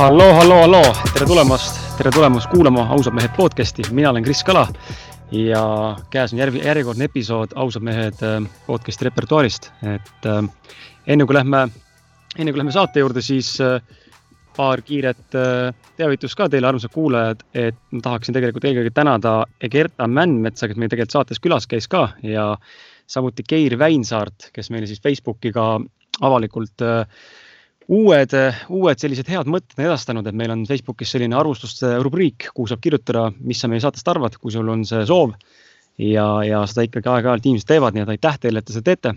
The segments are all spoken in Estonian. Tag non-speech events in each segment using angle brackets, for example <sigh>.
halloo, halloo, halloo, tere tulemast, tere tulemast kuulama Ausad mehed podcast'i, mina olen Kris Kala ja käes on järg, järjekordne episood Ausad mehed äh, podcast'i repertuaarist, et äh, enne kui lähme, enne kui lähme saate juurde, siis äh, paar kiiret äh, teavitust ka teile, armsad kuulajad, et ma tahaksin tegelikult eelkõige tänada Egerta Männmetsa, kes meil tegelikult saates külas käis ka ja samuti Geir Väinsaart, kes meile siis Facebookiga avalikult äh, uued, uued sellised head mõtted edastanud, et meil on Facebookis selline arvustuste rubriik, kuhu saab kirjutada, mis sa meie saatest arvad, kui sul on see soov. ja, ja seda ikkagi aeg-ajalt inimesed teevad, nii et aitäh teile, et te seda teete.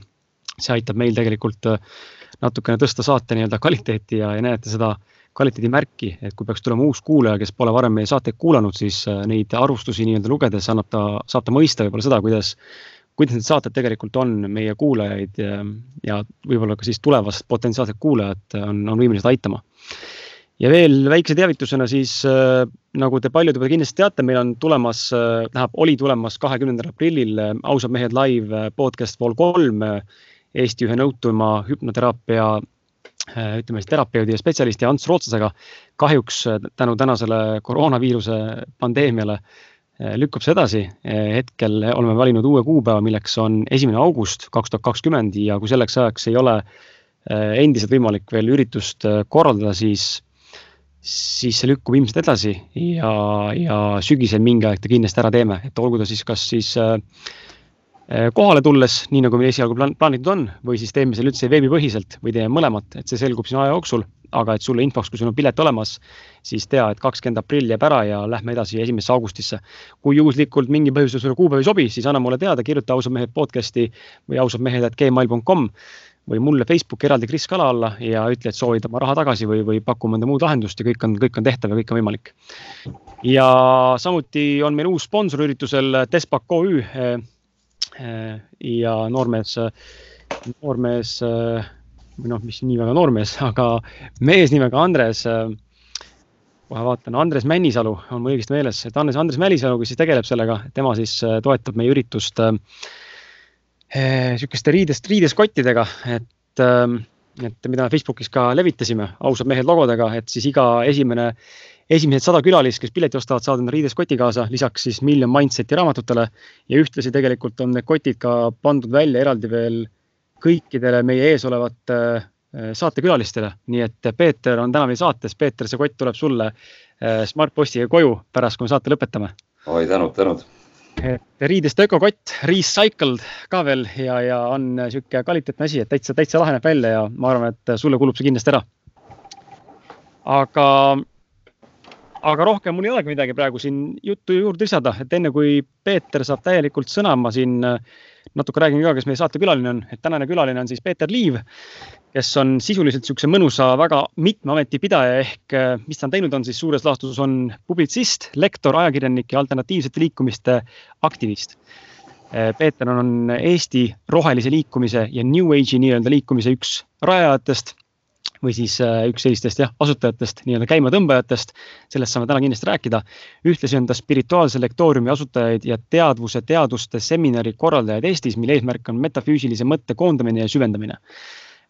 see aitab meil tegelikult äh, natukene tõsta saate nii-öelda kvaliteeti ja, ja näete seda kvaliteedimärki, et kui peaks tulema uus kuulaja, kes pole varem meie saateid kuulanud, siis äh, neid arvustusi nii-öelda lugedes annab ta, saab ta mõista võib-olla seda, kuidas kuidas need saated tegelikult on meie kuulajaid ja, ja võib-olla ka siis tulevast potentsiaalset kuulajat on, on võimelised aitama. ja veel väikse teavitusena siis äh, nagu te paljud juba kindlasti teate, meil on tulemas äh,, tähendab, oli tulemas kahekümnendal aprillil äh, Ausad mehed live äh, podcast Vol kolm äh, Eesti ühe nõutuma hüpnoteraapia äh, ütleme siis terapeudi ja spetsialisti Ants Rootsasega. kahjuks tänu tänasele koroonaviiruse pandeemiale äh, lükkub see edasi. Eh, hetkel oleme valinud uue kuupäeva, milleks on esimene august kaks tuhat kakskümmend ja kui selleks ajaks ei ole eh, endiselt võimalik veel üritust korraldada, siis, siis see lükkub ilmselt edasi ja, ja sügisel mingi aeg ta kindlasti ära teeme, et olgu ta siis kas siis kohale tulles, nii nagu meil esialgu plaanitud on, või siis teeme selle üldse veebipõhiselt või teeme mõlemat, et see selgub siin aja jooksul aga et sulle infoks, kui sul on pilet olemas, siis tea, et kakskümmend aprill jääb ära ja lähme edasi esimesse augustisse. kui juhuslikult mingi põhjusel sulle kuupäev ei sobi, siis anna mulle teada, kirjuta ausad mehed podcast'i või ausadmehed.gmail.com või mulle Facebooki eraldi Kris Kala alla ja ütle, et soovid oma raha tagasi või, või paku mõnda muud lahendust ja kõik on, kõik on tehtav ja kõik on võimalik. ja samuti on meil uus sponsor üritusel Despak OÜ ja noormees, noormees või noh, mis nii väga noormees, <laughs> aga mees nimega Andres äh, kohe vaatan, Andres Männisalu on mul õigesti meeles, et Andres, Andres Männisalu, kes siis tegeleb sellega, tema siis äh, toetab meie üritust äh, riidest, riideskottidega, et äh,, et mida Facebookis ka levitasime, ausad mehed logodega, et siis iga esimene, esimesed sada külalist, kes pileti ostavad, saavad enda riideskoti kaasa, lisaks siis Million Mindseti raamatutele ja ühtlasi tegelikult on need kotid ka pandud välja eraldi veel kõikidele meie ees olevate äh, saatekülalistele, nii et Peeter on täna meil saates, Peeter, see kott tuleb sulle äh, Smartpostiga koju pärast, kui me saate lõpetame. oi, tänud, tänud. et riidest ökokott, recycled ka veel ja, ja on niisugune kvaliteetne asi, et täitsa, täitsa lahe näeb välja ja ma arvan, et sulle kulub see kindlasti ära. aga, aga rohkem mul ei olegi midagi praegu siin juttu juurde lisada, et enne kui Peeter saab täielikult sõna, ma siin äh, natuke räägin ka, kes meie saatekülaline on, et tänane külaline on siis Peeter Liiv, kes on sisuliselt niisuguse mõnusa, väga mitme ameti pidaja ehk äh, mis ta on teinud, on siis suures laastus on publitsist, lektor, ajakirjanik ja alternatiivsete liikumiste aktivist. Äh, Peeter on Eesti rohelise liikumise ja New Age'i nii-öelda liikumise üks rajajatest või siis äh, üks sellistest jah, asutajatest, nii-öelda käimatõmbajatest. sellest saame täna kindlasti rääkida. ühtlasi on ta spirituaalse lektooriumi asutajaid ja teadvuse teaduste seminari korraldajaid Eestis, mille eesmärk on metafüüsilise mõtte koondamine ja süvendamine.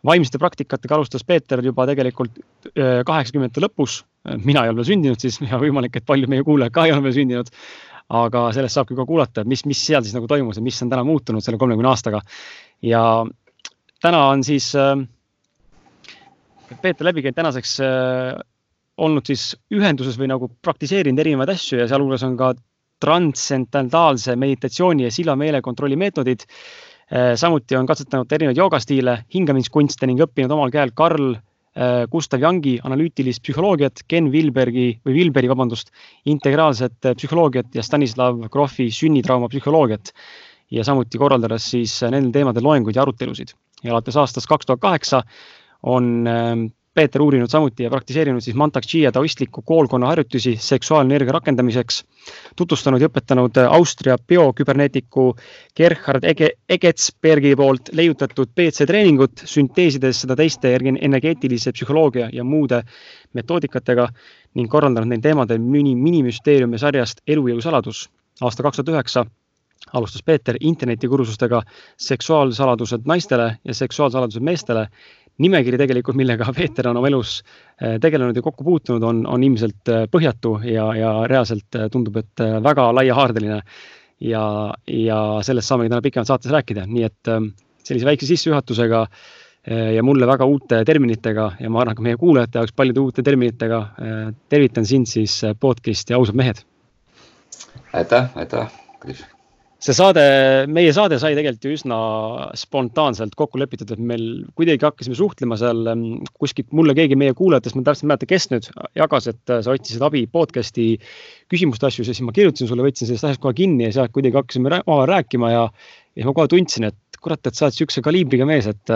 vaimsete praktikatega alustas Peeter juba tegelikult äh, kaheksakümnendate lõpus. mina ei ole veel sündinud, siis ja võimalik, et paljud meie kuulajad ka ei ole veel sündinud aga sellest saabki ka kuulata, mis, mis seal siis nagu toimus ja mis on täna muutunud selle kolmekümne aastaga. ja täna on siis äh, Peeter Läbikäik tänaseks äh, olnud siis ühenduses või nagu praktiseerinud erinevaid asju ja sealhulgas on ka transcendentaalse meditatsiooni ja silma meelekontrolli meetodid äh,. samuti on katsetanud erinevaid joogastiile, hingamiskunste ning õppinud omal käel Karl äh, Gustav Jungi analüütilist psühholoogiat, Ken Vilbergi või Vilberi, vabandust, integraalset psühholoogiat ja Stanislav Grofi sünnitrauma psühholoogiat. ja samuti korraldades siis nendel teemadel loenguid ja arutelusid ja alates aastast kaks tuhat kaheksa on ähm, Peeter uurinud samuti ja praktiseerinud siis Mantak Chia taoistliku koolkonna harjutusi seksuaalenergia rakendamiseks, tutvustanud ja õpetanud Austria bioküberneetiku Gerhard Ege, Egetsbergi poolt leiutatud BC treeningut, sünteesides seda teiste energeetilise psühholoogia ja muude metoodikatega ning korraldanud neil teemadel mini, minimüsteeriumi sarjast Elujõu saladus. aasta kaks tuhat üheksa alustas Peeter internetikursustega seksuaalsaladused naistele ja seksuaalsaladused meestele nimekiri tegelikult, millega Peeter on oma elus äh, tegelenud ja kokku puutunud, on, on ilmselt äh, põhjatu ja, ja reaalselt tundub, et väga laiahaardeline. ja, ja sellest saamegi täna pikemalt saates rääkida, nii et sellise väikse sissejuhatusega ja mulle väga uute terminitega ja ma arvan ka meie kuulajate jaoks paljude uute terminitega tervitan sind siis podcast'i Ausad mehed. aitäh, aitäh, Kris see saade, meie saade sai tegelikult ju üsna spontaanselt kokku lepitud, et meil kuidagi hakkasime suhtlema seal ähm, kuskilt, mulle keegi meie kuulajatest, ma täpselt ei mäleta, kes nüüd jagas, et äh, sa otsisid abi podcast'i küsimuste asjus ja siis ma kirjutasin sulle, võtsin sellest asjast kohe kinni ja sealt kuidagi hakkasime omavahel rääkima ja, ja ma kohe tundsin, et kurat, et sa oled niisuguse kaliibriga mees, et,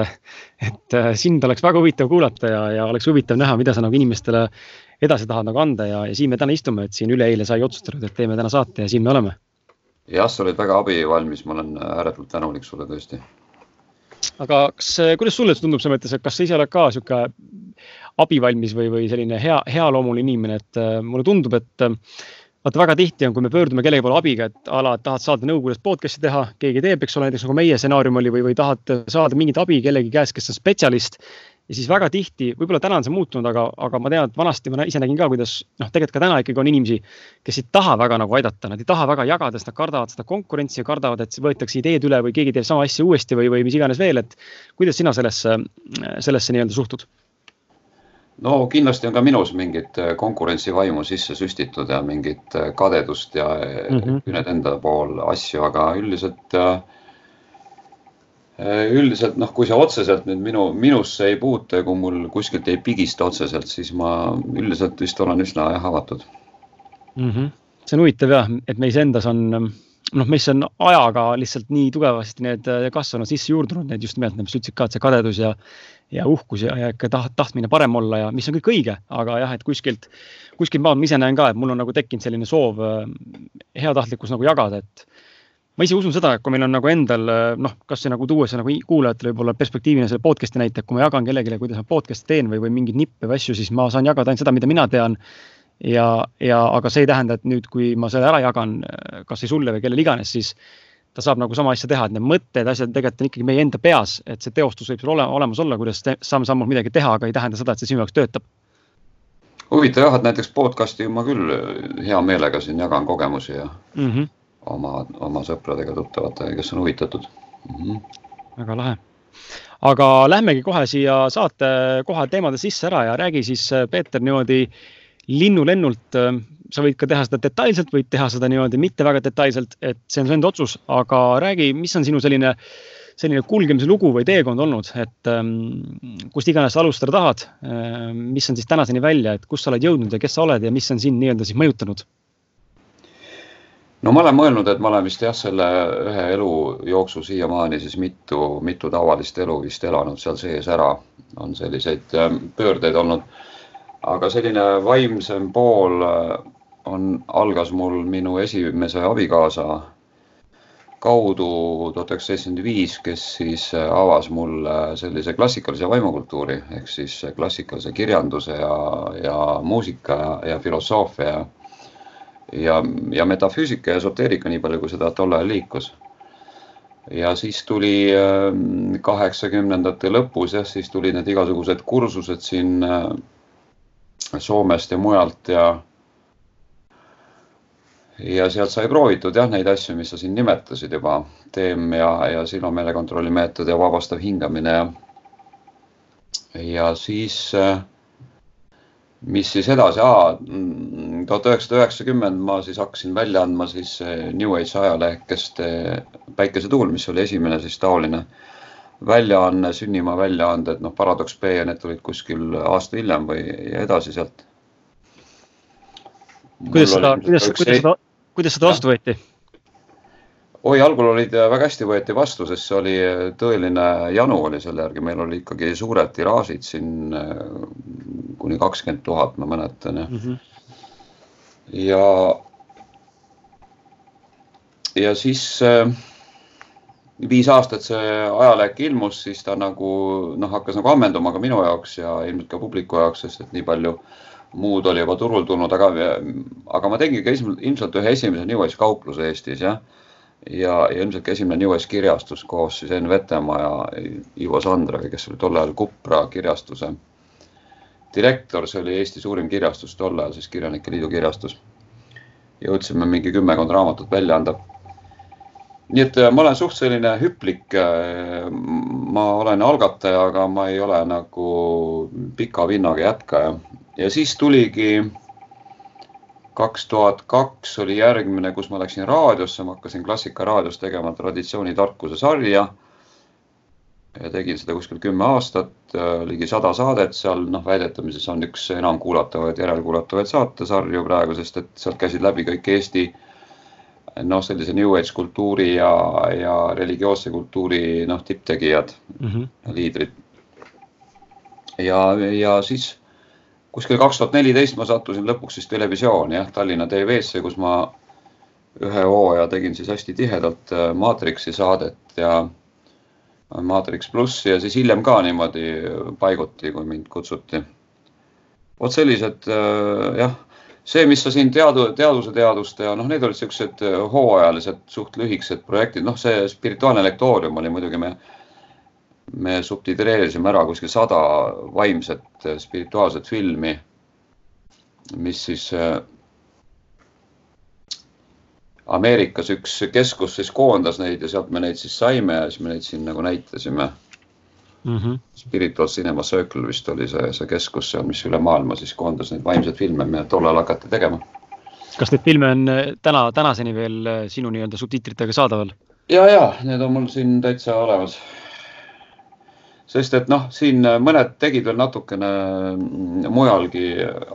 et äh, sind oleks väga huvitav kuulata ja, ja oleks huvitav näha, mida sa nagu inimestele edasi tahad nagu anda ja, ja siin me täna istume, et siin üleeile sai otsustatud, et teeme täna saate ja siin me oleme jah, sa olid väga abivalmis, ma olen ääretult tänulik sulle tõesti. aga kas, kuidas sulle tundub selles mõttes, et kas sa ise oled ka sihuke abivalmis või, või selline hea, healoomuline inimene, et äh, mulle tundub, et äh, vaata väga tihti on, kui me pöördume kellegi poole abiga, et a la tahad saada nõu, kuidas podcast'i teha, keegi teeb, eks ole, näiteks nagu meie stsenaarium oli või, või tahad saada mingit abi kellegi käest, kes on spetsialist ja siis väga tihti, võib-olla täna on see muutunud, aga, aga ma tean, et vanasti ma ise nägin ka, kuidas noh, tegelikult ka täna ikkagi on inimesi, kes ei taha väga nagu aidata, nad ei taha väga jagada, sest nad kardavad seda konkurentsi ja kardavad, et võetakse ideed üle või keegi teeb sama asja uuesti või, või mis iganes veel, et kuidas sina sellesse, sellesse nii-öelda suhtud? no kindlasti on ka minus mingit konkurentsivaimu sisse süstitud ja mingit kadedust ja mm -hmm. küüned enda pool asju, aga üldiselt äh, Äh, üldiselt noh, kui see otseselt nüüd minu, minusse ei puutu ja kui mul kuskilt ei pigista otseselt, siis ma üldiselt vist olen üsna jah avatud mm. -hmm. see on huvitav jah, et meis endas on noh, meisse on ajaga lihtsalt nii tugevasti need äh, kasvanud, sisse juurdunud need just nimelt, nagu sa ütlesid ka, et see kadedus ja ja uhkus ja, ja ikka taht, tahtmine parem olla ja mis on kõik õige, aga jah, et kuskilt, kuskilt maalt ma ise näen ka, et mul on nagu tekkinud selline soov äh, heatahtlikkus nagu jagada, et ma ise usun seda, et kui meil on nagu endal noh, kasvõi nagu tuues nagu kuulajatele võib-olla perspektiivina selle podcast'i näite, kui ma jagan kellelegi, kuidas ma podcast'i teen või, või mingeid nippe või asju, siis ma saan jagada ainult seda, mida mina tean. ja, ja aga see ei tähenda, et nüüd, kui ma selle ära jagan, kasvõi sulle või kellele iganes, siis ta saab nagu sama asja teha, et need mõtted, asjad tegelikult on ikkagi meie enda peas, et see teostus võib sul ole, olemas olla, kuidas samm-sammult midagi teha, aga ei tähenda seda, et see sinu jaoks töötab. huvitav jah, et näiteks podcast'i ma küll hea meelega siin jagan kogemusi ja mm. -hmm oma, oma sõpradega-tuttavatega, kes on huvitatud mm. -hmm. väga lahe. aga lähmegi kohe siia saate kohe teemade sisse ära ja räägi siis, Peeter, niimoodi linnulennult. sa võid ka teha seda detailselt, võid teha seda niimoodi mitte väga detailselt, et see on su enda otsus, aga räägi, mis on sinu selline selline kulgemise lugu või teekond olnud, et ähm, kust iganes sa alustada tahad ähm,, mis on siis tänaseni välja, et kus sa oled jõudnud ja kes sa oled ja mis on sind nii-öelda siis mõjutanud no ma olen mõelnud, et ma olen vist jah, selle ühe elu jooksul siiamaani siis mitu, mitu tavalist elu vist elanud seal sees ära, on selliseid ähm, pöördeid olnud. aga selline vaimsem pool äh, on, algas mul minu esimese abikaasa kaudu tuhat üheksasada seitsekümmend viis, kes siis äh, avas mulle sellise klassikalise vaimukultuuri ehk siis klassikalise kirjanduse ja, ja muusika ja, ja filosoofia ja, ja metafüüsika ja esoteerika, nii palju kui seda tol ajal liikus. ja siis tuli ähm, kaheksakümnendate lõpus jah, siis tulid need igasugused kursused siin äh, Soomest ja mujalt ja ja sealt sai proovitud jah, neid asju, mis sa siin nimetasid juba, teem ja, ja silomeelekontrolli meetod ja vabastav hingamine ja ja siis äh, mis siis edasi, tuhat üheksasada üheksakümmend ma siis hakkasin välja andma siis New Age ajalehekeste Päikesetuul, mis oli esimene siis taoline väljaanne, Sünnimaa väljaanded, noh, Paradoks B ja need tulid kuskil aasta hiljem või edasi sealt. kuidas seda, kuidas, kuidas seda, kuidas seda vastu võeti? Oi, algul olid äh, väga hästi võeti vastu, sest see oli äh, tõeline janu oli selle järgi, meil oli ikkagi suured tiraažid siin äh, kuni kakskümmend tuhat, ma mäletan jah mm. -hmm. ja, ja siis viis aastat see ajalehek ilmus, siis ta nagu noh, hakkas nagu ammenduma ka minu jaoks ja ilmselt ka publiku jaoks, sest et nii palju muud oli juba turul tulnud, aga, aga ma tegin ka ilmselt ühe esimese New Age kaupluse Eestis jah ja, ja ilmselt ka esimene New West kirjastus koos siis Enn Vetemaa ja Ivo Sandraga, kes oli tol ajal Kupra kirjastuse direktor, see oli Eesti suurim kirjastus tol ajal, siis Kirjanike Liidu kirjastus. jõudsime mingi kümmekond raamatut välja anda. nii et äh, ma olen suht selline hüplik. Äh, ma olen algataja, aga ma ei ole nagu pika vinnaga jätkaja ja siis tuligi kaks tuhat kaks oli järgmine, kus ma läksin raadiosse, ma hakkasin Klassika raadios tegema traditsioonitarkuse sarja. ja tegin seda kuskil kümme aastat, ligi sada saadet seal, noh, väidetamises on üks enam kuulatavaid, järelkuulatavaid saatesarju praegu, sest et sealt käisid läbi kõik Eesti noh, sellise New Age kultuuri ja, ja religioosse kultuuri noh, tipptegijad mm, -hmm. liidrid. ja, ja siis kuskil kaks tuhat neliteist ma sattusin lõpuks siis televisiooni jah, Tallinna TV-sse, kus ma ühe hooaja tegin siis hästi tihedalt äh, Matrixi saadet ja äh, Matrix plussi ja siis hiljem ka niimoodi paiguti, kui mind kutsuti. vot sellised äh, jah, see, mis sa siin teadu, teaduse teaduste ja noh, need olid siuksed hooajalised, suht lühikesed projektid, noh, see spirituaalne lektoorium oli muidugi me me subtitreerisime ära kuskil sada vaimset eh, spirituaalset filmi, mis siis eh, Ameerikas üks keskus siis koondas neid ja sealt me neid siis saime ja siis me neid siin nagu näitasime mm. -hmm. Spiritual Cinema Circle vist oli see, see keskus seal, mis üle maailma siis koondas neid vaimseid filme, mida tollal hakati tegema. kas neid filme on eh, täna, tänaseni veel sinu nii-öelda subtiitritega saadaval? ja, ja need on mul siin täitsa olemas sest et noh, siin mõned tegid veel natukene mm, mujalgi,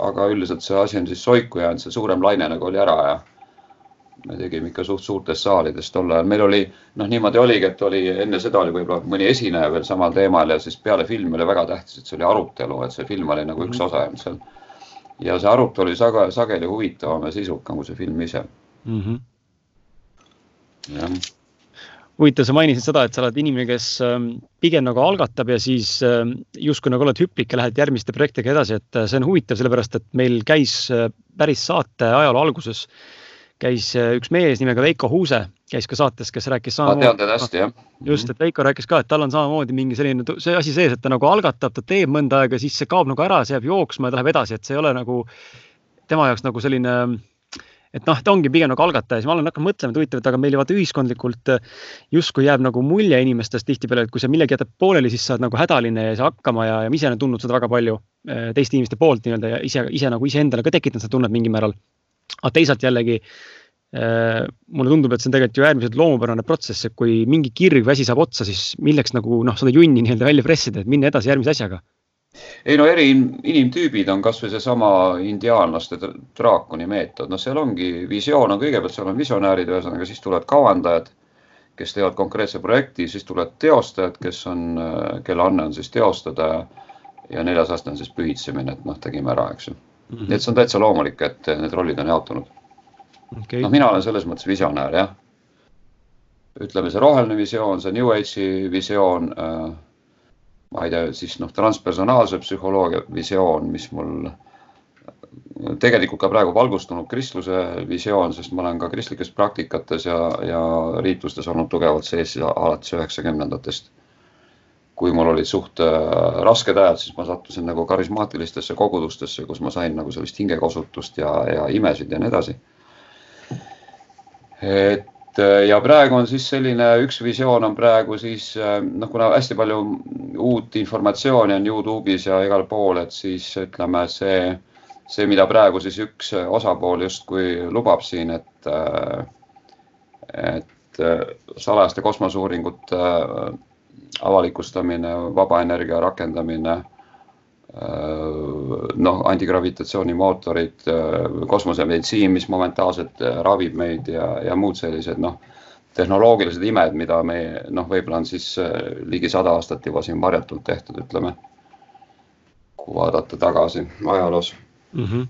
aga üldiselt see asi on siis soiku jäänud, see suurem laine nagu oli ära ja me tegime ikka suht suurtes saalides tol ajal, meil oli noh, niimoodi oligi, et oli enne seda oli võib-olla mõni esineja veel samal teemal ja siis peale filmi oli väga tähtis, et see oli arutelu, et see film oli nagu üks mhm. osa jäänud seal. ja see arutelu oli sage, sageli huvitavam ja sisukam kui see film ise mm. -hmm. jah huvitav, sa mainisid seda, et sa oled inimene, kes ähm, pigem nagu algatab ja siis ähm, justkui nagu oled hüplik ja lähed järgmiste projektidega edasi, et äh, see on huvitav, sellepärast et meil käis äh, päris saate ajaloo alguses käis äh, üks mees nimega Veiko Huuse, käis ka saates, kes rääkis samamoodi. ma tean teda hästi, jah. just, et Veiko rääkis ka, et tal on samamoodi mingi selline see asi sees, et ta nagu algatab, ta teeb mõnda aega, siis see kaob nagu ära, see jääb jooksma ja ta läheb edasi, et see ei ole nagu tema jaoks nagu selline et noh, ta ongi pigem nagu algataja, siis ma olen hakanud mõtlema, et huvitav, et aga meil vaata ühiskondlikult äh, justkui jääb nagu mulje inimestest tihtipeale, et kui sa millegi jätad pooleli, siis sa oled nagu hädaline ja ei saa hakkama ja, ja ma ise olen tundnud seda väga palju äh, teiste inimeste poolt nii-öelda ja ise, ise nagu iseendale ka tekitanud seda tunnet mingil määral. aga teisalt jällegi äh, mulle tundub, et see on tegelikult ju äärmiselt loomupärane protsess, et kui mingi kirg või asi saab otsa, siis milleks nagu noh, seda junni nii-öelda välja pressida, et minna edasi järgmise asjaga ei no eri inimtüübid on kasvõi seesama indiaanlaste draakoni meetod, noh, seal ongi visioon on kõigepealt, seal on visionäärid, ühesõnaga siis tulevad kavandajad, kes teevad konkreetse projekti, siis tulevad teostajad, kes on, kelle anne on siis teostada ja neljas aste on siis pühitsemine, et noh, tegime ära, eks ju mm. -hmm. nii et see on täitsa loomulik, et need rollid on jaotunud okay.. noh, mina olen selles mõttes visionäär, jah. ütleme, see roheline visioon, see New Age'i visioon äh, ma ei tea, siis noh, transpersonaalse psühholoogia visioon, mis mul tegelikult ka praegu valgustunud kristluse visioon, sest ma olen ka kristlikes praktikates ja, ja riitlustes olnud tugevalt sees alates üheksakümnendatest. kui mul olid suht äh, rasked ajad, siis ma sattusin nagu karismaatilistesse kogudustesse, kus ma sain nagu sellist hingekosutust ja, ja imesid ja nii edasi. et Äh, ja praegu on siis selline, üks visioon on praegu siis äh, noh, kuna hästi palju uut informatsiooni on Youtube'is ja igal pool, et siis ütleme see, see, mida praegu siis üks osapool justkui lubab siin, et, äh, et salajaste kosmoseuuringute avalikustamine, vaba energia rakendamine noh, antigravitatsioonimootorid, kosmosemeditsiin, mis momentaalselt ravib meid ja, ja muud sellised noh, tehnoloogilised imed, mida me noh, võib-olla on siis ligi sada aastat juba siin varjatult tehtud, ütleme. kui vaadata tagasi ajaloos mm. -hmm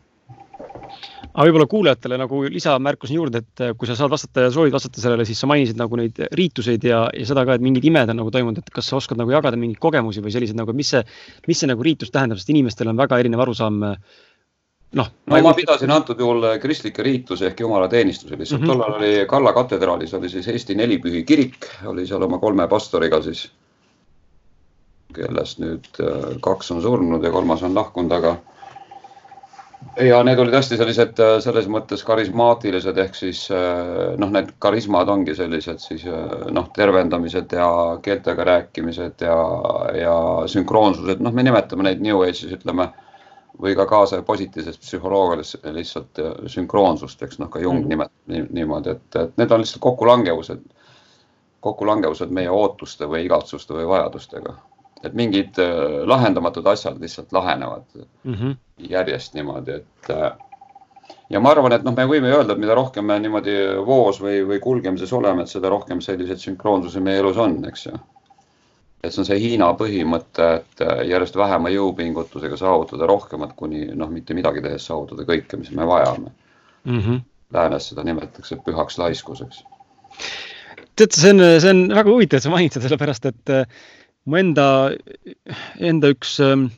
aga võib-olla kuulajatele nagu lisamärkuseni juurde, et kui sa saad vastata ja soovid vastata sellele, siis sa mainisid nagu neid riituseid ja, ja seda ka, et mingid imed on nagu toimunud, et kas sa oskad nagu jagada mingeid kogemusi või selliseid nagu, mis see, mis see nagu riitus tähendab, sest inimestel on väga erinev arusaam noh. no ma pidasin antud juhul kristlikke riitusi ehk jumalateenistusi lihtsalt mm -hmm. tollal oli Kalla katedraalis oli siis Eesti Nelipühi kirik, oli seal oma kolme pastoriga siis, kellest nüüd kaks on surnud ja kolmas on lahkunud, aga ja need olid hästi sellised äh, selles mõttes karismaatilised ehk siis äh, noh, need karismad ongi sellised siis noh, tervendamised ja keeltega rääkimised ja, ja sünkroonsused, noh, me nimetame neid New Age'is ütleme või ka kaasaja positiivses psühholoogias lihtsalt äh, sünkroonsust, eks noh, ka Jung mm. nimetab niimoodi, et, et need on lihtsalt kokkulangevused, kokkulangevused meie ootuste või igatsuste või vajadustega. Et mingid äh, lahendamatud asjad lihtsalt lahenevad mm -hmm. järjest niimoodi, et äh, ja ma arvan, et noh, me võime öelda, et mida rohkem me niimoodi voos või, või kulgemises oleme, et seda rohkem selliseid sünkroonsusi meie elus on, eks ju et see on see Hiina põhimõte, et äh, järjest vähema jõupingutusega saavutada rohkemat, kuni noh, mitte midagi tehes saavutada kõike, mis me vajame mm. -hmm. Läänes seda nimetatakse pühaks laiskuseks. tead, see on, see on väga huvitav, et sa mainid seda, sellepärast et äh, mu enda, enda üks ähm,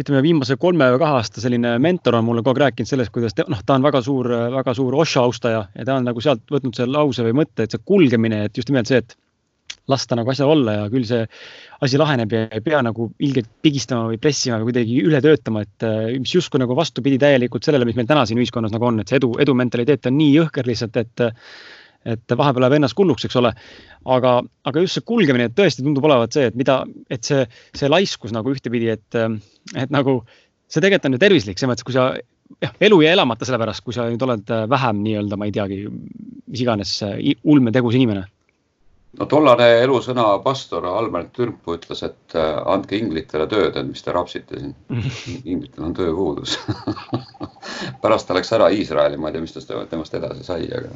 ütleme, viimase kolme või kahe aasta selline mentor on mulle kogu aeg rääkinud sellest, kuidas ta, noh, ta on väga suur, väga suur Osho austaja ja ta on nagu sealt võtnud selle lause või mõtte, et see kulgemine, et just nimelt see, et lasta nagu asjal olla ja küll see asi laheneb ja ei pea nagu ilgelt pigistama või pressima või kuidagi üle töötama, et äh, mis justkui nagu vastupidi täielikult sellele, mis meil täna siin ühiskonnas nagu on, et see edu, edu mentaliteet on nii jõhker lihtsalt, et et vahepeal läheb ennast hulluks, eks ole. aga, aga just see kulgemine tõesti tundub olevat see, et mida, et see, see laiskus nagu ühtepidi, et, et nagu see tegelikult on ju tervislik, selles mõttes, kui sa jah, elu jäi elamata sellepärast, kui sa nüüd oled vähem nii-öelda, ma ei teagi, mis iganes ulmetegus inimene no tollane elusõna pastor Albert Türmpu ütles, et äh, andke inglitele tööd, et mis te rapsite siin. <laughs> inglitel on tööpuudus <laughs> pärast ta läks ära Iisraeli, ma ei tea, mis tast, temast edasi sai, aga.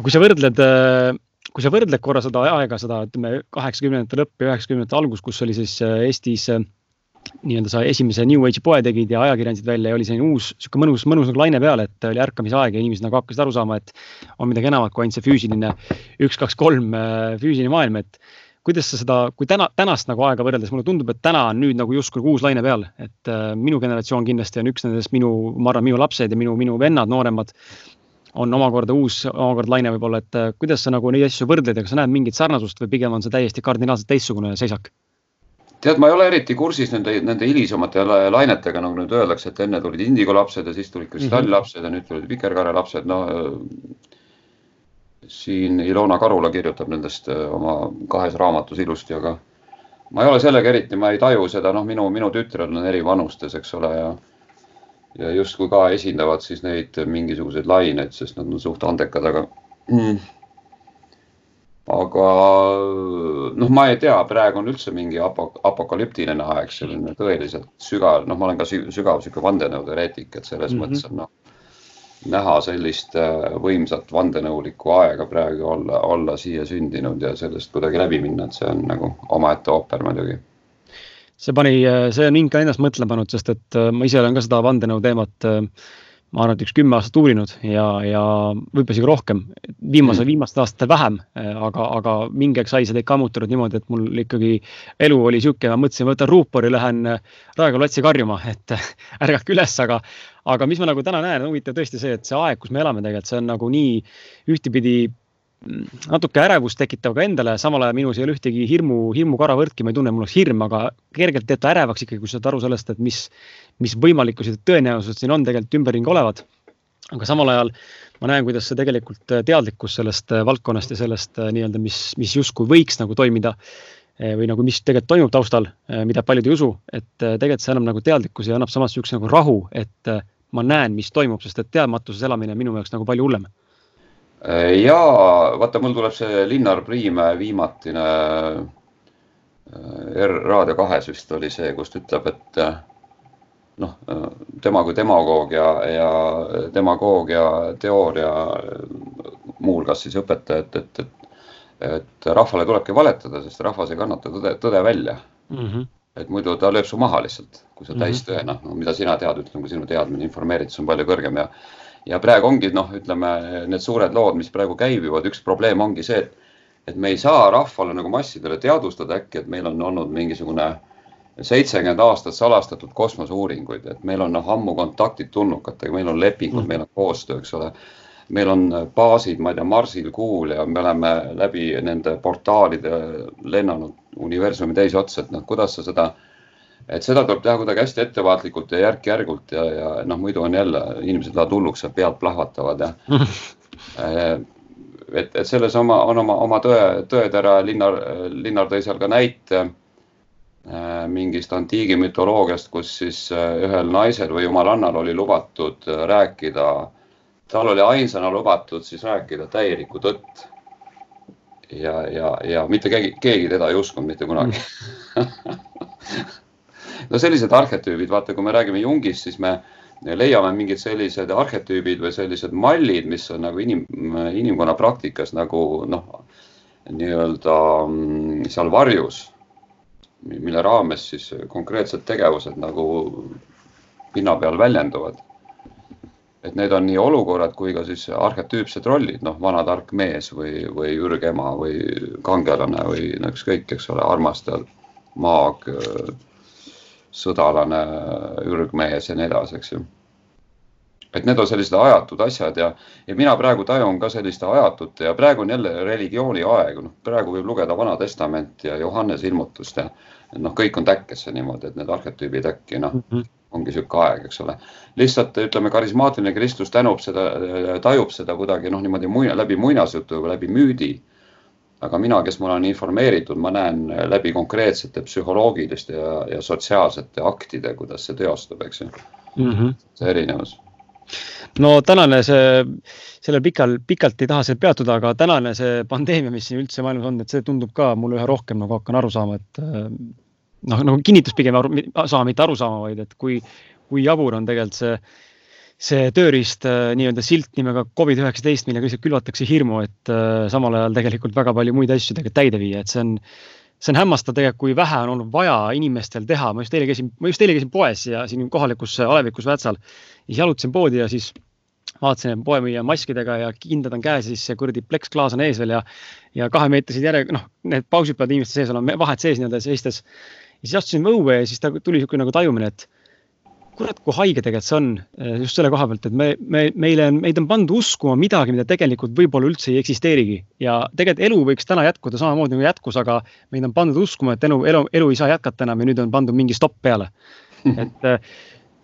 Kui sa võrdled, äh, kui sa võrdled korra seda aega, seda ütleme kaheksakümnendate lõpp ja üheksakümnendate algus, kus oli siis äh, Eestis nii-öelda sa esimese New Age'i poe tegid ja ajakirjandasid välja ja oli selline uus sihuke mõnus, mõnus nagu laine peal, et oli ärkamise aeg ja inimesed nagu hakkasid aru saama, et on midagi enamat kui ainult see füüsiline üks, kaks, kolm äh, füüsiline maailm, et kuidas sa seda, kui täna, tänast nagu aega võrreldes, mulle tundub, et täna on nüüd nagu justkui uus laine peal, et äh, minu generatsioon kindlasti on üks nendest minu, ma arvan, minu lapsed ja minu, minu vennad, nooremad, on omakorda uus, omakorda laine võib-olla, et äh, kuidas sa nagu neid asju võrdled ja kas sa näed mingit sarnasust või pigem on see täiesti kardinaalselt teistsugune seisak? tead, ma ei ole eriti kursis nende, nende hilisemate lainetega, nagu nüüd öeldakse, et enne tulid indigo lapsed ja siis tulid kristalllapsed mm -hmm. ja nüüd tulid vikerkaare lapsed, no siin Ilona Karula kirjutab nendest äh, oma kahes raamatus ilusti, aga ma ei ole sellega eriti, ma ei taju seda, noh, minu, minu tütred on eri vanustes, eks ole, ja ja justkui ka esindavad siis neid mingisuguseid laineid, sest nad on suht andekad, aga mm, aga noh, ma ei tea, praegu on üldse mingi apo-, apokalüptiline aeg, selline tõeliselt sügav, noh, ma olen ka sügav sihuke vandenõuteoreetik, et selles mm -hmm. mõttes on noh, näha sellist äh, võimsat vandenõulikku aega praegu olla, olla siia sündinud ja sellest kuidagi läbi minna, et see on nagu omaette ooper muidugi see pani, see on mind ka ennast mõtlema pannud, sest et äh, ma ise olen ka seda vandenõu teemat äh, ma arvan, et üks kümme aastat uurinud ja, ja võib-olla isegi rohkem, viimase mm., viimastel aastatel vähem, aga, aga mingi aeg sai seda ikka ammutatud niimoodi, et mul ikkagi elu oli sihuke, ma mõtlesin, võtan ruupori, lähen Raekoja platsi karjuma, et ärgake üles, aga, aga mis ma nagu täna näen, on huvitav tõesti see, et see aeg, kus me elame tegelikult, see on nagu nii ühtepidi natuke ärevust tekitav ka endale, samal ajal minus ei ole ühtegi hirmu, hirmukaravõrki, ma ei tunne, mul oleks hirm, aga kergelt teeb ta ärevaks ikkagi, kui sa saad aru sellest, et mis, mis võimalikkused ja tõenäosused siin on tegelikult ümberringi olevad. aga samal ajal ma näen, kuidas see tegelikult teadlikkus sellest valdkonnast ja sellest nii-öelda, mis, mis justkui võiks nagu toimida või nagu, mis tegelikult toimub taustal, mida paljud ei usu, et tegelikult see annab nagu teadlikkuse ja annab samas niisuguse nagu rahu, et ma näen, mis toimub, sest et teadmatuses elamine on minu jaoks nagu palju hullem ja vaata, mul tuleb see Linnar Priimäe viimatine äh, R Raadio kahes vist oli see, kus ta ütleb, et äh, noh, tema kui demagoog ja, ja demagoogia teooria muuhulgas siis õpetaja, et, et, et, et rahvale tulebki valetada, sest rahvas ei kannata tõde, tõde välja mm. -hmm. et muidu ta lööb su maha lihtsalt, kui sa täistõena, no mida sina tead, ütleme, kui sinu teadmine, informeeritus on palju kõrgem ja ja praegu ongi noh, ütleme need suured lood, mis praegu käivivad, üks probleem ongi see, et, et me ei saa rahvale nagu massidele teadvustada äkki, et meil on olnud mingisugune seitsekümmend aastat salastatud kosmoseuuringuid, et meil on noh, ammu kontaktid tulnukatega, meil on lepingud mm., meil on koostöö, eks ole. meil on baasid, ma ei tea, Marsil, Kuul ja me oleme läbi nende portaalide lennanud universumi teisotsa, et noh, kuidas sa seda, et seda tuleb teha kuidagi hästi ettevaatlikult ja järk-järgult ja, ja noh, muidu on jälle inimesed lähevad hulluks ja pead plahvatavad ja <laughs> et, et selles oma, on oma, oma tõe, tõetera, Linnar, Linnar tõi seal ka näite Äh, mingist antiigi mütoloogiast, kus siis äh, ühel naisel või jumalannal oli lubatud äh, rääkida, tal oli ainsana lubatud siis rääkida täielikku tõtt. ja, ja, ja mitte keegi, keegi teda ei uskunud mitte kunagi <laughs> no sellised arhetüübid, vaata, kui me räägime Jungist, siis me leiame mingid sellised arhetüübid või sellised mallid, mis on nagu inim, inimkonna praktikas nagu noh, nii-öelda mm, seal varjus mille raames siis konkreetsed tegevused nagu pinna peal väljenduvad. et need on nii olukorrad kui ka siis arhetüüpsed rollid, noh, vana tark mees või, või ürg ema või kangelane või no ükskõik, eks ole, armastaja, maag, sõdalane, ürgmees ja nii edasi, eks ju et need on sellised ajatud asjad ja, ja mina praegu tajun ka selliste ajatute ja praegu on jälle religiooni aeg, noh, praegu võib lugeda Vana Testamenti ja Johannese ilmutust ja noh, kõik on täkkesse niimoodi, et need arhetüübid äkki noh mm -hmm., ongi niisugune aeg, eks ole. lihtsalt ütleme, karismaatiline kristlus tänub seda, tajub seda kuidagi noh, niimoodi muina, läbi muinasjutu või läbi müüdi. Aga mina, kes ma olen informeeritud, ma näen läbi konkreetsete psühholoogiliste ja, ja sotsiaalsete aktide, kuidas see teostub, eks ju mm. -hmm. see erinevus no tänane see, sellel pikal, pikalt ei taha seal peatuda, aga tänane see pandeemia, mis siin üldse maailmas on, et see tundub ka mulle üha rohkem nagu hakkan aru saama, et äh, noh, nagu kinnitus pigem aru, saama, mitte aru saama, vaid et kui, kui jabur on tegelikult see, see tööriist äh, nii-öelda silt nimega Covid-19, millega lihtsalt külvatakse hirmu, et äh, samal ajal tegelikult väga palju muid asju tegelikult täide viia, et see on see on hämmastav tegelikult, kui vähe on olnud vaja inimestel teha, ma just eile käisin, ma just eile käisin poes ja siin kohalikus alevikus Vätsal siis jalutasin poodi ja siis vaatasin poemüüja maskidega ja kindad on käes, siis see kuradi pleksklaas on ees veel ja, ja kahemeetrised järje, noh, need pausid peavad inimeste sees olema, vahed sees nii-öelda seistes. ja siis astusin õue ja siis ta tuli niisugune nagu tajumine, et kurat, kui haige tegelikult see on eh, just selle koha pealt, et me, me, meile, meid on pandud uskuma midagi, mida tegelikult võib-olla üldse ei eksisteerigi. ja tegelikult elu võiks täna jätkuda samamoodi nagu jätkus, aga meid on pandud uskuma, et elu, elu, elu ei saa jätkata enam ja nüüd on pandud mingi stopp peale. et eh,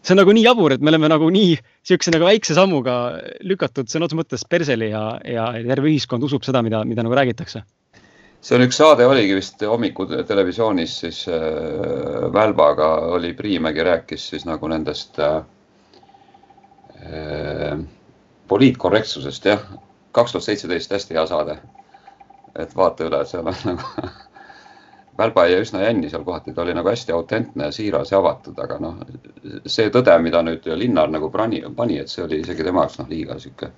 see on nagu nii jabur, et me oleme nagu nii sihukese nagu väikse sammuga lükatud sõna otseses mõttes perseli ja, ja terve ühiskond usub seda, mida, mida nagu räägitakse. See on üks saade oligi vist hommikul televisioonis siis äh, Välbaga oli Priimägi rääkis siis nagu nendest äh, äh, poliitkorrektsusest jah, kaks tuhat seitseteist hästi hea saade. et vaata üle, seal on nagu <laughs> Välba jäi üsna jänni seal kohati, ta oli nagu hästi autentne ja siiras ja avatud, aga noh, see tõde, mida nüüd Linnar nagu pani, pani, et see oli isegi tema jaoks noh, liiga sihuke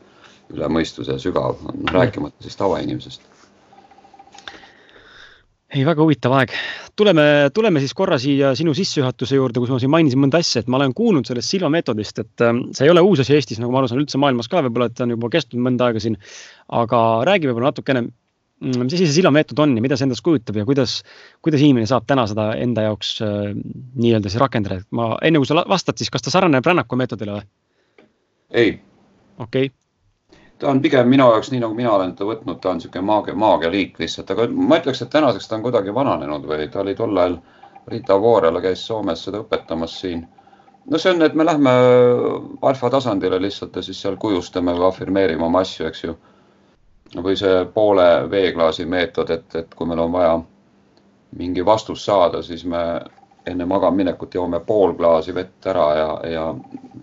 üle mõistuse sügav, rääkimata siis tavainimesest. Ei, väga huvitav aeg. tuleme, tuleme siis korra siia sinu sissejuhatuse juurde, kus ma siin mainisin mõnda asja, et ma olen kuulnud sellest Silva meetodist, et ähm, see ei ole uus asi Eestis, nagu ma aru saan, üldse maailmas ka võib-olla, et ta on juba kestnud mõnda aega siin. aga räägi võib-olla natukene Mm, mis asi see silomeetod on ja mida see endast kujutab ja kuidas, kuidas inimene saab täna seda enda jaoks äh, nii-öelda siis rakendada, et ma enne kui sa vastad, siis kas ta sarnaneb rännaku meetodile või? ei. okei okay.. Ta on pigem minu jaoks, nii nagu mina olen teda võtnud, ta on niisugune maagia, maagialiik lihtsalt, aga ma ütleks, et tänaseks ta on kuidagi vananenud või ta oli tol ajal, Rita Voorela käis Soomes seda õpetamas siin. No see on, et me lähme alfa tasandile lihtsalt ja siis seal kujustame või afirmeerime oma asju, eks ju. Või see poole veeklaasi meetod, et, et kui meil on vaja mingi vastus saada, siis me enne magamaminekut joome pool klaasi vett ära ja, ja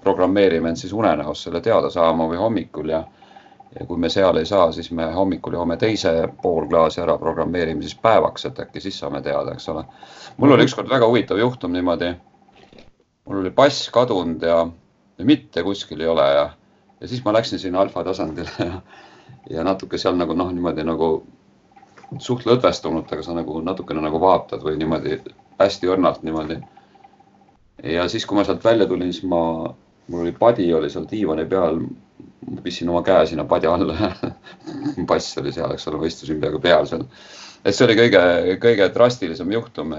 programmeerime end siis unenäos selle teada saama või hommikul ja ja kui me seal ei saa, siis me hommikul joome teise pool klaasi ära, programmeerime siis päevaks, et äkki siis saame teada, eks ole. mul oli ükskord väga huvitav juhtum niimoodi. mul oli pass kadunud ja, ja mitte kuskil ei ole ja, ja siis ma läksin sinna alfa tasandile ja ja natuke seal nagu noh, niimoodi nagu suht lõdvestunud, aga sa nagu natukene nagu vaatad või niimoodi hästi õrnalt niimoodi. ja siis, kui ma sealt välja tulin, siis ma, mul oli padi oli seal diivani peal. ma pistsin oma käe sinna padja alla <laughs> pass oli seal, eks ole, ma istusin peaaegu peal seal. et see oli kõige, kõige drastilisem juhtum,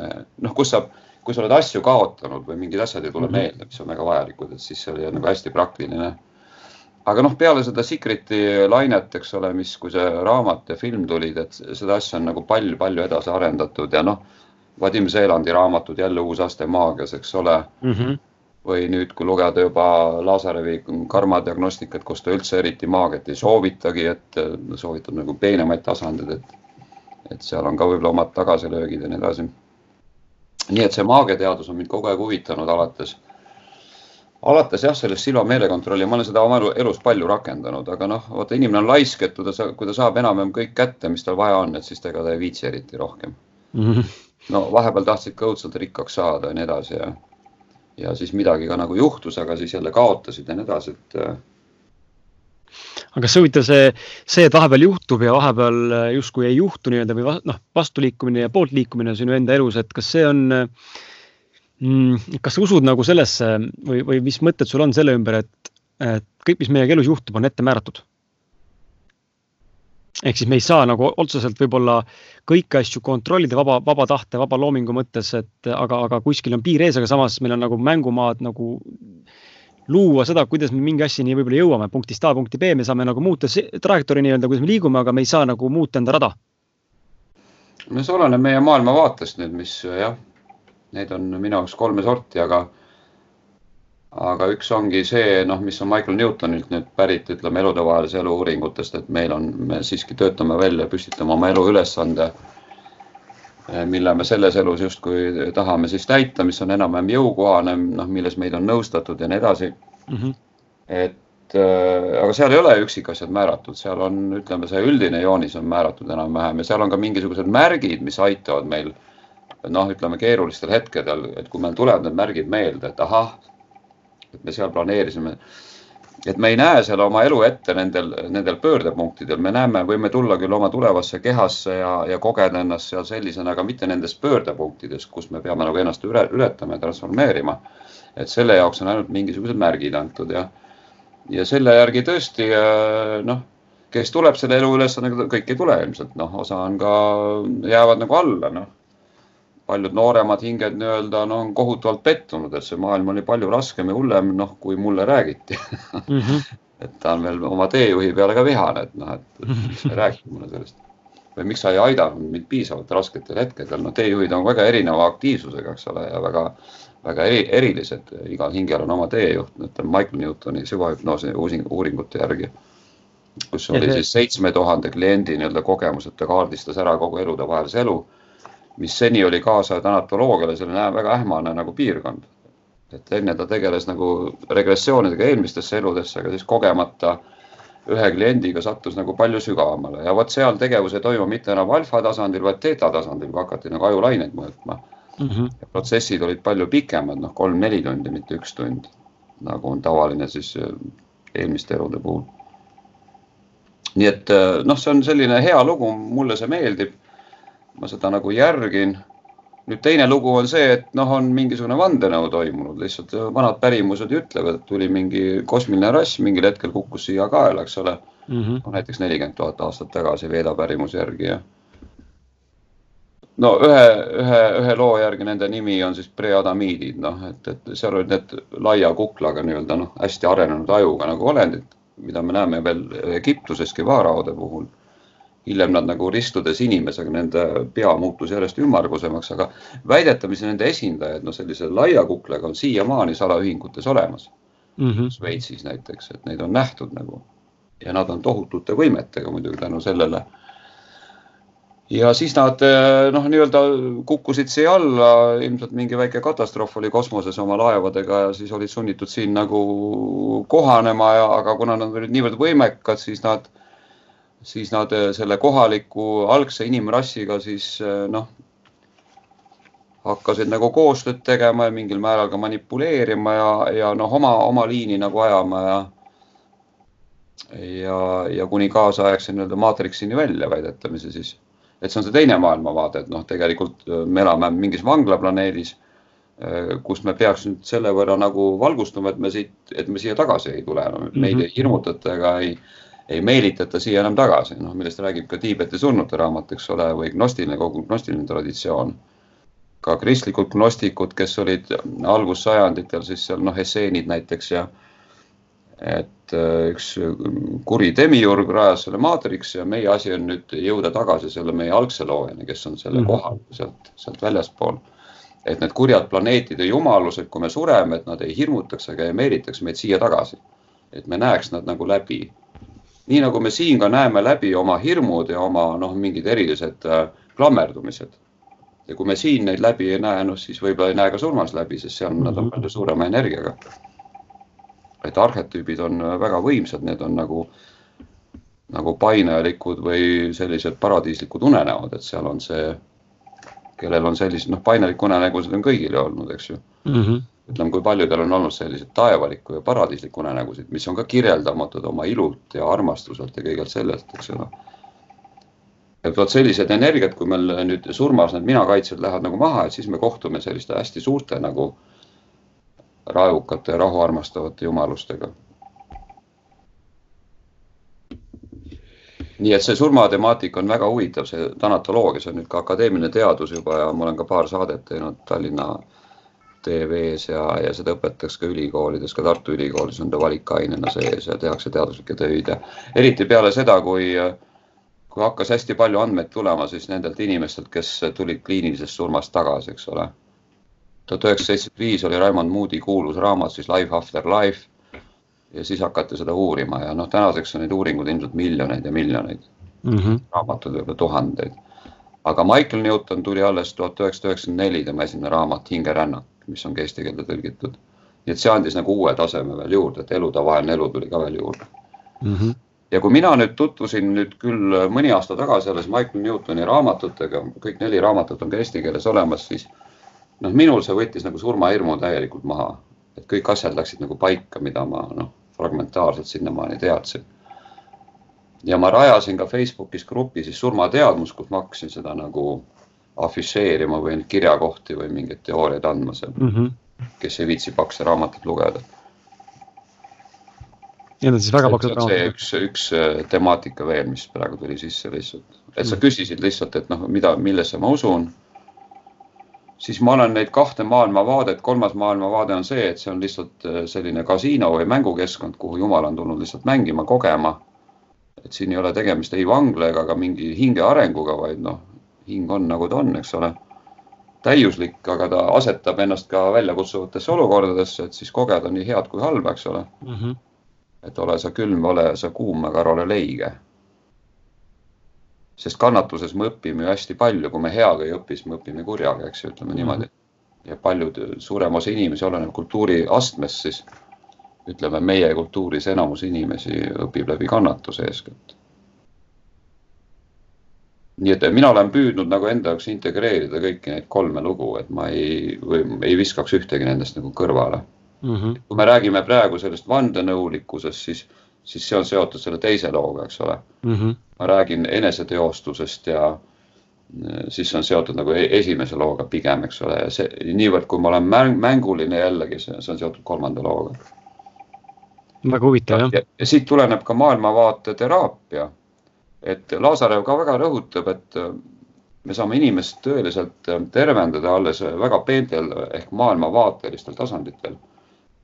noh, kus sa, kui sa oled asju kaotanud või mingid asjad ei tule mm -hmm. meelde, mis on väga vajalikud, et siis see oli nagu hästi praktiline. aga noh, peale seda Secreti lainet, eks ole, mis, kui see raamat ja film tulid, et seda asja on nagu palju-palju edasi arendatud ja noh, Vadim Seelandi raamatud jälle uus aste maagias, eks ole mm. -hmm või nüüd, kui lugeda juba Lazarevi karmadiagnostikat, kus ta üldse eriti maagiat ei soovitagi, et soovitab nagu peenemaid tasandeid, et, et seal on ka võib-olla omad tagasilöögid ja nii edasi nii et see maagiateadus on mind kogu aeg huvitanud alates, alates jah, sellest Silva meelekontrolli, ma olen seda oma elus palju rakendanud, aga noh, vaata inimene on laisk, et kui ta, kui ta saab enam-vähem kõik kätte, mis tal vaja on, et siis ega ta ei viitsi eriti rohkem mm. -hmm. no vahepeal tahtsid ka õudselt rikkaks saada ja nii edasi ja, ja siis midagi ka nagu juhtus, aga siis jälle kaotasid ja nii edasi, et aga kas huvitav see, see, et vahepeal juhtub ja vahepeal äh, justkui ei juhtu nii-öelda või noh, vastuliikumine ja pooltliikumine sinu enda elus, et kas see on mm,, kas sa usud nagu sellesse või, või mis mõtted sul on selle ümber, et, et kõik, mis meiega elus juhtub, on ette määratud? Ehk siis me ei saa nagu otseselt võib-olla kõiki asju kontrollida vaba, vaba tahte, vaba loomingu mõttes, et aga, aga kuskil on piir ees, aga samas meil on nagu mängumaad nagu luua seda, kuidas me mingi asjani võib-olla jõuame punktist A punkti B, me saame nagu muuta trajektoori nii-öelda, kuidas me liigume, aga me ei saa nagu muuta enda rada. no see oleneb meie maailmavaatest nüüd, mis jah, neid on minu jaoks kolme sorti, aga aga üks ongi see, noh, mis on Michael Newtonilt nüüd pärit, ütleme, eludevahelise elu uuringutest, et meil on, me siiski töötame välja, püstitame oma elu ülesande Eh, mille me selles elus justkui tahame siis täita, mis on enam-vähem jõukohane, noh, milles meid on nõustatud ja nii edasi mm. -hmm. et äh, aga seal ei ole üksikasjad määratud, seal on, ütleme, see üldine joonis on määratud enam-vähem ja seal on ka mingisugused märgid, mis aitavad meil noh, ütleme keerulistel hetkedel, et kui meil tulevad need märgid meelde, et ahah, et me seal planeerisime. Et me ei näe seal oma elu ette nendel, nendel pöördepunktidel, me näeme, võime tulla küll oma tulevasse kehasse ja, ja kogeda ennast seal sellisena, aga mitte nendes pöördepunktides, kus me peame nagu ennast üle, ületama ja transformeerima. et selle jaoks on ainult mingisugused märgid antud ja, ja selle järgi tõesti noh, kes tuleb selle elu ülesandega, kõik ei tule ilmselt, noh, osa on ka, jäävad nagu alla, noh paljud nooremad hinged nii-öelda no, on kohutavalt pettunud, et see maailm oli palju raskem ja hullem, noh, kui mulle räägiti mm. -hmm. <laughs> et ta on veel oma teejuhi peale ka vihane, et noh, et miks <laughs> sa ei rääkinud mulle sellest. või miks sa ei aidanud mind piisavalt rasketel hetkedel, no teejuhid on väga erineva aktiivsusega, eks ole, ja väga, väga eri, erilised, igal hingel on oma teejuht, ütleme Michael Newtoni süvahüpnoosi uuringute järgi kus oli siis seitsme tuhande kliendi nii-öelda kogemus, et ta kaardistas ära kogu eludevahelise elu mis seni oli kaasaja anatoloogiale selline väga ähmane nagu piirkond. et enne ta tegeles nagu regressioonidega eelmistesse eludesse, aga siis kogemata ühe kliendiga sattus nagu palju sügavamale ja vot seal tegevus ei toimu mitte enam alfa tasandil, vaid teeta tasandil, kui hakati nagu ajulaineid mõõtma mm. -hmm. protsessid olid palju pikemad, noh, kolm-neli tundi, mitte üks tund, nagu on tavaline siis äh, eelmiste elude puhul. nii et äh, noh, see on selline hea lugu, mulle see meeldib ma seda nagu järgin. nüüd teine lugu on see, et noh, on mingisugune vandenõu toimunud, lihtsalt vanad pärimused ütlevad, et tuli mingi kosmiline rass mingil hetkel kukkus siia kaela, eks ole mm. -hmm. No, näiteks nelikümmend tuhat aastat tagasi Veeda pärimuse järgi ja. no ühe, ühe, ühe loo järgi nende nimi on siis preadamiidid, noh, et, et seal olid need laia kuklaga nii-öelda noh, hästi arenenud ajuga nagu olendid, mida me näeme veel Egiptuseski vaaraode puhul hiljem nad nagu ristudes inimesega, nende pea muutus järjest ümmargusemaks, aga väidetavasti nende esindajad, no sellise laia kuklaga on siiamaani salaühingutes olemas mm. -hmm. Šveitsis näiteks, et neid on nähtud nagu ja nad on tohutute võimetega muidugi tänu sellele. ja siis nad noh, nii-öelda kukkusid siia alla, ilmselt mingi väike katastroof oli kosmoses oma laevadega ja siis olid sunnitud siin nagu kohanema ja, aga kuna nad olid niivõrd võimekad, siis nad siis nad äh, selle kohaliku algse inimrassiga siis äh, noh, hakkasid nagu koostööd tegema ja mingil määral ka manipuleerima ja, ja noh, oma, oma liini nagu ajama ja ja, ja kuni kaasaegse nii-öelda maatriksini välja väidetavasti siis. et see on see teine maailmavaade, et noh, tegelikult äh, me elame mingis vanglaplaneedis, kus me peaks nüüd selle võrra nagu valgustuma, et me siit, et me siia tagasi ei tule no,, meid mm -hmm. ei hirmutata ega ei ei meelitata siia enam tagasi, noh, millest räägib ka Tiibeti surnute raamat, eks ole, või gnostiline, kogu gnostiline traditsioon. ka kristlikud gnostikud, kes olid algussajanditel siis seal noh, esseenid näiteks ja et äh, üks kuri demiurg rajas selle maatriksi ja meie asi on nüüd jõuda tagasi selle meie algse loojani, kes on selle mm -hmm. kohal sealt, sealt väljaspool. et need kurjad planeetide jumalused, kui me sureme, et nad ei hirmutaks ega ei meelitaks meid siia tagasi. et me näeks nad nagu läbi. Nii nagu me siin ka näeme läbi oma hirmud ja oma noh, mingid erilised äh, klammerdumised. ja kui me siin neid läbi ei näe, noh siis võib-olla ei näe ka surmas läbi, sest seal mm -hmm. nad on mhm. palju suurema energiaga et arhetüübid on väga võimsad, need on nagu, nagu painajalikud või sellised paradiislikud unenäod, et seal on see, kellel on sellised, noh, painajalikke unenägusid on kõigil ju olnud, eks ju mm. -hmm. ütleme, kui paljudel on olnud selliseid taevalikku ja paradiislikku unenägusid, mis on ka kirjeldamatud oma ilult ja armastuselt ja kõigelt sellelt, eks ole et vot sellised energiat, kui meil nüüd surmas need minakaitsed lähevad nagu maha, et siis me kohtume selliste hästi suurte nagu raevukate ja rahu armastavate jumalustega. Nii et see surmatemaatika on väga huvitav, see tanatoloogia, see on nüüd ka akadeemiline teadus juba ja ma olen ka paar saadet teinud Tallinna TV-s ja, ja seda õpetatakse ka ülikoolides, ka Tartu Ülikoolis on ta valikainena sees ja tehakse teaduslikke töid ja eriti peale seda, kui kui hakkas hästi palju andmeid tulema, siis nendelt inimestelt, kes tulid kliinilisest surmast tagasi, eks ole tuhat üheksasada seitsekümmend viis oli Raimond Moodi kuulus raamat siis Life after life. Ja siis hakati seda uurima ja noh, tänaseks on neid uuringuid ilmselt miljoneid ja miljoneid mm. -hmm. raamatuid võib-olla tuhandeid. aga Michael Newton tuli alles tuhat üheksasada üheksakümmend neli, tema esimene raamat Hingerännak, mis on ka eesti keelde tõlgitud. nii et see andis nagu uue taseme veel juurde, et elutavaheline elu tuli ka veel juurde mm. -hmm ja kui mina nüüd tutvusin nüüd küll mõni aasta tagasi alles Michael Newtoni raamatutega, kõik neli raamatut on ka eesti keeles olemas, siis noh, minul see võttis nagu surmahirmu täielikult maha, et kõik asjad läksid nagu paika, mida ma noh, fragmentaarselt sinnamaani teadsin. ja ma rajasin ka Facebookis grupi siis surmateadmus, kus ma hakkasin seda nagu afišeerima või kirjakohti või mingeid teooriaid andma seal mm, -hmm. kes ei viitsi pakse raamatuid lugeda. Need on siis väga paksud raamatud. üks, üks äh, temaatika veel, mis praegu tuli sisse lihtsalt, et sa -hmm. küsisid lihtsalt, et noh, mida, millesse ma usun siis ma olen neid kahte maailmavaadet, kolmas maailmavaade on see, et see on lihtsalt äh, selline kasiino või mängukeskkond, kuhu Jumal on tulnud lihtsalt mängima, kogema. et siin ei ole tegemist ei vangla ega ka mingi hinge arenguga, vaid noh, hing on nagu ta on, eks ole. täiuslik, aga ta asetab ennast ka väljakutsuvatesse olukordadesse, et siis kogeda nii head kui halba, eks ole mm. -hmm. et ole sa külm, ole sa kuum, aga ole leige sest kannatuses me õpime ju hästi palju, kui me heaga ei õpi, siis me õpime kurjaga, eks ju, ütleme mm -hmm. niimoodi. ja paljud, suurem osa inimesi, oleneb kultuuriastmest, siis ütleme, meie kultuuris enamus inimesi õpib läbi kannatuse eeskätt. nii et mina olen püüdnud nagu enda jaoks integreerida kõiki neid kolme lugu, et ma ei, ei viskaks ühtegi nendest nagu kõrvale mm. -hmm. kui me räägime praegu sellest vandenõulikkusest, siis siis see on seotud selle teise looga, eks ole mm. -hmm. ma räägin eneseteostusest ja äh, siis on seotud nagu e-, esimese looga pigem, eks ole, ja see niivõrd, kui ma olen mäng, mänguline jällegi, see, on seotud kolmanda looga. väga huvitav jah. ja siit tuleneb ka maailmavaate teraapia. et Lazarev ka väga rõhutab, et äh, me saame inimest tõeliselt äh, tervendada alles väga peentel ehk maailmavaatelistel tasanditel,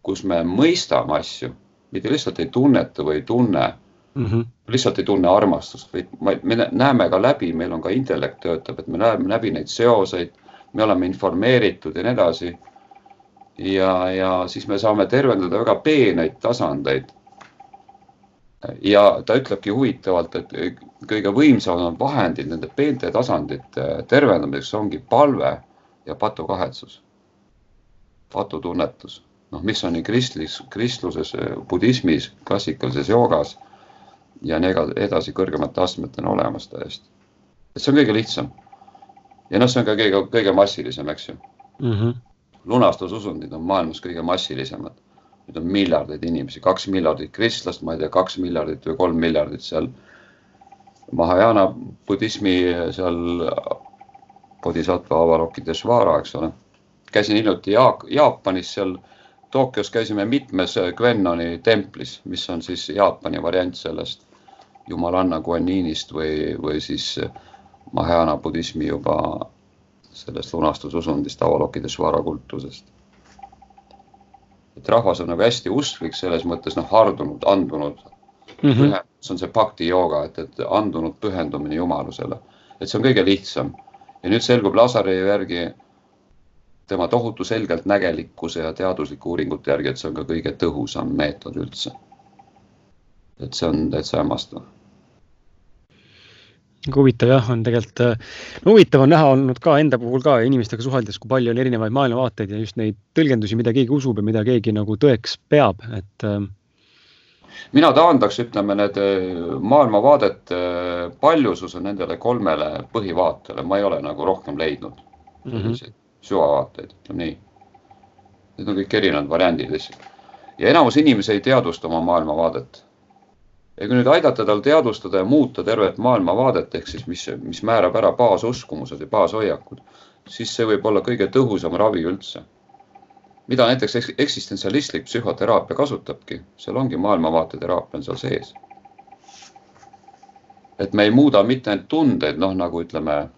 kus me mõistame asju mitte lihtsalt ei tunneta või ei tunne mm, -hmm. lihtsalt ei tunne armastust, vaid me näeme ka läbi, meil on ka intellekt töötab, et me näeme läbi neid seoseid, me oleme informeeritud ja nii edasi. ja, ja siis me saame tervendada väga peeneid tasandeid. ja ta ütlebki huvitavalt, et kõige võimsamad vahendid nende peente tasandite tervendamiseks ongi palve ja patukahetsus, patutunnetus noh, mis on nii kristlis, kristluses, budismis, klassikalises joogas ja nii edasi kõrgemate astmetena olemas täiesti. et see on kõige lihtsam. ja noh, see on ka kõige, kõige massilisem, eks ju mm. -hmm. lunastususundid on maailmas kõige massilisemad. Need on miljardeid inimesi, kaks miljardit kristlast, ma ei tea, kaks miljardit või kolm miljardit seal Mahajana budismi seal Bodhisattva Avalokiteshvara, eks ole. käisin hiljuti Jaapanis seal Tokyos käisime mitmes Gwennoni templis, mis on siis Jaapani variant sellest jumalanna Guaninist või, või siis Mahajana budismi juba sellest lunastususundist, avalokides varakultusest. et rahvas on nagu hästi usklik selles mõttes noh, hardunud, andunud mm. -hmm. see on see bhakti jooga, et, et andunud pühendumine Jumalusele, et see on kõige lihtsam ja nüüd selgub Lasari järgi tema tohutu selgeltnägelikkuse ja teaduslike uuringute järgi, et see on ka kõige tõhusam meetod üldse. et see on täitsa hämmastav huvitav jah, on tegelikult no,, huvitav on näha olnud ka enda puhul ka inimestega suheldes, kui palju on erinevaid maailmavaateid ja just neid tõlgendusi, mida keegi usub ja mida keegi nagu tõeks peab, et äh.... mina taandaks, ütleme need äh, maailmavaadete äh, paljususe nendele kolmele põhivaatele, ma ei ole nagu rohkem leidnud mm -hmm. Süvavaateid, ütleme nii. Need on kõik erinevad variandid lihtsalt ja enamus inimesi ei teadvusta oma maailmavaadet ja kui nüüd aidata tal teadvustada ja muuta tervet maailmavaadet, ehk siis mis, mis määrab ära baasuskumused ja baashoiakud, siis see võib olla kõige tõhusam ravi üldse. mida näiteks eksistentsialistlik psühhoteraapia kasutabki, seal ongi maailmavaate teraapia on seal sees. et me ei muuda mitte ainult tundeid, noh nagu ütleme,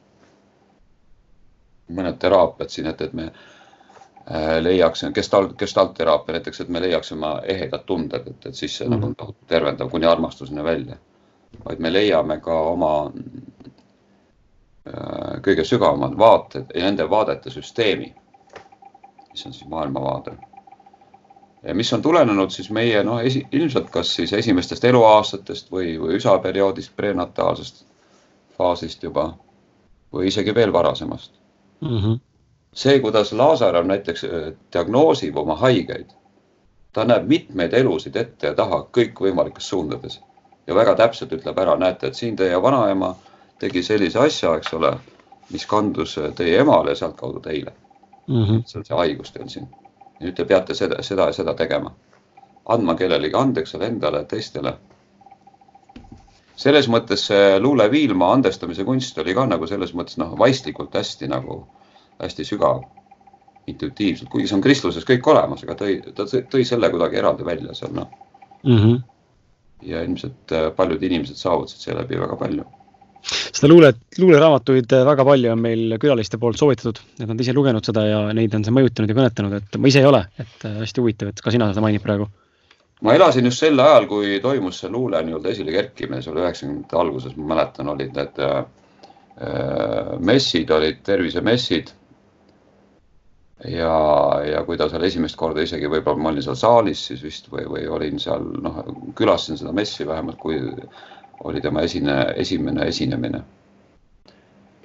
mõned teraapiad siin, et, et me Äh, leiaksime, gestalt, gestaltteraapia näiteks, et me leiaksime ehedad tunded, et, et siis see mm -hmm. nagu mhm. tervendav kuni armastuseni välja. vaid me leiame ka oma äh, kõige sügavamad vaated ja nende vaadete süsteemi, mis on siis maailmavaade. ja mis on tulenenud siis meie noh, ilmselt kas siis esimestest eluaastatest või, või üsaperioodist, prenataalsest faasist juba või isegi veel varasemast mm. -hmm see, kuidas Laasar on näiteks äh, diagnoosib oma haigeid, ta näeb mitmeid elusid ette ja taha kõikvõimalikes suundades ja väga täpselt ütleb ära, näete, et siin teie vanaema tegi sellise asja, eks ole, mis kandus äh, teie emale ja sealtkaudu teile mm. -hmm. see on see haigus teil siin. nüüd te peate seda, seda ja seda tegema, andma kellelegi andeks endale, teistele. Selles mõttes see Luule Viilma andestamise kunst oli ka nagu selles mõttes noh, vaistlikult hästi nagu hästi sügav intuitiivselt, kuigi see on kristluses kõik olemas, aga tõi, ta tõi selle kuidagi eraldi välja seal noh mm -hmm.. ja ilmselt äh, paljud inimesed saavutasid seeläbi väga palju. seda luule, luuleraamatuid äh, väga palju on meil külaliste poolt soovitatud, et nad ise lugenud seda ja neid on see mõjutanud ja kõnetanud, et ma ise ei ole, et äh, hästi huvitav, et ka sina seda mainid praegu. Ma elasin just sel ajal, kui toimus see luule nii-öelda esile kerkimine, see oli üheksakümnendate alguses, ma mäletan, olid need äh, messid olid tervisemessid ja, ja kui ta seal esimest korda isegi võib-olla ma olin seal saalis siis vist või, või olin seal noh, külastasin seda messi vähemalt, kui oli tema esine, esimene esinemine.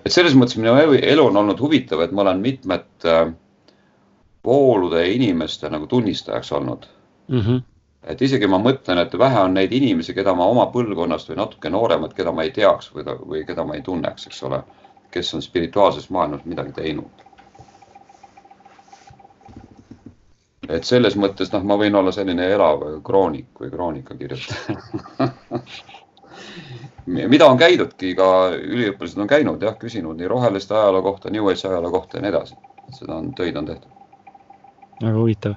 et selles mõttes minu elu on olnud huvitav, et ma olen mitmete äh, voolude inimeste nagu tunnistajaks olnud mm. -hmm. Et isegi ma mõtlen, et vähe on neid inimesi, keda ma oma põlvkonnast või natuke nooremad, keda ma ei teaks või, või keda ma ei tunneks, eks ole, kes on spirituaalses maailmas midagi teinud et selles mõttes noh, ma võin olla selline elav kroonik või kroonikakirjutaja <laughs> mida on käidudki ka, üliõpilased on käinud jah, küsinud nii roheliste ajaloo kohta, New Age ajaloo kohta ja nii edasi. seda on, töid on tehtud. väga huvitav.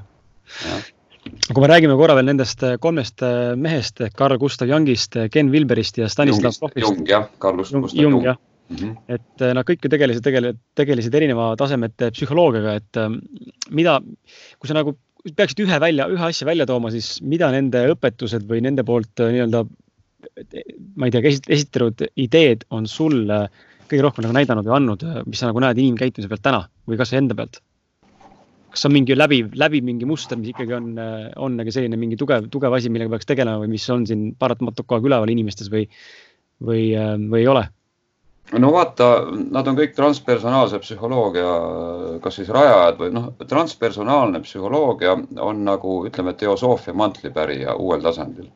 Kui me räägime korra veel nendest kolmest mehest, Carl Gustav Jungist, Ken Wilberist ja Stanislav Grossist. Jung jah, Carl Gustav Jung, Jung. Mm -hmm. et eh, nad kõik ju tegelesid, tegelesid, tegelesid erineva tasemete psühholoogiaga, et eh, mida, kui sa nagu peaksid ühe välja, ühe asja välja tooma, siis mida nende õpetused või nende poolt eh, nii-öelda, ma ei tea, esitanud ideed on sulle kõige rohkem nagu näidanud või andnud, mis sa nagu näed inimkäitumise pealt täna või kasvõi enda pealt? Kas on mingi läbiv, läbiv mingi muster, mis ikkagi on, on nagu selline mingi tugev, tugev asi, millega peaks tegelema või mis on siin paratamatult kogu aeg üleval inimestes või, või, või ei ole? no vaata, nad on kõik transpersonaalse psühholoogia, kas siis rajajad või noh, transpersonaalne psühholoogia on nagu ütleme, teosoofia mantlipärija uuel tasandil.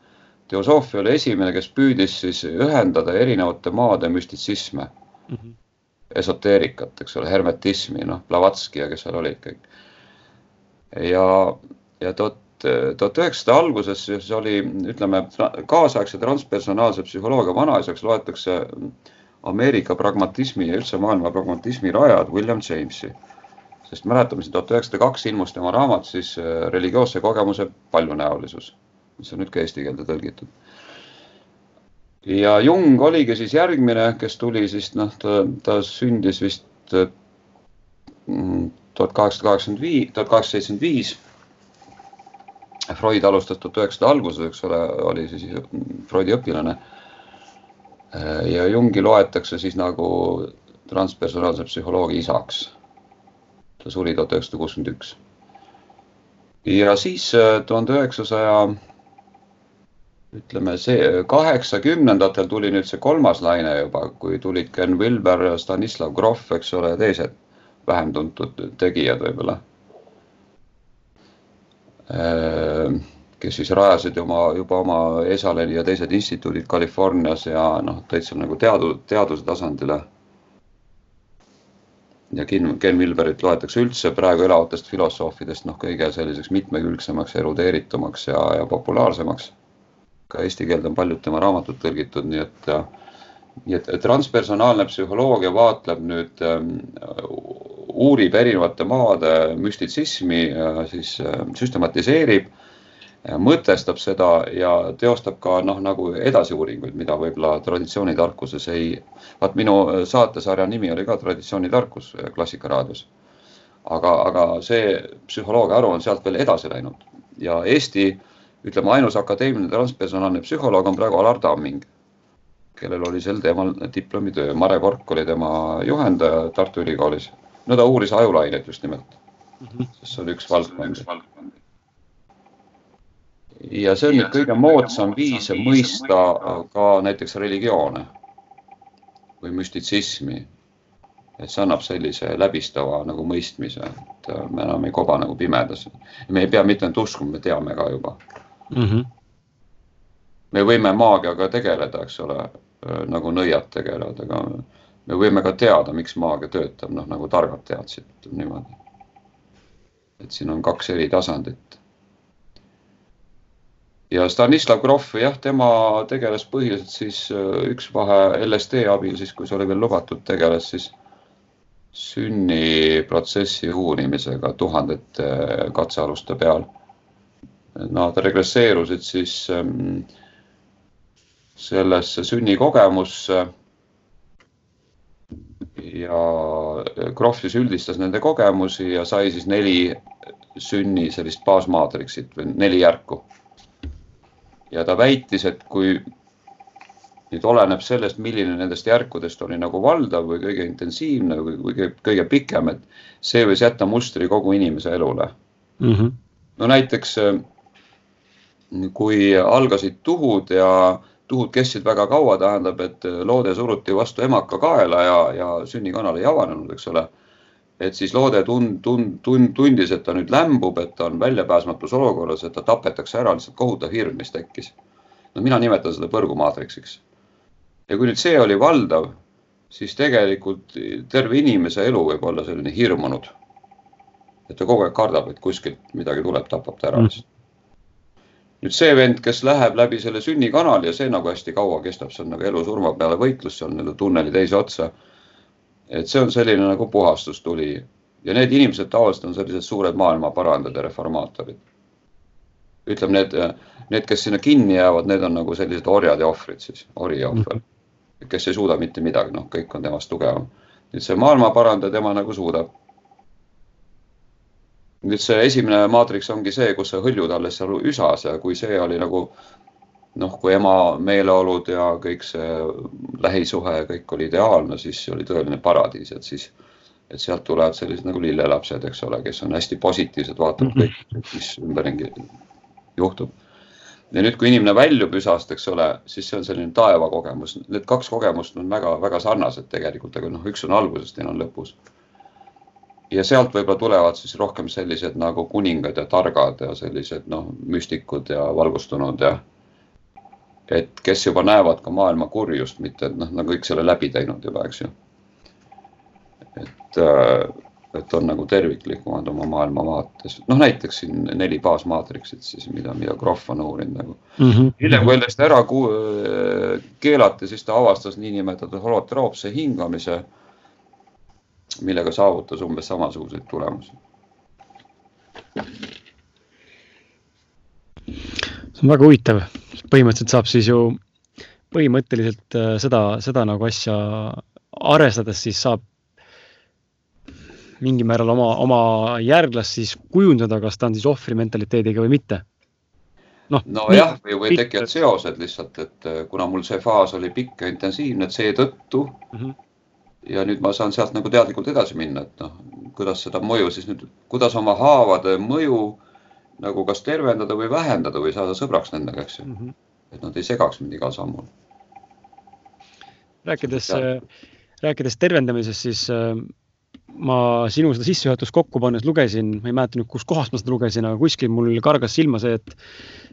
teosoofia oli esimene, kes püüdis siis ühendada erinevate maade müstitsisme mm, -hmm. esoteerikat, eks ole, hermetismi, noh, Blavatski ja kes seal olid kõik. Ja, ja tuhat, tuhat üheksasada alguses siis oli, ütleme, kaasaegse transpersonaalse psühholoogia vanaisaks loetakse äh, Ameerika pragmatismi ja üldse maailma pragmatismi rajad William Jamesi. sest mäletame, siin tuhat üheksasada kaks ilmus tema raamat siis äh, religioosse kogemuse paljunäolisus, mis on nüüd ka eesti keelde tõlgitud. ja Jung oligi siis järgmine, kes tuli siis noh, ta, ta sündis vist äh, tuhat kaheksasada kaheksakümmend viis, tuhat kaheksasada seitsekümmend viis. Freud alustas tuhat üheksasada alguses, eks ole, oli siis Freudi õpilane. ja Jungi loetakse siis nagu transpersonaalse psühholoogia isaks. ta suri tuhat üheksasada kuuskümmend üks. ja siis äh, tuhande üheksasaja ütleme see kaheksakümnendatel tuli nüüd see kolmas laine juba, kui tulid Ken Wilber, Stanislav Grof, eks ole, teised vähem tuntud tegijad võib-olla. Äh, kes siis rajasid oma, juba oma Esaleni ja teised instituudid Californias ja noh, täitsa nagu teadu, teaduse tasandile. ja Ken, Ken Wilberit loetakse üldse praegu elavatest filosoofidest noh, kõige selliseks mitmekülgsemaks, erudeeritumaks ja, ja populaarsemaks ka eesti keelde on paljud tema raamatud tõlgitud, nii et, nii et transpersonaalne psühholoogia vaatleb nüüd ähm,, uurib erinevate maade müstitsismi, siis äh, süstematiseerib, mõtestab seda ja teostab ka noh, nagu edasiuuringuid, mida võib-olla traditsioonitarkuses ei. vaat minu saatesarja nimi oli ka Traditsioonitarkus Klassikaraadios. aga, aga see psühholoogia haru on sealt veel edasi läinud ja Eesti ütleme, ainus akadeemiline transpersonaalne psühholoog on praegu Alar Tamming, kellel oli sel teemal diplomitöö. Mare Kork oli tema juhendaja Tartu Ülikoolis. no ta uuris ajulaineid just nimelt mm, -hmm. sest see oli üks valdkond. ja see on nüüd kõige moodsam viis mõista ka näiteks religioone või müstitsismi. et see annab sellise läbistava nagu mõistmise, et me enam ei koba nagu pimedas. me ei pea mitte ainult uskuma, me teame ka juba mm. -hmm. me võime maagiaga tegeleda, eks ole, nagu nõiad tegelevad, aga me võime ka teada, miks maagia töötab, noh nagu targad teadsid niimoodi. et siin on kaks eri tasandit. ja Stanislav Grof, jah, tema tegeles põhiliselt siis üks vahe LSD abil, siis kui see oli veel lubatud, tegeles siis sünniprotsessi uurimisega tuhandete katsealuste peal nad regresseerusid siis ähm, sellesse sünnikogemusse. ja Krohv siis üldistas nende kogemusi ja sai siis neli sünni sellist baasmaatriksit või neli järku. ja ta väitis, et kui nüüd oleneb sellest, milline nendest järkudest oli nagu valdav või kõige intensiivne või, või kõige, kõige pikem, et see võis jätta mustri kogu inimese elule mm. -hmm. no näiteks kui algasid tuhud ja tuhud kestsid väga kaua, tähendab, et loode suruti vastu emaka kaela ja, ja sünnikanal ei avanenud, eks ole. et siis loode tund, tund, tund, tundis, et ta nüüd lämbub, et ta on väljapääsmatus olukorras, et ta tapetakse ära, lihtsalt kohutav hirm, mis tekkis. no mina nimetan seda põrgumaatriksiks. ja kui nüüd see oli valdav, siis tegelikult terve inimese elu võib olla selline hirmunud. et ta kogu aeg kardab, et kuskilt midagi tuleb, tapab ta ära lihtsalt mm nüüd see vend, kes läheb läbi selle sünnikanali ja see nagu hästi kaua kestab, see on nagu elu-surma peale võitlus, see on nii-öelda tunneli teise otsa. et see on selline nagu puhastustuli ja need inimesed tavaliselt on sellised suured maailma parandajad ja reformaatorid. ütleme, need, need, kes sinna kinni jäävad, need on nagu sellised orjad ja ohvrid siis, ori ja ohver, kes ei suuda mitte midagi, noh, kõik on temast tugevam. nüüd see maailma parandaja, tema nagu suudab nüüd see esimene maatriks ongi see, kus sa hõljud alles seal üsas ja kui see oli nagu noh, kui ema meeleolud ja kõik see lähisuhe ja kõik oli ideaalne, siis oli tõeline paradiis, et siis, et sealt tulevad sellised nagu lillelapsed, eks ole, kes on hästi positiivsed, vaatavad mm -hmm. kõik, mis ümberringi juhtub. ja nüüd, kui inimene väljub üsast, eks ole, siis see on selline taevakogemus, need kaks kogemust on väga-väga sarnased tegelikult, aga noh, üks on alguses, teine on lõpus ja sealt võib-olla tulevad siis rohkem sellised nagu kuningad ja targad ja sellised noh, müstikud ja valgustunud ja et kes juba näevad ka maailma kurjust, mitte et noh, nagu kõik selle läbi teinud juba, eks ju. et, äh, et on nagu terviklikumad oma maailmavaates, noh näiteks siin neli baasmaatriksit siis, mida, mida Krohv on uurinud nagu mm. -hmm. hiljem, kui endast ära keelati, siis ta avastas niinimetatud holotroopse hingamise millega saavutas umbes samasuguseid tulemusi. see on väga huvitav, põhimõtteliselt saab siis ju põhimõtteliselt äh, seda, seda nagu asja arvestades siis saab mingil määral oma, oma järglast siis kujundada, kas ta on siis ohvri mentaliteediga või mitte noh. nojah, või, või tekivad seosed lihtsalt, et äh, kuna mul see faas oli pikk ja intensiivne, et seetõttu mm. -hmm. Ja nüüd ma saan sealt nagu teadlikult edasi minna, et noh, kuidas seda mõju siis nüüd, kuidas oma haavade mõju nagu kas tervendada või vähendada või saada sõbraks nendega, eks ju mm. -hmm. et nad ei segaks mind igal sammul. rääkides, rääkides tervendamisest, siis äh, ma sinu seda sissejuhatust kokku pannes lugesin, ma ei mäleta nüüd, kuskohast ma seda lugesin, aga kuskil mul kargas silma see, et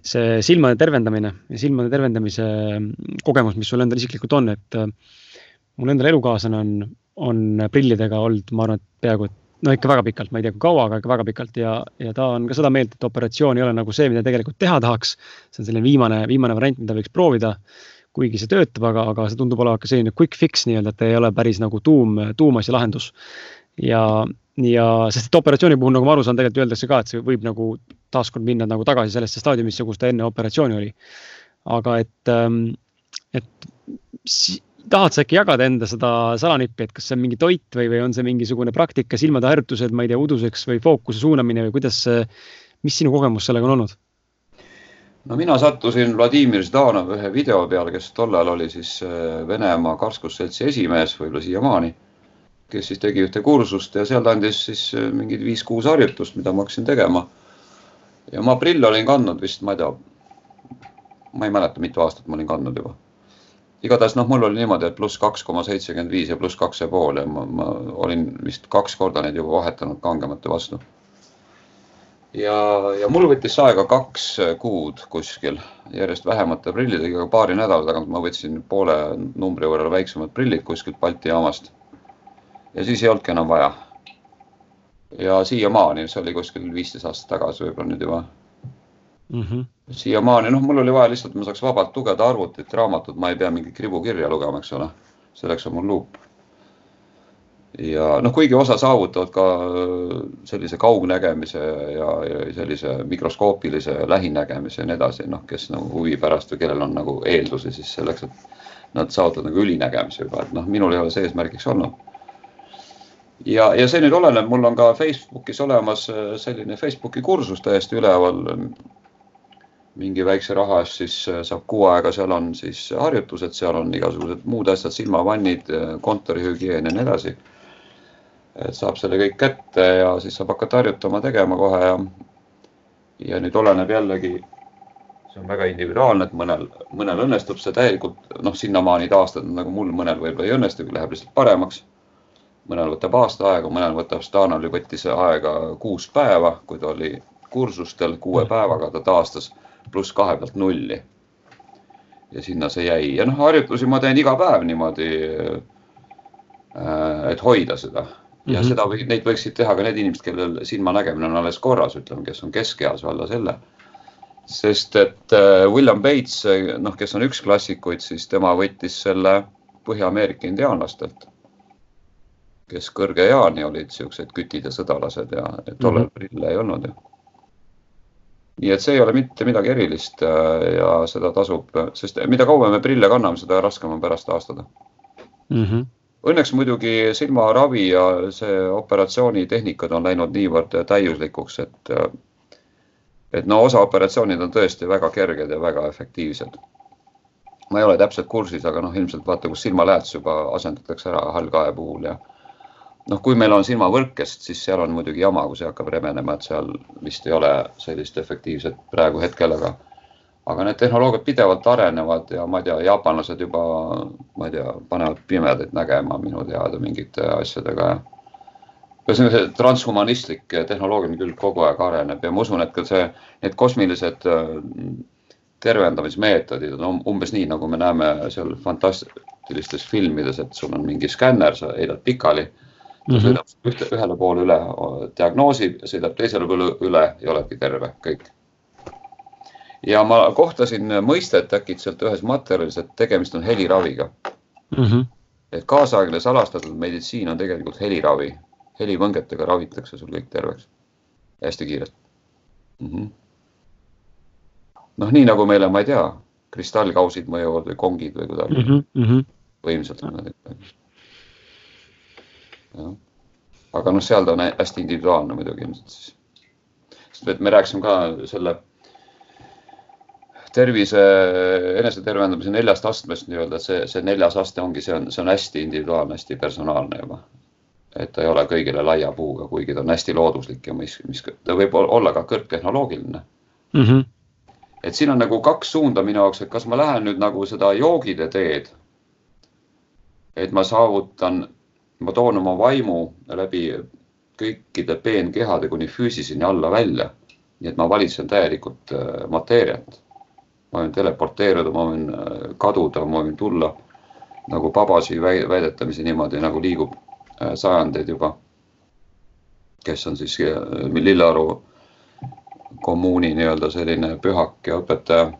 see silmade tervendamine ja silmade tervendamise kogemus, mis sul endal isiklikult on, et äh, mul endal elukaaslane on, on prillidega olnud, ma arvan, et peaaegu, et no ikka väga pikalt, ma ei tea, kui kaua, aga ikka väga pikalt ja, ja ta on ka seda meelt, et operatsioon ei ole nagu see, mida tegelikult teha tahaks. see on selline viimane, viimane variant, mida võiks proovida kuigi see töötab, aga, aga see tundub olevat ka selline quick fix nii-öelda, et ei ole päris nagu tuum, tuumasja lahendus ja, ja sest et operatsiooni puhul, nagu ma aru saan, tegelikult öeldakse ka, et see võib nagu taaskord minna nagu tagasi sellesse staadiumisse, kus ta enne operatsiooni oli. aga et, ähm, et tahad sa äkki jagada enda seda salanippi, et kas see on mingi toit või, või on see mingisugune praktika, silmade harjutused, ma ei tea, uduseks või fookuse suunamine või kuidas mis sinu kogemus sellega on olnud? no mina sattusin Vladimir Zdanov ühe video peale, kes tollal oli siis äh, Venemaa karskusseltsi esimees, võib-olla siiamaani kes siis tegi ühte kursust ja seal ta andis siis äh, mingid viis-kuus harjutust, mida ma hakkasin tegema. ja ma prille olin kandnud vist, ma ei tea, ma ei mäleta, mitu aastat ma olin kandnud juba. Igatahes noh, mul oli niimoodi, et pluss kaks koma seitsekümmend viis ja pluss kaks ja pool ja ma, ma olin vist kaks korda neid juba vahetanud kangemate vastu. ja, ja mul võttis aega kaks kuud kuskil järjest vähemate prillidega, paari nädala tagant ma võtsin poole numbri võrra väiksemad prillid kuskilt Balti jaamast ja siis ei olnudki enam vaja. ja siiamaani, see oli kuskil viisteist aastat tagasi võib-olla nüüd juba mm -hmm.. siiamaani, noh, mul oli vaja lihtsalt, ma saaks vabalt lugeda arvutit, raamatut, ma ei pea mingit kribukirja lugema, eks ole. selleks on mul luup. ja noh, kuigi osa saavutavad ka sellise kaugnägemise ja, ja sellise mikroskoopilise lähinägemise ja nii edasi, noh, kes nagu huvi pärast või kellel on nagu eeldusi siis selleks, et nad saavutavad nagu ülinägemise juba, et noh, minul ei ole see eesmärgiks olnud ja, ja see nüüd oleneb, mul on ka Facebookis olemas äh, selline Facebooki kursus täiesti üleval. Mingi väikse raha eest siis äh, saab kuu aega, seal on siis harjutused, seal on igasugused muud asjad, silmavannid, äh, kontorihügieen ja nii edasi. et saab selle kõik kätte ja siis saab hakata harjutama, tegema kohe ja. ja nüüd oleneb jällegi, see on väga individuaalne, et mõnel, mõnel õnnestub see täielikult noh, sinnamaani taastada nagu mul, mõnel võib-olla ei õnnestu, läheb lihtsalt paremaks mõnel võtab aasta aega, mõnel võtab, Stanoli võttis aega kuus päeva, kui ta oli kursustel, kuue päevaga ta taastas pluss kahe pealt nulli. ja sinna see jäi ja noh, harjutusi ma teen iga päev niimoodi. Äh, et hoida seda ja mm -hmm. seda või neid võiksid teha ka need inimesed, kellel silmanägemine on alles korras, ütleme, kes on keskeas või alla selle. sest et äh, William Bates, noh, kes on üks klassikuid, siis tema võttis selle Põhja-Ameerika indiaanlastelt kes kõrge eani olid siuksed kütid ja sõdalased ja tollal mm -hmm. prille ei olnud ju. Nii et see ei ole mitte midagi erilist äh, ja seda tasub, sest mida kauem me prille kanname, seda raskem on pärast taastada mm. -hmm. Õnneks muidugi silmaravi ja see operatsioonitehnikad on läinud niivõrd täiuslikuks, et et no osa operatsioonid on tõesti väga kerged ja väga efektiivsed. ma ei ole täpselt kursis, aga noh, ilmselt vaata, kus silmalähetus juba asendatakse ära hallkae puhul ja noh, kui meil on silmavõrkest, siis seal on muidugi jama, kui see hakkab rebenema, et seal vist ei ole sellist efektiivset praegu hetkel, aga aga need tehnoloogiad pidevalt arenevad ja ma ei tea, jaapanlased juba, ma ei tea, panevad pimedaid nägema minu teada mingite asjadega. ühesõnaga see transhumanistlik tehnoloogia küll kogu aeg areneb ja ma usun, et ka see, need kosmilised äh, tervendamismeetodid on umbes nii, nagu me näeme seal fantastilistes filmides, et sul on mingi skänner, sa heidad pikali ta mm -hmm. sõidab ühte, ühele poole üle, diagnoosib, sõidab teisele poole üle ja oledki terve, kõik. ja ma kohtasin mõistet äkitselt ühes materjalis, et tegemist on heliraviga mm. -hmm. et kaasaegne salastatud meditsiin on tegelikult heliravi, helivõngetega ravitakse sul kõik terveks, hästi kiirelt mm. -hmm. noh, nii nagu meile, ma ei tea, kristallkausid mõjuvad või kongid või kuidagi mm -hmm. võimsalt niimoodi aga noh, seal ta on hästi individuaalne muidugi ilmselt siis. sest et me rääkisime ka selle tervise enesetervendamise neljast astmest nii-öelda, see, see neljas aste ongi, see on, see on hästi individuaalne, hästi personaalne juba. et ta ei ole kõigile laia puuga, kuigi ta on hästi looduslik ja mis, mis, ta võib olla ka kõrgtehnoloogiline mm. -hmm. et siin on nagu kaks suunda minu jaoks, et kas ma lähen nüüd nagu seda joogide teed. et ma saavutan, ma toon oma vaimu läbi kõikide peenkehade kuni füüsiseni alla välja. nii et ma valitsen täielikult äh, mateeriat ma võin teleporteeruda, ma võin äh, kaduda, ma võin tulla nagu Babasi väidetamisi niimoodi nagu liigub äh, sajandeid juba. kes on siis Lillearu kommuuni nii-öelda selline pühak ja õpetaja.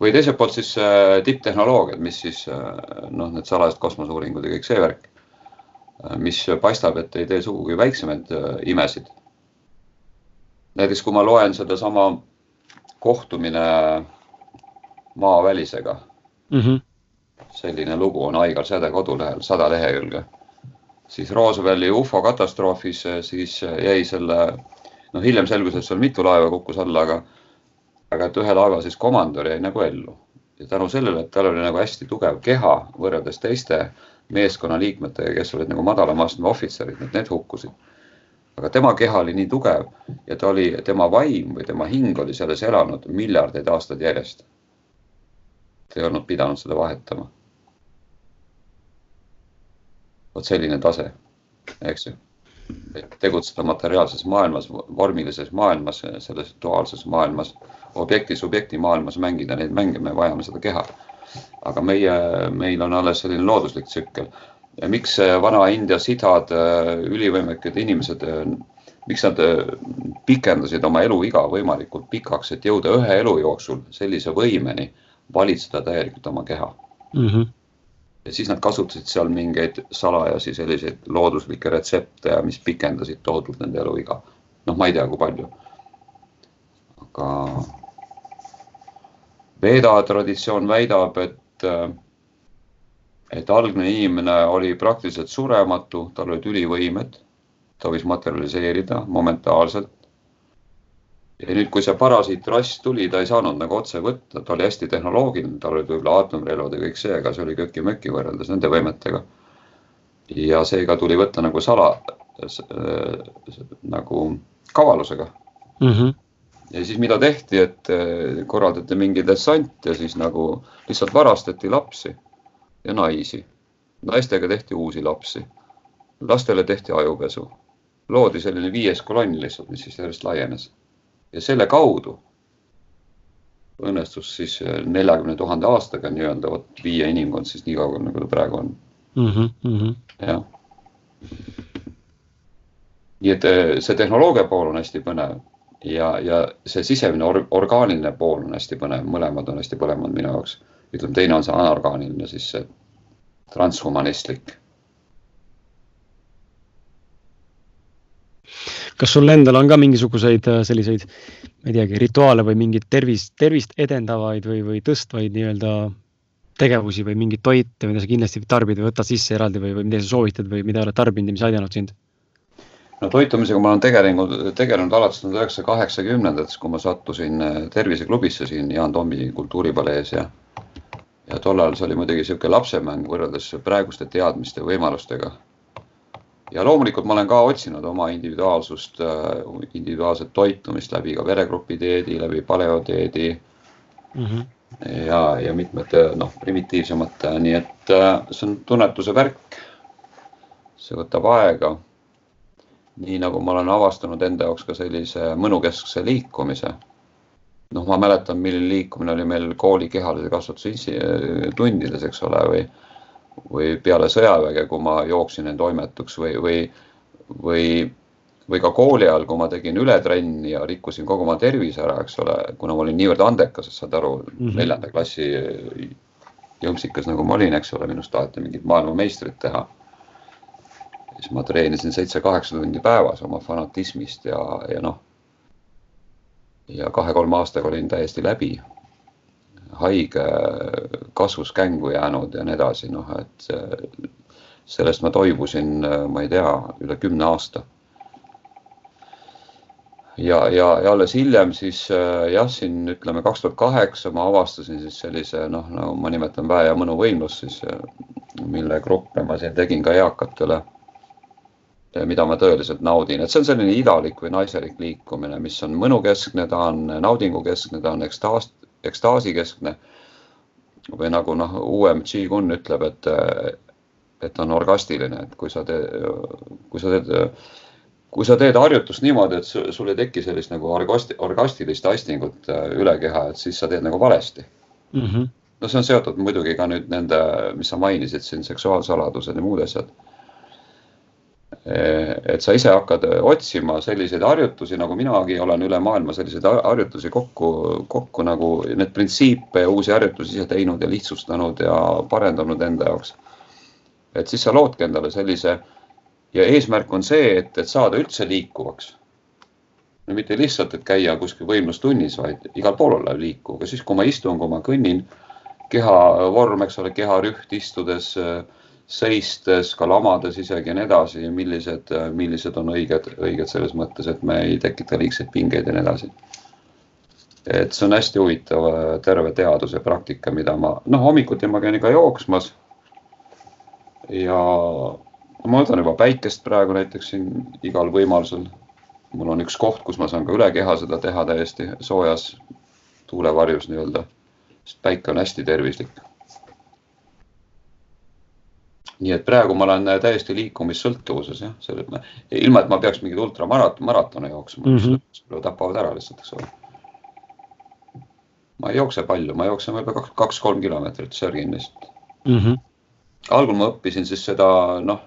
või teiselt poolt siis tipptehnoloogiad, mis siis noh, need salajased kosmoseuuringud ja kõik see värk, mis paistab, et ei tee sugugi väiksemaid imesid. näiteks kui ma loen sedasama kohtumine maavälisega mm. -hmm. selline lugu on Aigar Säde kodulehel, sada lehekülge. siis Roosevelti ufo katastroofis siis jäi selle, noh, hiljem selgus, et seal mitu laeva kukkus alla, aga, aga et ühe laeva siis komandör jäi nagu ellu. ja tänu sellele, et tal oli nagu hästi tugev keha võrreldes teiste meeskonnaliikmetega, kes olid nagu madalama astme ohvitserid, et need hukkusid aga tema keha oli nii tugev ja ta oli, tema vaim või tema hing oli selles elanud miljardeid aastaid järjest ei olnud pidanud seda vahetama. vot selline tase, eks ju. et tegutseda materiaalses maailmas, vormilises maailmas, selles duaalses maailmas, objekti-subjekti maailmas mängida neid mänge, me vajame seda keha. Aga meie, meil on alles selline looduslik tsükkel. miks Vana-India sidad, ülivõimekad inimesed miks nad pikendasid oma eluiga võimalikult pikaks, et jõuda ühe elu jooksul sellise võimeni valitseda täielikult oma keha mm. -hmm. ja siis nad kasutasid seal mingeid salajasi selliseid looduslikke retsepte, mis pikendasid tohutult nende eluiga. noh, ma ei tea, kui palju. aga Veda traditsioon väidab, et, et algne inimene oli praktiliselt surematu, tal olid ülivõimed, ta võis materialiseerida momentaalselt ja nüüd, kui see parasiitrass tuli, ta ei saanud nagu otse võtta, ta oli hästi tehnoloogiline, tal olid võib-olla aatomrelvad ja kõik see, aga see oli köki-möki võrreldes nende võimetega. ja seega tuli võtta nagu sala äh,, nagu kavalusega mm. -hmm. Ja siis mida tehti, et äh, korraldati mingi dessant ja siis nagu lihtsalt varastati lapsi ja naisi. naistega tehti uusi lapsi. lastele tehti ajupesu. loodi selline viies kolonn lihtsalt, mis siis järjest laienes ja selle kaudu õnnestus siis neljakümne tuhande aastaga nii-öelda vot viia inimkond siis nii kaugele, nagu ta praegu on mm. -hmm. jah. nii et eh, see tehnoloogia pool on hästi põnev ja, ja see sisemine or orgaaniline pool on hästi põnev, mõlemad on hästi põnevad minu jaoks. ütleme, teine on see anorgaaniline, siis see transhumanistlik kas sul endal on ka mingisuguseid äh, selliseid, ma ei teagi, rituaale või mingeid tervist, tervist edendavaid või, või tõstvaid nii-öelda tegevusi või mingeid toite, mida sa kindlasti tarbid või võtad sisse eraldi või, või mida sa soovitad või mida oled tarbinud ja mis aidanud sind? No toitumisega ma olen tegelenud, tegelenud alates tuhande üheksasaja kaheksakümnendatest, kui ma sattusin äh, terviseklubisse siin Jaan Tommi kultuuripalees ja ja tollal see oli muidugi niisugune lapsemäng võrreldes praeguste teadmiste võimalustega ja loomulikult ma olen ka otsinud oma individuaalsust, äh, individuaalset toitumist läbi ka veregrupi dieedi, läbi paleodieedi mm. -hmm. ja, ja mitmete noh, primitiivsemate, nii et äh, see on tunnetuse värk. see võtab aega. Nii nagu ma olen avastanud enda jaoks ka sellise mõnukeskse liikumise. noh, ma mäletan, milline liikumine oli meil kooli kehalise kasvatuse tundides, eks ole, või või peale sõjaväge, kui ma jooksin end toimetuks või, või, või, või ka kooli ajal, kui ma tegin ületrenni ja rikkusin kogu oma tervise ära, eks ole, kuna ma olin niivõrd andekas, saad aru mm, -hmm. neljanda klassi jõmpsikas nagu ma olin, eks ole, minust taheti mingit maailmameistrit teha. Siis ma treenisin seitse-kaheksa tundi päevas oma fanatismist ja, ja noh, ja kahe-kolme aastaga olin täiesti läbi haige, kasvus kängu jäänud ja nii edasi, noh, et sellest ma toibusin, ma ei tea, üle kümne aasta. ja, ja, ja alles hiljem siis jah, siin ütleme kaks tuhat kaheksa ma avastasin siis sellise noh, nagu ma nimetan väe ja mõnuvõimlus siis, mille gruppe ma siin tegin ka eakatele mida ma tõeliselt naudin, et see on selline idalik või naiselik liikumine, mis on mõnukeskne, ta on naudingukeskne, ta on ekstaas, ekstaasikeskne. või nagu noh, uuem Qigong ütleb, et, et on orgastiline, et kui sa teed, kui sa teed, kui sa teed harjutust niimoodi, et sul ei teki sellist nagu orgasti, orgastilist aistingut üle keha, et siis sa teed nagu valesti mm. -hmm. no see on seotud muidugi ka nüüd nende, mis sa mainisid siin, seksuaalsaladused ja muud asjad et sa ise hakkad otsima selliseid harjutusi, nagu minagi olen üle maailma selliseid harjutusi kokku, kokku nagu need printsiipe ja uusi harjutusi ise teinud ja lihtsustanud ja parendanud enda jaoks. et siis sa loodki endale sellise ja eesmärk on see, et, et saada üldse liikuvaks. no mitte lihtsalt, et käia kuskil võimlustunnis, vaid igal pool olla liikuv, ka siis, kui ma istun, kui ma kõnnin, keha vorm, eks ole, keharüht istudes äh, seistes, ka lamades isegi ja nii edasi, millised, millised on õiged, õiged selles mõttes, et me ei tekita liigseid pingeid ja nii edasi. et see on hästi huvitav terve teaduse praktika, mida ma, noh, hommikuti ma käin ka jooksmas. ja ma võtan juba päikest praegu näiteks siin igal võimalusel. mul on üks koht, kus ma saan ka üle keha seda teha täiesti soojas tuulevarjus nii-öelda, sest päike on hästi tervislik nii et praegu ma olen äh, täiesti liikumissõltuvuses jah, selle, ilma et ma peaks mingeid ultramarat-, maratone jooksma mm, -hmm. tapavad ära lihtsalt, eks ole. ma ei jookse palju, ma jooksen võib-olla kaks, kaks-kolm kilomeetrit, sörgin lihtsalt mm. -hmm. algul ma õppisin siis seda, noh,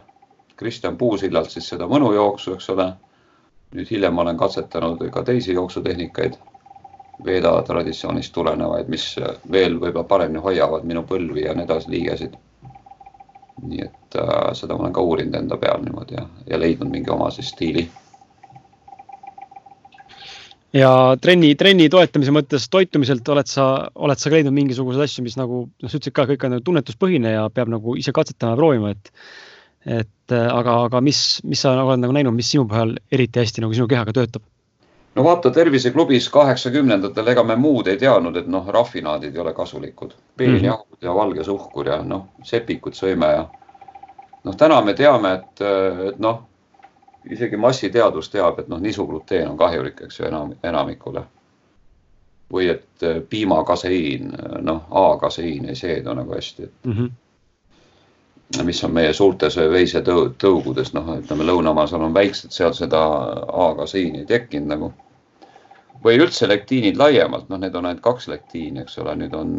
Kristjan Puusillalt siis seda mõnujooksu, eks ole. nüüd hiljem ma olen katsetanud ka teisi jooksutehnikaid, Veda traditsioonist tulenevaid, mis veel võib-olla paremini hoiavad minu põlvi ja nii edasi, liigesid nii et äh, seda ma olen ka uurinud enda peal niimoodi ja, ja leidnud mingi oma siis stiili. ja trenni, trenni toetamise mõttes toitumiselt oled sa, oled sa leidnud mingisuguseid asju, mis nagu noh, sa ütlesid ka, kõik on nagu tunnetuspõhine ja peab nagu ise katsetama ja proovima, et et äh, aga, aga mis, mis sa oled nagu näinud, mis sinu põhjal eriti hästi nagu sinu kehaga töötab? No vaata terviseklubis kaheksakümnendatel, ega me muud ei teadnud, et noh, rafinaadid ei ole kasulikud. peenjahud mm -hmm. ja valge suhkur ja noh, sepikut sõime ja noh, täna me teame, et, et noh, isegi massiteadus teab, et noh, nisugluteen on kahjulik, eks ju, enam, enamikule. või et piimakaseiin, noh, A-kaseiin ei seedu nagu hästi, et mm. -hmm mis on meie suurtes veisetõugudes, noh, ütleme lõunamaal seal on väiksed, seal seda A-kaseiini ei tekkinud nagu või üldse lektiinid laiemalt, noh, need on ainult kaks lektiini, eks ole, nüüd on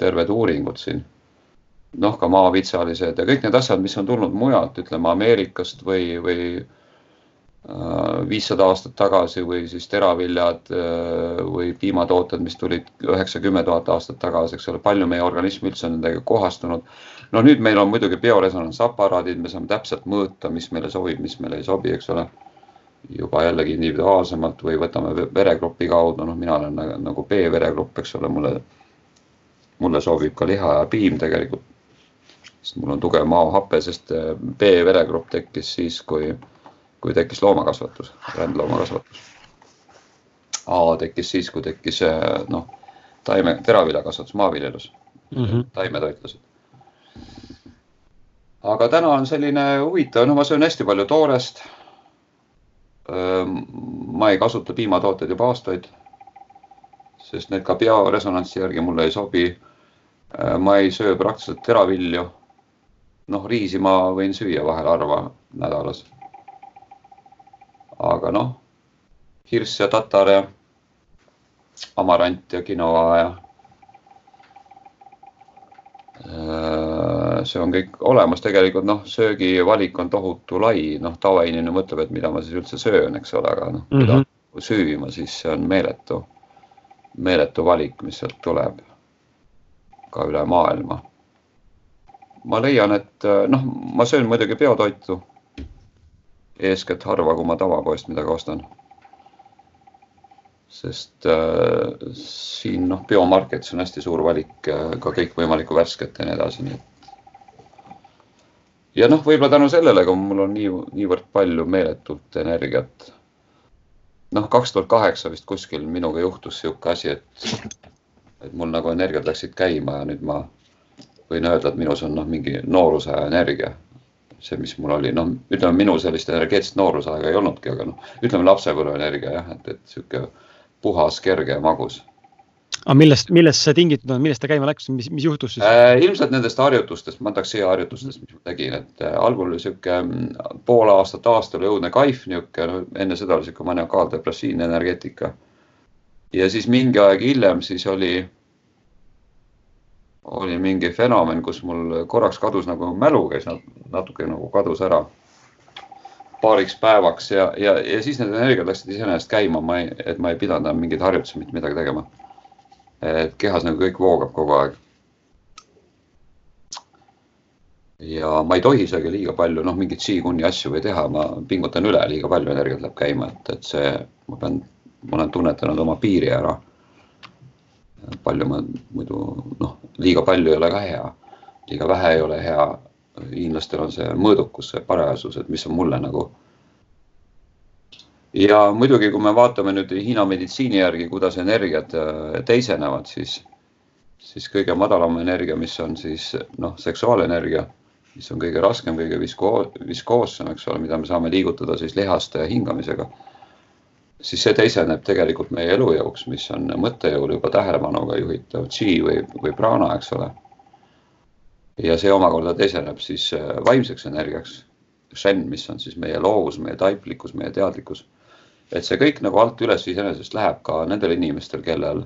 terved uuringud siin. noh, ka maavitsalised ja kõik need asjad, mis on tulnud mujalt, ütleme Ameerikast või, või äh, viissada aastat tagasi või siis teraviljad äh, või piimatooted, mis tulid üheksa-kümme tuhat aastat tagasi, eks ole, palju meie organism üldse on nendega kohastunud. No nüüd meil on muidugi bioresonantsaparaadid, me saame täpselt mõõta, mis meile sobib, mis meile ei sobi, eks ole juba jällegi individuaalsemalt või võtame veregrupi kaudu, noh, mina olen nagu B-veregrupp, eks ole, mulle, mulle sobib ka liha ja piim tegelikult. sest mul on tugev maohape, sest äh, B-veregrupp tekkis siis, kui, kui tekkis loomakasvatus, rändloomakasvatus. A tekkis siis, kui tekkis äh, noh, taime, teraviljakasvatus, maaviljelus mm, -hmm. taimetoitlused aga täna on selline huvitav, no ma söön hästi palju toorest ma ei kasuta piimatooteid juba aastaid, sest need ka bioresonantsi järgi mulle ei sobi. ma ei söö praktiliselt teravilju. noh, riisi ma võin süüa vahel harva nädalas. aga noh, hirss ja tatar ja amarant ja quinoa ja see on kõik olemas, tegelikult noh, söögivalik on tohutu lai, noh, tavainimene mõtleb, et mida ma siis üldse söön, eks ole, aga noh mm -hmm., süüma, siis see on meeletu, meeletu valik, mis sealt tuleb ka üle maailma. ma leian, et noh, ma söön muidugi peotoitu. eeskätt harva, kui ma tavapoest midagi ostan sest äh, siin noh, biomarketis on hästi suur valik äh, ka kõikvõimalikku värsket ja nii edasi, nii et ja noh, võib-olla tänu sellele, kui mul on nii, niivõrd palju meeletult energiat. noh, kaks tuhat kaheksa vist kuskil minuga juhtus niisugune asi, et, et mul nagu energiat läksid käima ja nüüd ma võin öelda, et minus on noh, mingi nooruse energia. see, mis mul oli, noh, ütleme minu sellist energeetset noorusaega ei olnudki, aga noh, ütleme lapsepõlve energia jah, et, et sihuke puhas, kerge ja magus aga millest, millest see tingitud on, millest ta käima läks, mis, mis juhtus siis äh,? ilmselt nendest harjutustest, Mantaxia harjutustest, mis ma tegin, et äh, algul oli sihuke mm, pool aastat, aastale õudne kaif, niisugune, no enne seda oli sihuke maniakaaldepressiivne energeetika. ja siis mingi aeg hiljem siis oli, oli mingi fenomen, kus mul korraks kadus nagu mälu käis natuke nagu kadus ära paariks päevaks ja, ja, ja siis need energiat läksid iseenesest käima, ma ei, et ma ei pidanud enam mingeid harjutusi, mitte midagi tegema et kehas nagu kõik voogab kogu aeg. ja ma ei tohi isegi liiga palju, noh, mingeid Qiguni asju või teha, ma pingutan üle, liiga palju energiat läheb käima, et, et see, ma pean, ma olen tunnetanud oma piiri ära. palju ma muidu, noh, liiga palju ei ole ka hea, liiga vähe ei ole hea. hiinlastel on see mõõdukus, see parajasus, et mis on mulle nagu ja muidugi, kui me vaatame nüüd Hiina meditsiini järgi, kuidas energiat äh, teisenevad, siis, siis kõige madalam energia, mis on siis noh, seksuaalenergia, mis on kõige raskem, kõige visko-, viskoossem, eks ole, mida me saame liigutada siis lihaste hingamisega. siis see teiseneb tegelikult meie elujõuks, mis on mõttejõul juba tähelepanuga juhitav chi või, või prana, eks ole. ja see omakorda teiseneb siis äh, vaimseks energiaks, shen, mis on siis meie loovus, meie taiplikkus, meie teadlikkus et see kõik nagu alt üles iseenesest läheb ka nendel inimestel, kellel,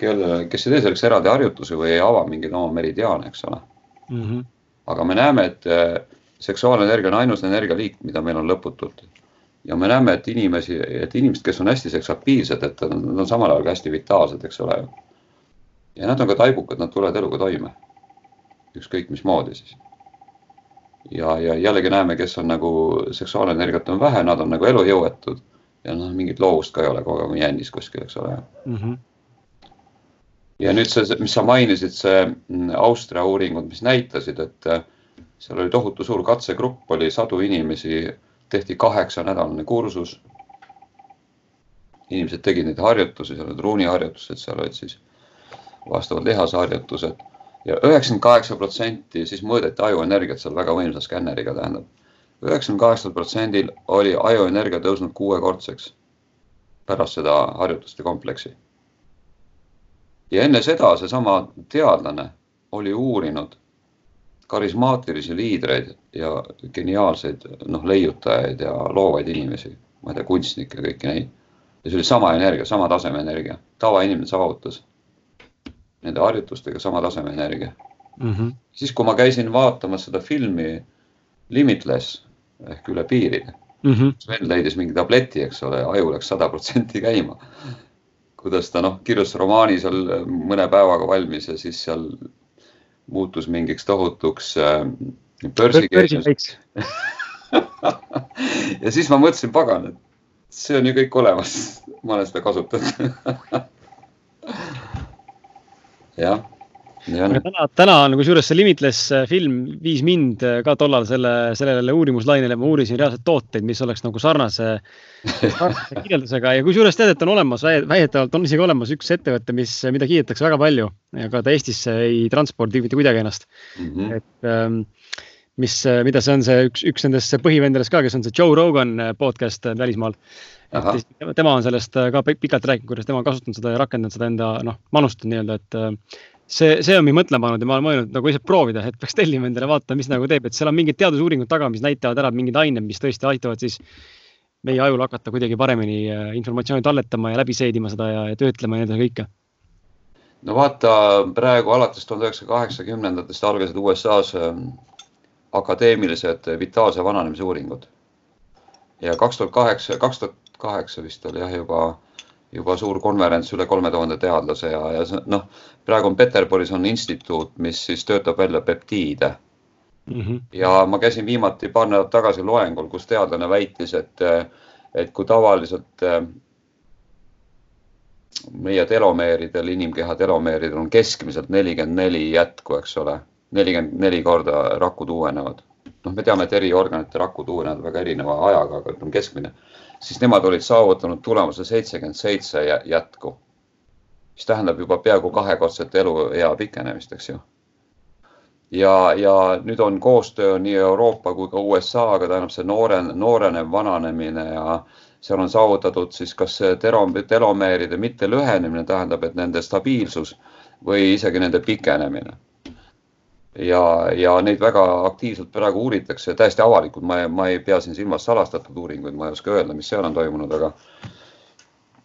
kellel, kes ei tee selleks eraldi harjutusi või ei ava mingeid oma meridiaane, eks ole mm. -hmm. aga me näeme, et eh, seksuaalenergia on ainus energialiik, mida meil on lõputult. ja me näeme, et inimesi, et inimesed, kes on hästi seksaptiivsed, et nad on samal ajal ka hästi vitaalsed, eks ole. ja nad on ka taibukad, nad tulevad eluga toime. ükskõik mismoodi siis ja, ja jällegi näeme, kes on nagu seksuaalenergiat on vähe, nad on nagu elujõuetud ja noh, mingit loovust ka ei ole, kogu aeg on jännis kuskil, eks ole mm. -hmm. ja nüüd see, mis sa mainisid, see mm, Austria uuringud, mis näitasid, et äh, seal oli tohutu suur katsegrupp, oli sadu inimesi, tehti kaheksanädalane kursus. inimesed tegid neid harjutusi, seal olid ruuniharjutused, seal olid siis vastavad lihasharjutused ja üheksakümmend kaheksa protsenti siis mõõdeti ajuenergiat seal väga võimsa skänneriga, tähendab. üheksakümne kaheksal protsendil oli ajuenergia tõusnud kuuekordseks pärast seda harjutuste kompleksi. ja enne seda seesama teadlane oli uurinud karismaatilisi liidreid ja geniaalseid noh, leiutajaid ja loovaid inimesi, ma ei tea, kunstnikke, kõiki neid. ja see oli sama energia, sama taseme energia, tavainimene saavutas nende harjutustega sama taseme energia mm. -hmm. siis, kui ma käisin vaatamas seda filmi Limitless ehk üle piiride mm, -hmm. Sven leidis mingi tableti, eks ole, aju läks sada protsenti käima. kuidas ta noh, kirjutas romaani seal mõne päevaga valmis ja siis seal muutus mingiks tohutuks äh, börsikeemiaks <laughs> ja siis ma mõtlesin, pagan, et see on ju kõik olemas, ma olen seda kasutanud <laughs> jah. Aga täna, täna on kusjuures see Limitless äh, film viis mind äh, ka tollal selle, sellele uurimuslainele, ma uurisin reaalselt tooteid, mis oleks nagu sarnase, <laughs> sarnase kirjeldusega. Ja kusjuures tead, et on olemas, väidetavalt on isegi olemas üks ettevõte, mis, mida kiidetakse väga palju. Ja ka ta Eestisse ei transpordi mitte kuidagi ennast. Mm. -hmm. et ähm, mis, mida see on, see üks, üks nendest põhivendadest ka, kes on see Joe Rogan äh, podcast välismaal. et tema on sellest ka pikalt rääkinud, kuidas tema on kasutanud seda ja rakendanud seda enda noh, manustanud nii-öelda, et see, see on mind mõtlema pannud ja ma olen mõelnud nagu lihtsalt proovida, et peaks tellima endale, vaatama, mis nagu teeb, et seal on mingid teadusuuringud taga, mis näitavad ära mingid ained, mis tõesti aitavad siis meie ajul hakata kuidagi paremini äh, informatsiooni talletama ja läbi seedima seda ja, ja töötlema ja nii edasi kõike. no vaata, praegu alates tuhande üheksasaja kaheksakümnendatest algasid USA-s ähm, akadeemilised vitaalse vananemise uuringud. ja kaks tuhat kaheksa, kaks tuhat kaheksa vist oli jah juba juba suur konverents, üle kolme tuhande teadlase ja, ja noh, praegu on Peterburis on instituut, mis siis töötab välja peptiide mm. -hmm. ja ma käisin viimati paar nädalat tagasi loengul, kus teadlane väitis, et, et kui tavaliselt eh, meie telomeeridel, inimkeha telomeeridel on keskmiselt nelikümmend neli jätku, eks ole, nelikümmend neli korda rakud uuenevad. noh, me teame, et eri organite rakud uuenevad väga erineva ajaga, aga ütleme keskmine, siis nemad olid saavutanud tulemuse seitsekümmend seitse jätku. mis tähendab juba peaaegu kahekordset eluea pikenemist, eks ju ja, ja nüüd on koostöö nii Euroopa kui ka USA-ga, tähendab see noore, noorenev vananemine ja seal on saavutatud siis kas terom, telomeeride mitte lühenemine, tähendab, et nende stabiilsus või isegi nende pikenemine. Ja, ja neid väga aktiivselt praegu uuritakse täiesti avalikult, ma, ma ei pea siin silmas salastatud uuringuid, ma ei oska öelda, mis seal on toimunud, aga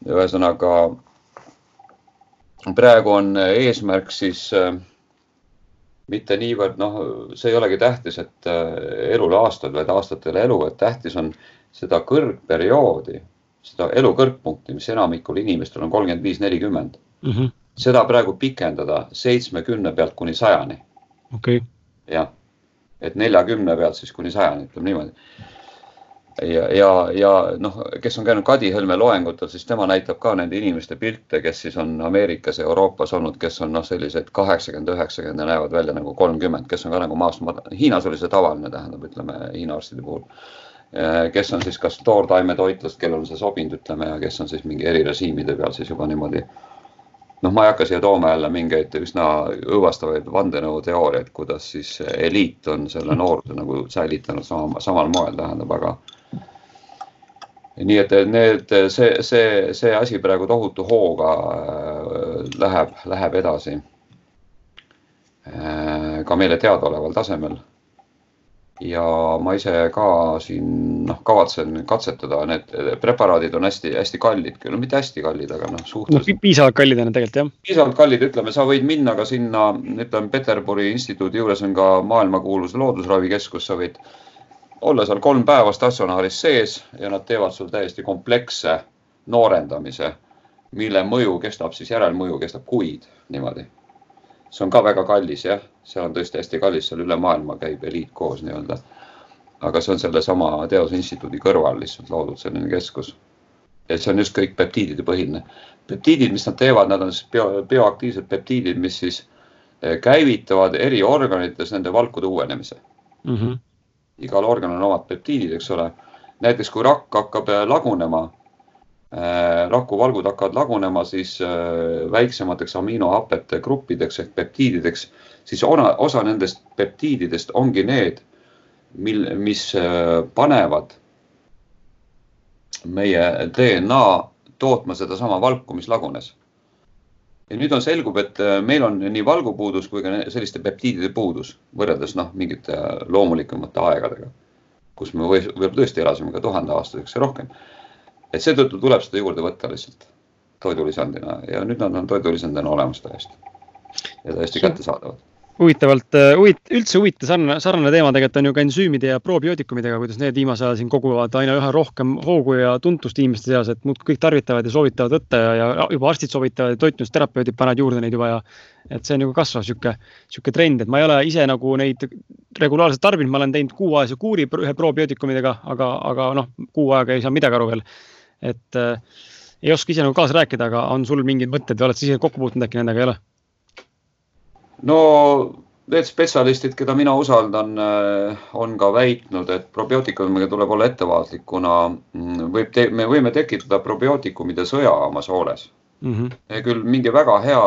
ühesõnaga praegu on eesmärk siis äh, mitte niivõrd noh, see ei olegi tähtis, et äh, elule aastad, vaid aastatele elu, et tähtis on seda kõrgperioodi, seda elu kõrgpunkti, mis enamikul inimestel on kolmkümmend viis, nelikümmend. Mhm. seda praegu pikendada seitsmekümne pealt kuni sajani. Okei okay.. jah, et neljakümne pealt siis kuni sajani, ütleme niimoodi ja, ja, ja noh, kes on käinud Kadi Helme loengutel, siis tema näitab ka nende inimeste pilte, kes siis on Ameerikas ja Euroopas olnud, kes on noh, sellised kaheksakümmend, üheksakümmend ja näevad välja nagu kolmkümmend, kes on ka nagu maast madal. Hiinas oli see tavaline, tähendab, ütleme Hiina arstide puhul. kes on siis kas toortaimetoitlast, kellel on see sobinud, ütleme, ja kes on siis mingi erirežiimide peal siis juba niimoodi noh, ma ei hakka siia tooma jälle mingeid üsna õõvastavaid vandenõuteooriaid, kuidas siis eliit on selle nooruse nagu säilitanud sama, samal moel, tähendab, aga nii et need, see, see, see asi praegu tohutu hooga äh, läheb, läheb edasi. Äh, ka meile teadaoleval tasemel. Ja ma ise ka siin noh, kavatsen katsetada, need preparaadid on hästi-hästi kallid küll, mitte hästi kallid, aga noh, suhteliselt no,. piisavalt kallid on need tegelikult jah. piisavalt kallid, ütleme, sa võid minna ka sinna, ütleme Peterburi instituudi juures on ka maailmakuulus loodusravikeskus, sa võid olla seal kolm päeva statsionaaris sees ja nad teevad sul täiesti kompleksse noorendamise, mille mõju kestab siis, järelmõju kestab kuid niimoodi. See on ka väga kallis jah, seal on tõesti hästi kallis, seal üle maailma käib eliit koos nii-öelda. aga see on sellesama Teadusinstituudi kõrval lihtsalt loodud selline keskus. et see on just kõik peptiidide põhiline. peptiidid, mis nad teevad, nad on siis bio, bioaktiivsed peptiidid, mis siis eh, käivitavad eri organites nende valkude uuenemise mm. -hmm igal organil on omad peptiidid, eks ole. näiteks kui rakk hakkab äh, lagunema rakuvalgud hakkavad lagunema, siis äh, väiksemateks aminohapete gruppideks ehk peptiidideks, siis ona, osa nendest peptiididest ongi need, mil, mis äh, panevad meie DNA tootma sedasama valku, mis lagunes ja nüüd on, selgub, et äh, meil on nii valgupuudus kui ka selliste peptiidide puudus võrreldes noh, mingite loomulikumate aegadega, kus me võib-olla tõesti elasime ka tuhandeaastaseks ja rohkem. Et seetõttu tuleb seda juurde võtta lihtsalt toidulisandina. Ja nüüd nad on toidulisandina olemas täiesti. Ja täiesti kättesaadavad. huvitavalt, äh, huvit-, üldse huvitav sarnane, sarnane teema tegelikult on ju ka ensüümide ja probiootikumidega, kuidas need viimasel ajal siin koguvad aina üha rohkem hoogu ja tuntust inimeste seas, et muudkui kõik tarvitavad ja soovitavad võtta ja, ja juba arstid soovitavad ja toitumisterapeudid panevad juurde neid juba ja et see on nagu kasvav sihuke, sihuke trend, et ma ei ole ise nagu neid regulaarselt tarbinud, ma olen teinud kuuajase kuuri ühe probiootikumidega, aga, aga noh, kuu aega ei saa midagi aru veel. Et äh, ei oska ise nagu kaasa rääkida, aga on sul mingeid mõtteid või oled sa ise kokku puutunud äkki nendega, ei ole? no need spetsialistid, keda mina usaldan, äh, on ka väitnud, et probiootikumidega tuleb olla ettevaatlik, kuna mm, võib, me võime tekitada probiootikumide sõja oma sooles mm. -hmm. küll mingi väga hea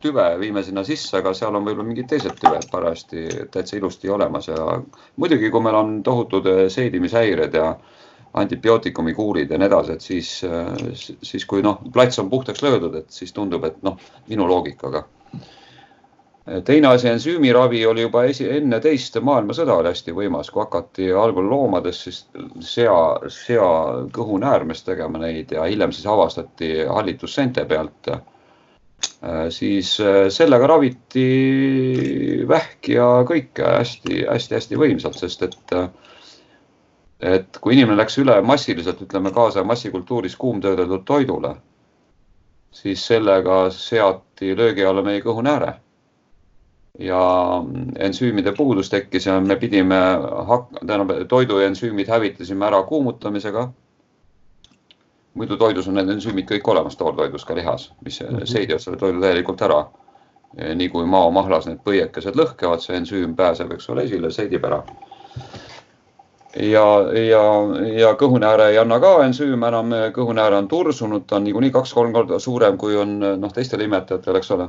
tüve viime sinna sisse, aga seal on võib-olla mingid teised tüved parajasti täitsa ilusti olemas ja muidugi, kui meil on tohutud äh, seedimishäired ja antibiootikumi kuurid ja nii edasi, et siis, äh, siis kui noh, plats on puhtaks löödud, et siis tundub, et noh, minu loogikaga teine asi, ensüümiravi oli juba esi, enne teist maailmasõda oli hästi võimas, kui hakati algul loomades siis sea, sea kõhunäärmest tegema neid ja hiljem siis avastati hallitusseente pealt. Äh, siis äh, sellega raviti vähki ja kõike hästi-hästi-hästi võimsalt, sest et et kui inimene läks üle massiliselt, ütleme kaasa massikultuuris kuumtöödeldud toidule, siis sellega seati löögi alla meie kõhunääre ja ensüümide puudus tekkis ja me pidime hak-, tähendab toidu ensüümid hävitasime ära kuumutamisega. muidu toidus on need ensüümid kõik olemas, toortoidus ka lihas, mis mm -hmm. seedivad selle toidu täielikult ära. nii kui maomahlas need põiekesed lõhkevad, see ensüüm pääseb, eks ole, esile, seedib ära. Ja, ja, ja kõhunääre ei anna ka ensüüm enam, kõhunääre on tursunud, ta on niikuinii kaks-kolm korda suurem, kui on noh, teistel imetajatel, eks ole,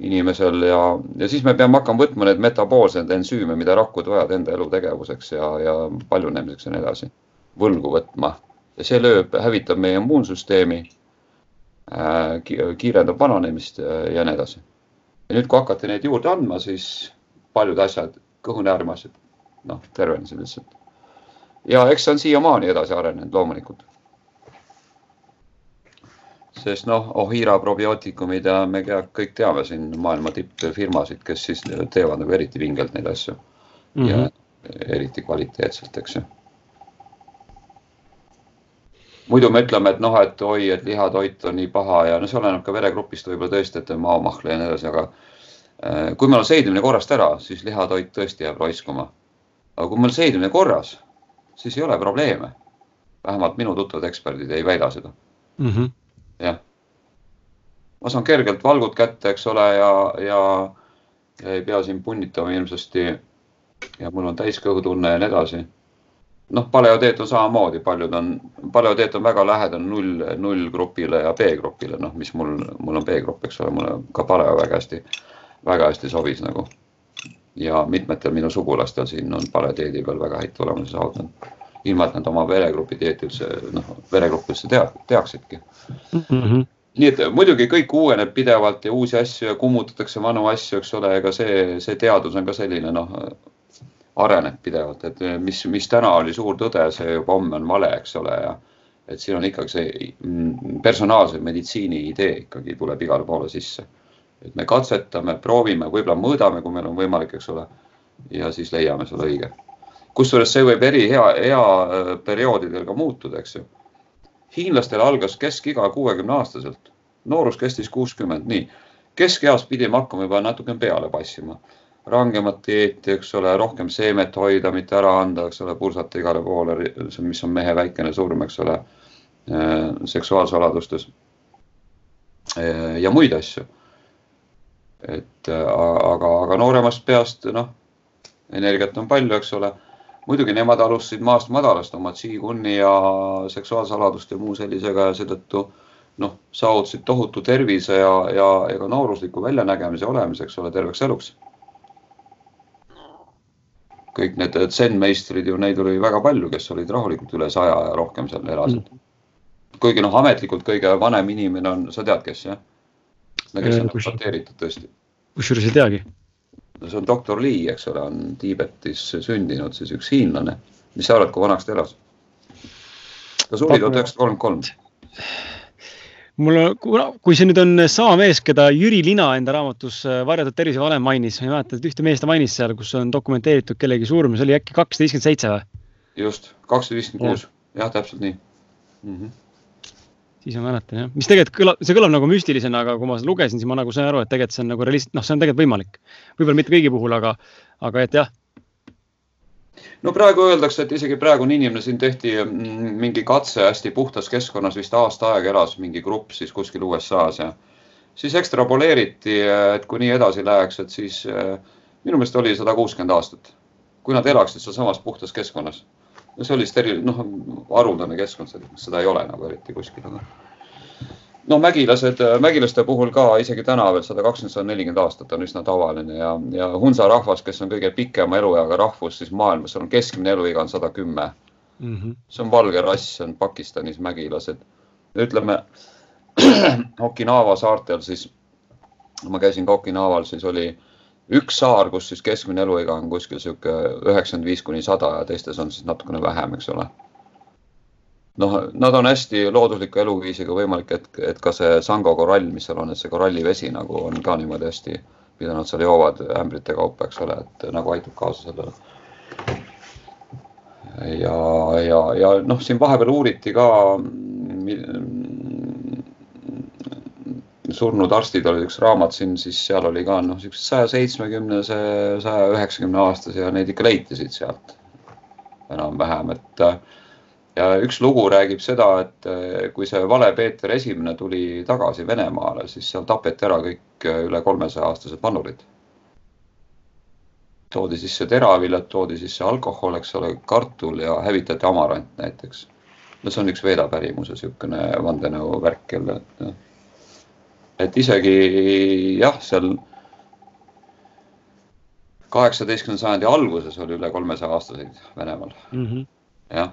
inimesel. Ja, ja siis me peame hakkama võtma need metaboolsed ensüüme, mida rakud vajavad enda elutegevuseks ja, ja paljunemiseks ja nii edasi, võlgu võtma. Ja see lööb, hävitab meie immuunsüsteemi, äh, kiirendab vananemist ja nii edasi. Ja nüüd, kui hakati neid juurde andma, siis paljud asjad, kõhunäärmas, noh, tervenesid lihtsalt. Ja eks see on siiamaani edasi arenenud loomulikult. sest noh, Ohira probiootikumid ja me kõik teame siin maailma tippfirmasid, kes siis teevad nagu eriti vingelt neid asju mm. -hmm. ja mhm. eriti kvaliteetselt, eks ju muidu me ütleme, et noh, et oi, et lihatoit on nii paha ja no see oleneb ka veregrupist võib-olla tõesti, et maomahla ja nii edasi, aga äh, kui meil on seedimine korrast ära, siis lihatoit tõesti jääb raiskuma. aga kui meil seedimine korras, siis ei ole probleeme. vähemalt minu tuttavad eksperdid ei väida seda mm -hmm.. jah. ma saan kergelt valgud kätte, eks ole, ja, ja, ja ei pea siin punnitama hirmsasti. ja mul on täiskõhutunne ja nii edasi noh, paleoteet on samamoodi, paljud on, paleoteet on väga lähedane null, nullgrupile ja B-grupile, noh, mis mul, mul on B-grupp, eks ole, mulle ka paleo väga hästi, väga hästi sobis nagu. Ja mitmetel minu sugulastel siin on paleoteedi peal väga häid tulemusi saavutanud. ilma, et nad oma veregrupi dieeti üldse, noh, veregruppi üldse tea, teaksidki mm. -hmm nii et muidugi kõik uueneb pidevalt ja uusi asju ja kummutatakse vanu asju, eks ole, ega see, see teadus on ka selline noh, areneb pidevalt, et mis, mis täna oli suur tõde, see juba homme on vale, eks ole, ja et siin on ikkagi see mm, personaalse meditsiini idee ikkagi tuleb igale poole sisse. Et me katsetame, proovime, võib-olla mõõdame, kui meil on võimalik, eks ole, ja siis leiame selle õige. kusjuures see võib eri hea, hea äh, perioodidel ka muutuda, eks ju. hiinlastel algas keskiga kuuekümne aastaselt, noorus kestis kuuskümmend, nii. keskeas pidime hakkama juba natuke peale passima rangemat dieeti, eks ole, rohkem seemet hoida, mitte ära anda, eks ole, pursata igale poole, mis on mehe väikene surm, eks ole, äh, seksuaalsaladustes. Äh, ja muid asju. Et äh, aga, aga nooremast peast, noh, energiat on palju, eks ole. muidugi nemad alustasid maast madalast oma tsiigunni ja seksuaalsaladuste ja muu sellisega ja seetõttu noh, saavutasid tohutu tervise ja, ja, ja ka noorusliku väljanägemise olemise, eks ole, terveks eluks kõik need zen-meistrid ju, neid oli väga palju, kes olid rahulikult üle saja ja rohkem seal elasid mm.. kuigi noh, ametlikult kõige vanem inimene on, sa tead, kes jah? Kes on patenteeritud tõesti. kusjuures ei teagi. no see on doktor Lee, eks ole, on Tiibetis sündinud siis üks hiinlane. mis sa arvad, kui vanaks ta elas? ta suri tuhat üheksasada kolmkümmend kolm mul on, kui see nüüd on sama mees, keda Jüri Lina enda raamatus äh, Varjatud tervisevalem mainis, ma ei mäleta, et ühte meest ta mainis seal, kus on dokumenteeritud kellegi surm, see oli äkki kakssada viiskümmend seitse või? just, kakssada viiskümmend kuus, jah, täpselt nii mm. -hmm siis ma mäletan jah, mis tegelikult kõlab, see kõlab nagu müstilisena, aga kui ma seda lugesin, siis ma nagu sain aru, et tegelikult see on nagu realist-, noh, see on tegelikult võimalik. võib-olla mitte kõigi puhul, aga, aga et jah, no praegu öeldakse, et isegi praegu on inimene, siin tehti mm, mingi katse hästi puhtas keskkonnas, vist aasta aega elas mingi grupp siis kuskil USA-s ja siis ekstrapoleeriti, et kui nii edasi läheks, et siis eh, minu meelest oli sada kuuskümmend aastat, kui nad elaksid sealsamas puhtas keskkonnas. No see oli steril-, noh, haruldane keskkond, seda ei ole nagu eriti kuskil, aga no mägilased, mägilaste puhul ka isegi täna veel sada kakskümmend, sada nelikümmend aastat on üsna tavaline ja, ja Hunza rahvas, kes on kõige pikema elueaga rahvus siis maailmas, on keskmine eluiga on sada kümme. Mhm. see on valge rass, see on Pakistanis mägilased. ütleme <clears throat> Okinawa saartel siis, ma käisin ka Okinaval, siis oli üks saar, kus siis keskmine eluiga on kuskil sihuke üheksakümmend viis kuni sada ja teistes on siis natukene vähem, eks ole noh, nad on hästi loodusliku eluviisiga võimalik, et, et ka see Sango korall, mis seal on, et see korallivesi nagu on ka niimoodi hästi, mida nad seal joovad ämbrite kaupa, eks ole, et nagu aitab kaasa sellele. ja, ja, ja noh, siin vahepeal uuriti ka surnud arstid oli üks raamat siin, siis seal oli ka noh, siuksed saja seitsmekümnese, saja üheksakümne aastase ja neid ikka leiti siit sealt enam-vähem, et ja üks lugu räägib seda, et äh, kui see vale Peeter Esimene tuli tagasi Venemaale, siis seal tapeti ära kõik äh, üle kolmesaja aastased vannurid. toodi sisse teraviljad, toodi sisse alkohol, eks ole, kartul ja hävitati amarant näiteks. no see on üks Veeda pärimuse niisugune vandenõuvärk jälle, et noh. Et isegi jah, seal kaheksateistkümnenda sajandi alguses oli üle kolmesaja aastaseid Venemaal mm. -hmm. jah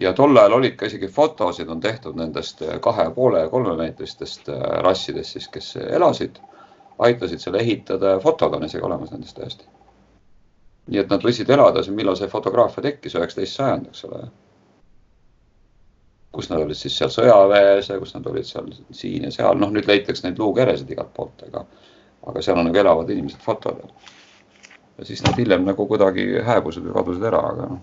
ja tol ajal olid ka isegi fotosid on tehtud nendest kahe ja poole ja kolmemeetristest äh, rassidest siis, kes elasid, aitasid selle ehitada ja fotod on isegi olemas nendest täiesti. nii et nad võisid elada, millal see fotograafia tekkis, üheksateist sajand, eks ole. Kus nad olid siis seal sõjaväes ja kus nad olid seal siin ja seal, noh, nüüd leitakse neid luukeresid igalt poolt, aga, aga seal on nagu elavad inimesed fotodel. ja siis nad hiljem nagu kuidagi hääbusid või kadusid ära, aga noh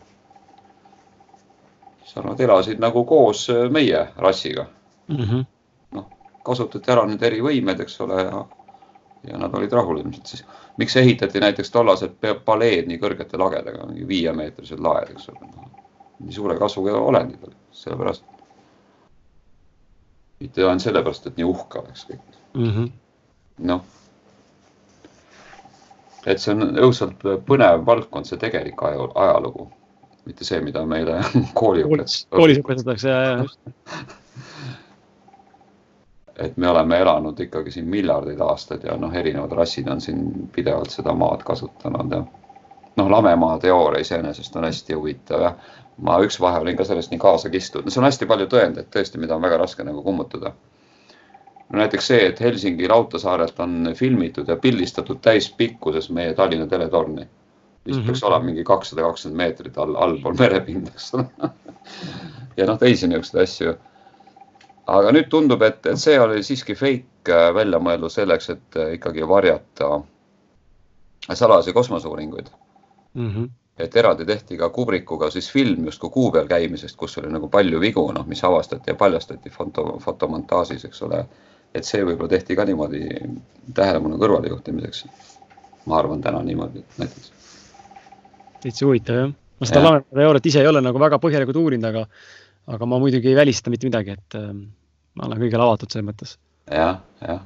seal nad elasid nagu koos äh, meie rassiga mm -hmm.. noh, kasutati ära nende erivõimed, eks ole, ja, ja nad olid rahul ilmselt siis. miks ehitati näiteks tollased paleed nii kõrgete lagedega, mingi viiemeetrised laed, eks ole no,. nii suure kasvuga olendid olid, sellepärast. Mitte ainult sellepärast, et nii uhke oleks kõik. Mm -hmm.. noh. Et see on õudselt põnev valdkond, see tegelik ajalugu. Mitte see, mida meile <laughs> kooli koolis, koolis õpetatakse ja, ja <laughs> et me oleme elanud ikkagi siin miljardeid aastaid ja noh, erinevad rassid on siin pidevalt seda maad kasutanud ja noh, lamemaa teooria iseenesest on hästi huvitav ja ma üks vahe olin ka sellest nii kaasa kistud, no see on hästi palju tõendeid tõesti, mida on väga raske nagu kummutada. no näiteks see, et Helsingi raudteesaarelt on filmitud ja pildistatud täispikkuses meie Tallinna teletorni mis mm -hmm. peaks olema mingi kakssada kakskümmend meetrit all, allpool <laughs> merepinda, eks ole ja noh, teisi niisuguseid asju. aga nüüd tundub, et, et see oli siiski fake äh, välja mõeldud selleks, et äh, ikkagi varjata salajasi kosmoseuuringuid mm. -hmm. Et eraldi tehti ka Kubrikuga siis film justkui kuu peal käimisest, kus oli nagu palju vigu, noh, mis avastati ja paljastati foto, fotomontaažis, eks ole. et see võib-olla tehti ka niimoodi tähelepanu kõrvalejuhtimiseks. ma arvan täna niimoodi näiteks täitsa huvitav jah. ma seda Lanemaa teooriat ise ei ole nagu väga põhjalikult uurinud, aga, aga ma muidugi ei välista mitte midagi, et äh, ma olen kõigele avatud selles mõttes ja,. jah, jah.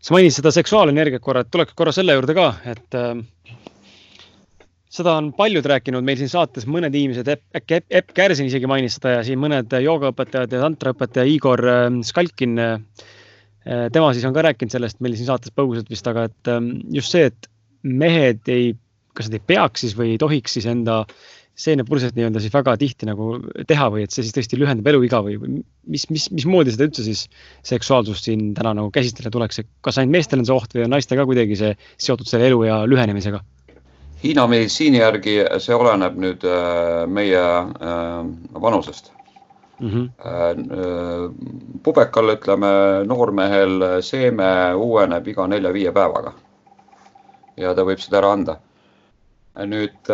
sa mainisid seda seksuaalenergiat korra, et tuleks korra selle juurde ka, et äh, seda on paljud rääkinud meil siin saates, mõned inimesed, äkki Epp, Epp Kärsin isegi mainis seda ja siin mõned joogaõpetajad ja tantraõpetaja Igor äh, Skalkin äh,. tema siis on ka rääkinud sellest meil siin saates põgusalt vist, aga et äh, just see, et mehed ei kas nad ei peaks siis või ei tohiks siis enda seenepurset nii-öelda siis väga tihti nagu teha või et see siis tõesti lühendab eluiga või, või mis, mis, mismoodi seda üldse siis seksuaalsust siin täna nagu käsitleda tuleks, kas ainult meestel on see oht või on naistel ka kuidagi see seotud selle eluea lühenemisega? Hiina meditsiini järgi see oleneb nüüd äh, meie äh, vanusest mm. -hmm. pubekal, ütleme noormehel seeme uueneb iga nelja-viie päevaga. ja ta võib seda ära anda nüüd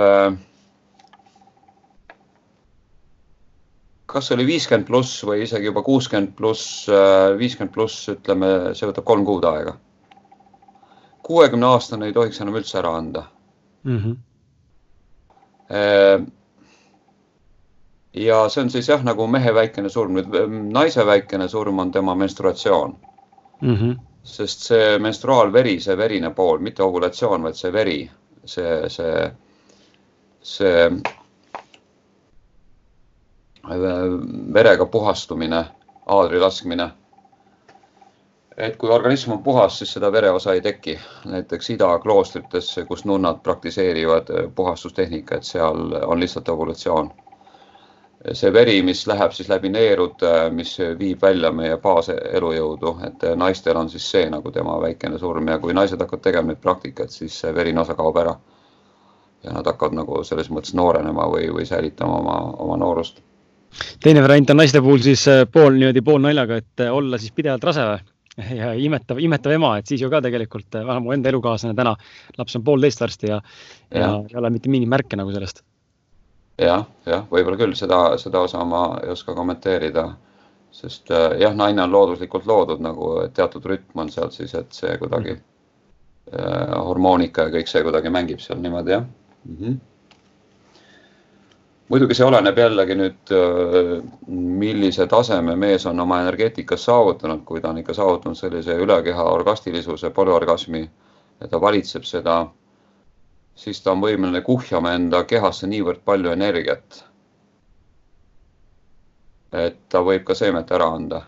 kas see oli viiskümmend pluss või isegi juba kuuskümmend pluss, viiskümmend pluss, ütleme, see võtab kolm kuud aega. kuuekümne aastane ei tohiks enam üldse ära anda mm. -hmm. ja see on siis jah, nagu mehe väikene surm, nüüd naise väikene surm on tema menstruatsioon mm. -hmm. sest see menstruaalveri, see verine pool, mitte ovulatsioon, vaid see veri see, see, see äh, verega puhastumine, aadri laskmine. Et kui organism on puhas, siis seda vereosa ei teki. näiteks ida kloostrites, kus nunnad praktiseerivad äh, puhastustehnikat, seal on lihtsalt evolutsioon. see veri, mis läheb siis läbi neerud, mis viib välja meie baaselujõudu, et naistel on siis see nagu tema väikene surm ja kui naised hakkavad tegema neid praktikaid, siis see verine osa kaob ära ja nad hakkavad nagu selles mõttes noorenema või, või säilitama oma, oma noorust. teine variant on naiste puhul siis pool niimoodi poolnaljaga, et äh, olla siis pidevalt rase või? <laughs> ja imetav, imetav ema, et siis ju ka tegelikult, äh, vähemalt mu enda elukaaslane täna, laps on poolteist varsti ja, ja, ja ei ole mitte mingit märke nagu sellest ja,. jah, jah, võib-olla küll seda, seda osa ma ei oska kommenteerida, sest jah, naine on looduslikult loodud nagu teatud rütm on seal siis, et see kuidagi mm. -hmm. hormoonika ja kõik see kuidagi mängib seal niimoodi jah mm. -hmm. Muidugi see oleneb jällegi nüüd, millise taseme mees on oma energeetikas saavutanud, kui ta on ikka saavutanud sellise ülekeha orgastilisuse, polüorgasmi ja ta valitseb seda, siis ta on võimeline kuhjama enda kehasse niivõrd palju energiat. et ta võib ka seemet ära anda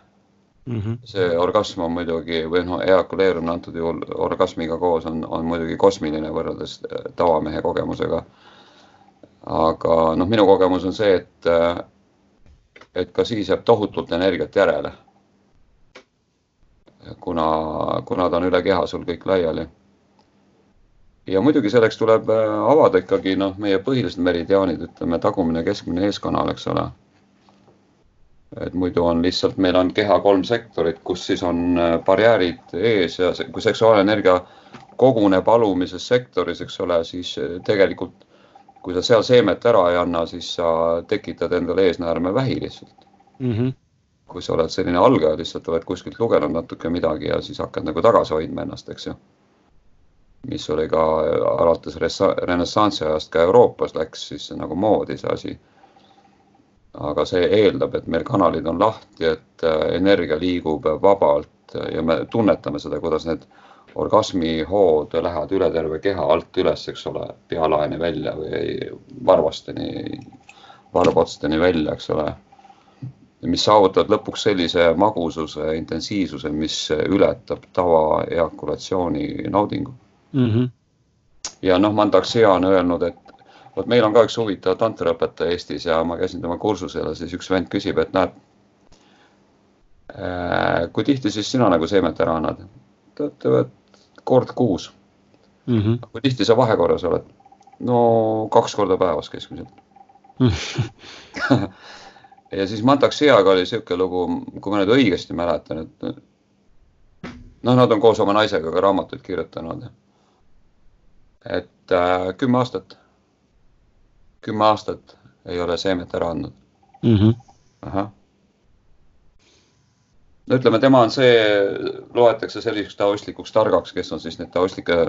mm. -hmm. see orgasm on muidugi või noh, eakuleerumine antud juhul orgasmiga koos on, on muidugi kosmiline võrreldes tavamehe kogemusega aga noh, minu kogemus on see, et, et ka siis jääb tohutult energiat järele. kuna, kuna ta on üle keha sul kõik laiali. ja muidugi selleks tuleb avada ikkagi noh, meie põhilised meridiaanid, ütleme tagumine, keskmine, eeskanal, eks ole. et muidu on lihtsalt, meil on keha kolm sektorit, kus siis on barjäärid ees ja kui seksuaalenergia koguneb alumises sektoris, eks ole, siis tegelikult kui sa seal seemet ära ei anna, siis sa tekitad endale eesnäärmevähi lihtsalt mm. -hmm. kui sa oled selline algaja, lihtsalt oled kuskilt lugenud natuke midagi ja siis hakkad nagu tagasi hoidma ennast, eks ju. mis oli ka alates renessansi ajast ka Euroopas läks siis nagu moodi see asi. aga see eeldab, et meil kanalid on lahti, et äh, energia liigub vabalt ja me tunnetame seda, kuidas need orgasmihood lähevad üle terve keha alt üles, eks ole, pealaeni välja või varvasteni, varvotsteni välja, eks ole. mis saavutavad lõpuks sellise magususe, intensiivsuse, mis ületab tavaeakulatsiooni naudingu mm. -hmm. ja noh, Mandaxia on öelnud, et vot meil on ka üks huvitav tantraõpetaja Eestis ja ma käisin tema kursusel ja siis üks vend küsib, et näed, äh, kui tihti siis sina nagu seemet ära annad? ta ütleb, et kord kuus mm. -hmm. kui tihti sa vahekorras oled? no kaks korda päevas keskmiselt <laughs> ja siis Mantaxiaga oli sihuke lugu, kui ma nüüd õigesti mäletan, et noh, nad on koos oma naisega ka raamatuid kirjutanud. et äh, kümme aastat, kümme aastat ei ole seemet ära andnud mm. -hmm. ahah no ütleme, tema on see, loetakse selliseks taostlikuks targaks, kes on siis neid taostlikke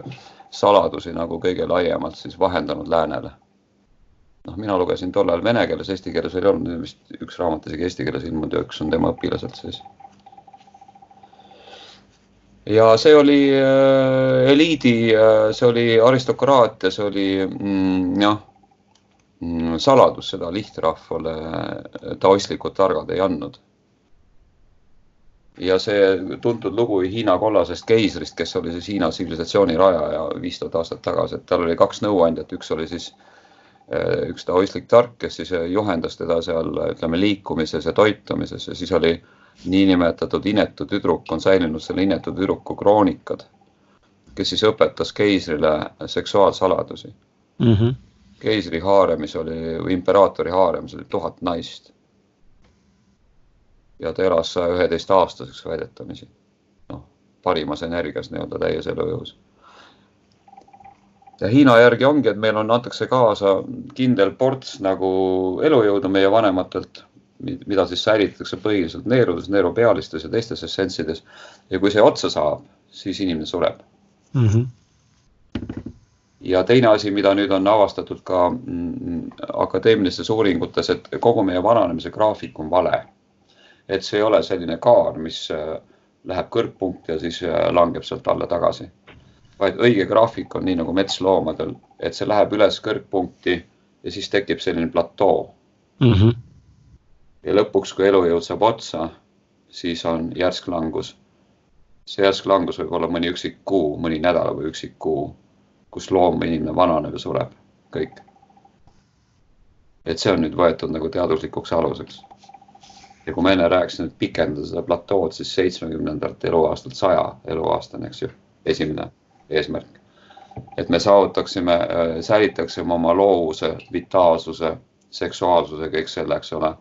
saladusi nagu kõige laiemalt siis vahendanud läänele. noh, mina lugesin tollal vene keeles, eesti keeles ei olnud, vist üks raamat isegi eesti keeles ilmunud ja üks on tema õpilaselt siis. ja see oli äh, eliidi äh,, see oli aristokraatia, see oli mm, jah mm, saladus, seda lihtrahvale taostlikud targad ei andnud ja see tuntud lugu Hiina kollasest keisrist, kes oli siis Hiina tsivilisatsiooni rajaja viis tuhat aastat tagasi, et tal oli kaks nõuandjat, üks oli siis eh, üks taoistlik tark, kes siis juhendas teda seal ütleme liikumises ja toitumises ja siis oli niinimetatud inetu tüdruk, on säilinud selle inetu tüdruku kroonikad, kes siis õpetas keisrile seksuaalsaladusi mm. -hmm. keisri haaremis oli, imperaatori haaremis oli tuhat naist ja ta elas saja üheteist aastaseks väidetamisi. noh, parimas energias nii-öelda täies elujõus. ja Hiina järgi ongi, et meil on, antakse kaasa kindel ports nagu elujõudu meie vanematelt, mida siis säilitatakse põhiliselt neerudes, neerupealistes ja teistes essentsides. ja kui see otsa saab, siis inimene sureb mm. -hmm ja teine asi, mida nüüd on avastatud ka mm, akadeemilistes uuringutes, et kogu meie vananemise graafik on vale et see ei ole selline kaar, mis äh, läheb kõrgpunkti ja siis äh, langeb sealt alla tagasi. vaid õige graafik on nii nagu metsloomadel, et see läheb üles kõrgpunkti ja siis tekib selline platoo mm. -hmm. ja lõpuks, kui elujõud saab otsa, siis on järsk langus. see järsk langus võib olla mõni üksik kuu, mõni nädal või üksik kuu, kus loom inimene vananeb ja sureb, kõik. et see on nüüd võetud nagu teaduslikuks aluseks ja kui ma enne rääkisin, et pikendada seda platood siis seitsmekümnendalt eluaastalt saja eluaastani, eks ju, esimene eesmärk. et me saavutaksime, äh, säilitaksime oma loovuse, vitaalsuse, seksuaalsuse, kõik selle, eks ole,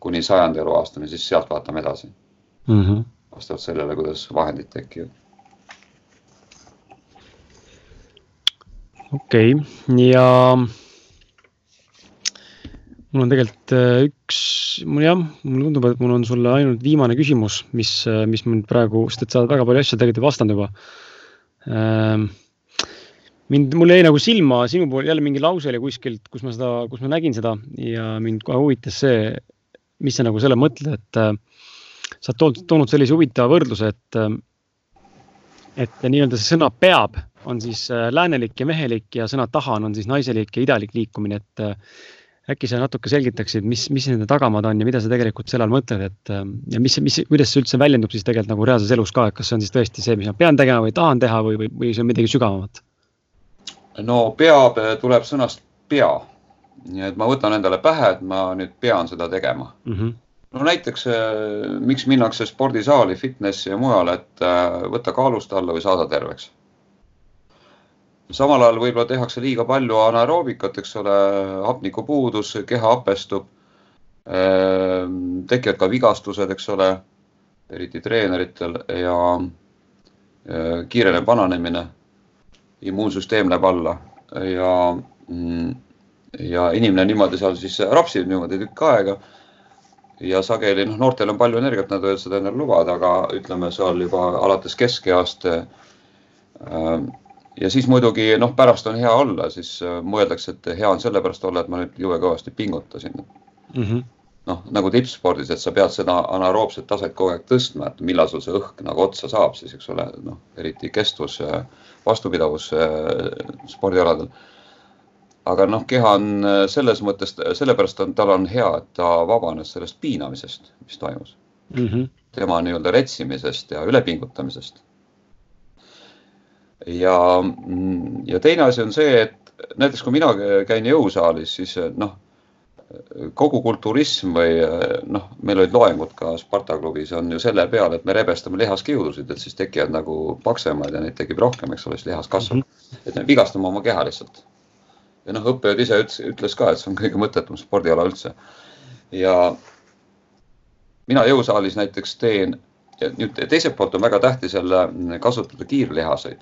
kuni sajanda eluaastani, siis sealt vaatame edasi mm. -hmm. vastavalt sellele, kuidas vahendid tekivad. okei okay., ja mul on tegelikult äh, üks, mul jah, mulle tundub, et mul on sulle ainult viimane küsimus, mis, äh, mis mind praegu, sest et sa oled väga palju asju tegelikult vastanud juba. Ähm, mind, mul jäi nagu silma sinu puhul jälle mingi lause oli kuskilt, kus ma seda, kus ma nägin seda ja mind kohe huvitas see, mis sa nagu selle mõtled, et äh, sa oled toonud sellise huvitava võrdluse, et, äh, et nii-öelda see sõna peab on siis äh, läänelik ja mehelik ja sõna tahan on siis naiselik ja idealik liikumine, et äkki sa natuke selgitaksid, mis, mis nende tagamaad on ja mida sa tegelikult selle all mõtled, et ja mis, mis, kuidas see üldse väljendub siis tegelikult nagu reaalses elus ka, et kas see on siis tõesti see, mis ma pean tegema või tahan teha või, või, või see on midagi sügavamat? no peab tuleb sõnast pea. nii et ma võtan endale pähe, et ma nüüd pean seda tegema mm. -hmm. no näiteks, äh, miks minnakse spordisaali, fitnessi ja mujale, et äh, võtta kaalust alla või saada terveks. Samal ajal võib-olla tehakse liiga palju anaeroobikat, eks ole, hapnikupuudus, keha hapestub. Äh, tekivad ka vigastused, eks ole, eriti treeneritel ja kiireneb vananemine immuunsüsteem läheb alla ja, mm, ja inimene niimoodi seal siis rapsib niimoodi tükk aega. ja sageli noh, noortel on palju energiat, nad võivad seda endale lubada, aga ütleme seal juba alates keskeast. Äh, ja siis muidugi noh, pärast on hea olla, siis äh, mõeldakse, et hea on sellepärast olla, et ma nüüd jube kõvasti pingutasin mm. -hmm noh, nagu tippspordis, et sa pead seda anaeroobset taset kogu aeg tõstma, et millal sul see õhk nagu otsa saab siis, eks ole, noh, eriti kestvus äh, vastupidavus äh, spordialadel. aga noh, keha on selles mõttes, sellepärast on, tal on hea, et ta vabanes sellest piinamisest, mis toimus mm. -hmm. tema nii-öelda retsimisest ja ülepingutamisest. Ja, mm, ja teine asi on see, et näiteks kui mina käin jõusaalis, siis noh kogu kulturism või noh, meil olid loengud ka Sparta klubis on ju selle peale, et me rebestame lihaskiudusid, et siis tekivad nagu paksemad ja neid tekib rohkem, eks ole, siis lihas kasvab mm. -hmm. et me vigastame oma keha lihtsalt. ja noh, õppejõud ise ütles, ka, et see on kõige mõttetum spordiala üldse. ja mina jõusaalis näiteks teen nüüd teiselt poolt on väga tähtis jälle kasutada kiirlihaseid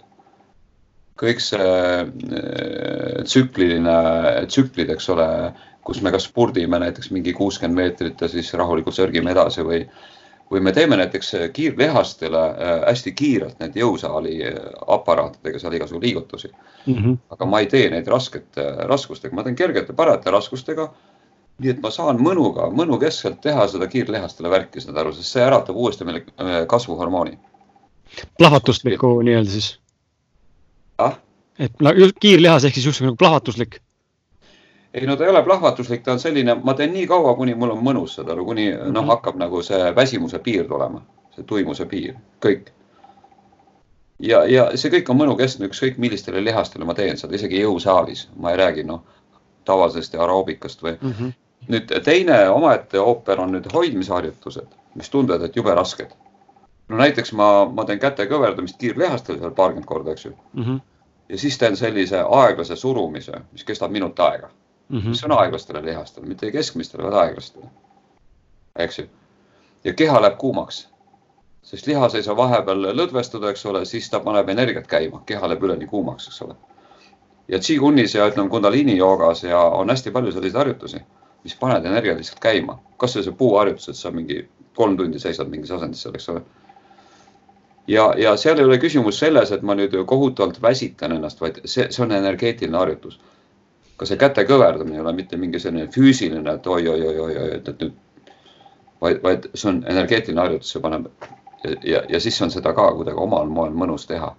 kõik see äh, tsükliline, tsüklid, eks ole, kus me kas spurdime näiteks mingi kuuskümmend meetrit ja siis rahulikult sörgime edasi või, või me teeme näiteks kiirlihastele äh, hästi kiirelt need jõusaali äh, aparaatidega seal igasugu liigutusi mm. -hmm. aga ma ei tee neid raskete raskustega, ma teen kergete parajate raskustega. nii et ma saan mõnuga, mõnu keskselt teha seda kiirlihastele värki, saad aru, sest see äratab uuesti meile äh, kasvuhormooni. plahvatuslikku nii-öelda siis? Et kiirlihas ehk siis justkui nagu plahvatuslik ei no ta ei ole plahvatuslik, ta on selline, ma teen nii kaua, kuni mul on mõnus, saad aru, kuni mm -hmm. noh, hakkab nagu see väsimuse piir tulema, see tuimuse piir, kõik. ja, ja see kõik on mõnukeskne, ükskõik millistele lihastele ma teen seda, isegi jõusaalis, ma ei räägi noh, tavalisest aeroobikast või mm. -hmm. nüüd teine omaette ooper on nüüd hoidmisharjutused, mis tunduvad, et jube rasked. No näiteks ma, ma teen käte kõverdamist kiirlihastel seal paarkümmend korda, eks ju mm. -hmm. ja siis teen sellise aeglase surumise, mis kestab minut aega mm, -hmm. mis on aeglastele lihastele, mitte keskmistele, vaid aeglastele. eks ju. ja keha läheb kuumaks, sest lihas ei saa vahepeal lõdvestuda, eks ole, siis ta paneb energiat käima, keha läheb üleni kuumaks, eks ole. ja Qigunis ja ütleme Kundalini joogas ja on hästi palju selliseid harjutusi, mis panevad energiat lihtsalt käima. kasvõi see puuharjutus, et sa mingi kolm tundi seisad mingis asendis seal, eks ole ja, ja seal ei ole küsimus selles, et ma nüüd kohutavalt väsitan ennast, vaid see, see on energeetiline harjutus ka see käte kõverdamine ei ole mitte mingi selline füüsiline, et oi-oi-oi-oi, et, et nüüd, vaid, vaid see on energeetiline harjutus, see paneb ja, ja, ja siis on seda ka kuidagi omal moel mõnus teha.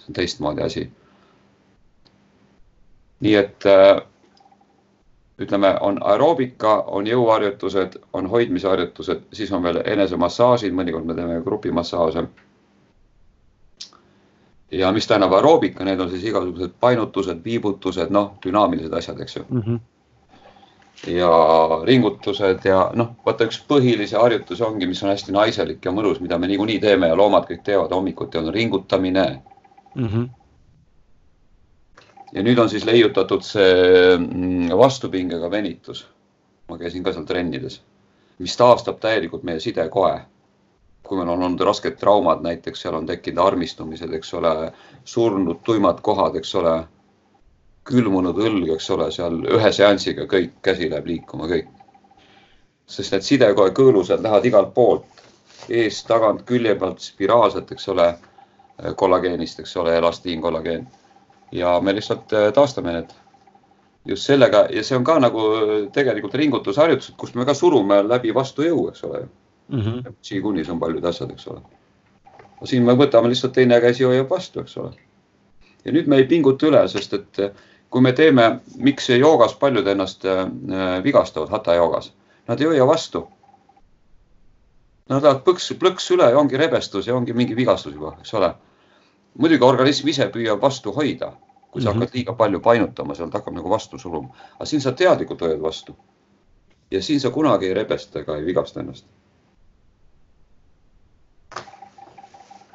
see on teistmoodi asi. nii et äh, ütleme, on aeroobika, on jõuharjutused, on hoidmisharjutused, siis on veel enesemassaažid, mõnikord me teeme grupimassaaže ja mis tähendab aeroobika, need on siis igasugused painutused, viibutused, noh, dünaamilised asjad, eks ju mm. -hmm. ja ringutused ja noh, vaata üks põhilisi harjutusi ongi, mis on hästi naiselik ja mõnus, mida me niikuinii teeme ja loomad kõik teevad hommikuti, on ringutamine mm. -hmm. ja nüüd on siis leiutatud see mm, vastupingega venitus. ma käisin ka seal trennides, mis taastab täielikult meie sidekoe kui meil on olnud rasked traumad, näiteks seal on tekkinud armistumised, eks ole, surnud tuimad kohad, eks ole, külmunud õlg, eks ole, seal ühe seansiga kõik, käsi läheb liikuma, kõik. sest need sidekoe kõõlused lähevad igalt poolt, eest, tagant, külje pealt spiraalselt, eks ole, kollageenist, eks ole, elastiin, kollageen. ja me lihtsalt äh, taastame need just sellega ja see on ka nagu tegelikult ringutusharjutused, kus me ka surume läbi vastu jõu, eks ole mm -hmm.. Qigunis on paljud asjad, eks ole. siin me võtame lihtsalt teine käsi hoiab vastu, eks ole. ja nüüd me ei pinguta üle, sest et kui me teeme, miks joogas paljud ennast äh, vigastavad, hata joogas, nad ei hoia vastu. Nad lähevad põks, plõks üle ja ongi rebestus ja ongi mingi vigastus juba, eks ole. muidugi organism ise püüab vastu hoida kui sa mm -hmm. hakkad liiga palju painutama, sealt hakkab nagu vastu suruma. aga siin sa teadlikult hoiad vastu. ja siin sa kunagi ei rebesta ega ei vigasta ennast.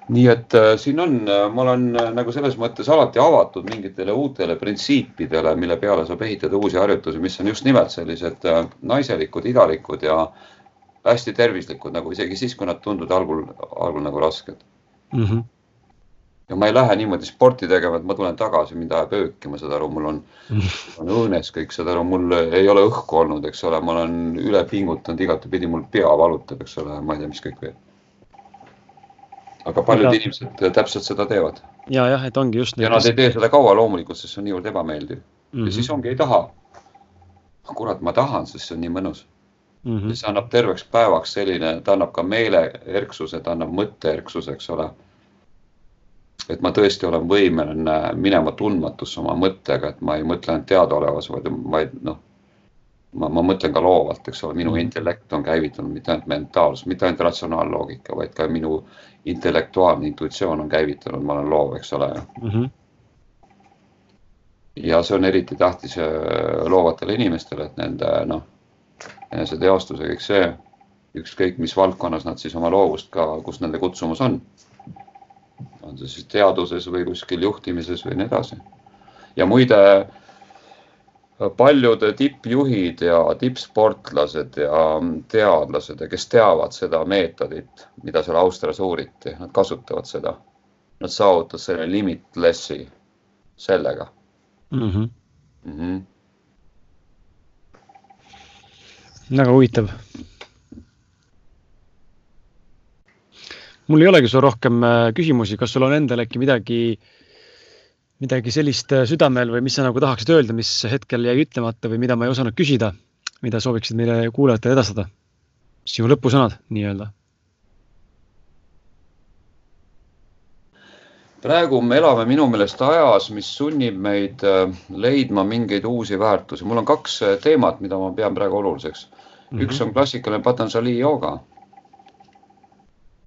Nii et äh, siin on, äh, ma olen äh, nagu selles mõttes alati avatud mingitele uutele printsiipidele, mille peale saab ehitada uusi harjutusi, mis on just nimelt sellised äh, naiselikud, idalikud ja hästi tervislikud, nagu isegi siis, kui nad tunduvad algul, algul nagu rasked mm. -hmm ja ma ei lähe niimoodi sporti tegema, et ma tulen tagasi, mind ajab öökima, saad aru, mul on, on õõnes kõik, saad aru, mul ei ole õhku olnud, eks ole, ma olen üle pingutanud igatepidi, mul pea valutab, eks ole, ma ei tea, mis kõik veel. Aga paljud ja. inimesed täpselt seda teevad. ja jah, et ongi just. ja nad ei tee seda kaua loomulikult, sest see on niivõrd ebameeldiv mm. -hmm. ja siis ongi, ei taha. kurat, ma tahan, sest see on nii mõnus mm. -hmm. see annab terveks päevaks selline, ta annab ka meeleerksuse, ta annab mõtteerksuse, eks ole et ma tõesti olen võimeline minema tundmatusse oma mõttega, et ma ei mõtle ainult teadaolevas, vaid, vaid noh, ma, ma mõtlen ka loovalt, eks ole, minu -hmm. intellekt on käivitunud mitte ainult mentaalsus, mitte ainult ratsionaalloogika, vaid ka minu intellektuaalne intuitsioon on käivitunud, ma olen loov, eks ole mm. -hmm. ja see on eriti tähtis äh, loovatele inimestele, et nende noh, eneseteostus ja kõik see, ükskõik mis valdkonnas nad siis oma loovust ka, kus nende kutsumus on on see siis teaduses või kuskil juhtimises või nii edasi. ja muide, paljud tippjuhid ja tippsportlased ja teadlased ja kes teavad seda meetodit, mida seal Austrias uuriti, nad kasutavad seda. Nad saavutavad selle limitless'i sellega mm. -hmm. Mm -hmm. väga huvitav mul ei olegi sul rohkem äh, küsimusi, kas sul on endal äkki midagi, midagi sellist äh, südamel või mis sa nagu tahaksid öelda, mis hetkel jäi ütlemata või mida ma ei osanud küsida, mida sooviksid meile kuulajatele edastada? sinu lõpusõnad nii-öelda. praegu me elame minu meelest ajas, mis sunnib meid äh, leidma mingeid uusi väärtusi. mul on kaks teemat, mida ma pean praegu oluliseks mm. -hmm. üks on klassikaline Patanjali jooga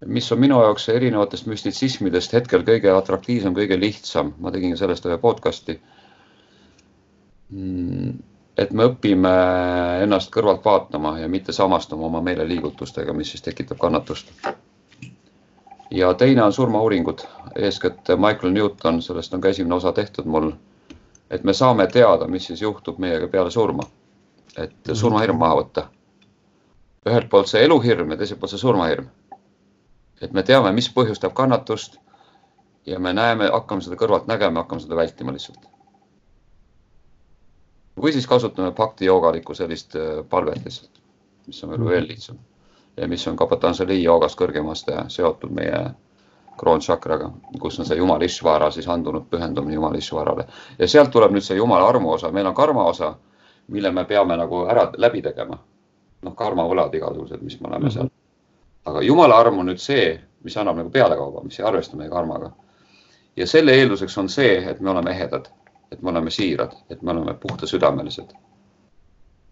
mis on minu jaoks erinevatest müstitsismidest hetkel kõige atraktiivsem, kõige lihtsam, ma tegin sellest ühe podcast'i. Mm, et me õpime ennast kõrvalt vaatama ja mitte samastuma oma meeleliigutustega, mis siis tekitab kannatust. ja teine on surmauuringud, eeskätt Michael Newton, sellest on ka esimene osa tehtud mul. et me saame teada, mis siis juhtub meiega peale surma. et surmahirm maha võtta. ühelt poolt see eluhirm ja teiselt poolt see surmahirm et me teame, mis põhjustab kannatust ja me näeme, hakkame seda kõrvalt nägema, hakkame seda vältima lihtsalt. või siis kasutame bhakti joogalikku sellist äh, palvet lihtsalt, mis on veel, veel lihtsam ja mis on ka Patanjali joogast kõrgemaste seotud meie kroonšakraga, kus on see Jumala Ishvara siis andunud pühendumine Jumala Ishvarale ja sealt tuleb nüüd see Jumala armu osa, meil on karma osa, mille me peame nagu ära läbi tegema. noh, karmavõlad igasugused, mis me oleme -hmm. seal aga jumala arm on nüüd see, mis annab nagu pealekauba, mis ei arvesta meie karmaga. ja selle eelduseks on see, et me oleme ehedad, et me oleme siirad, et me oleme puhtasüdamelised.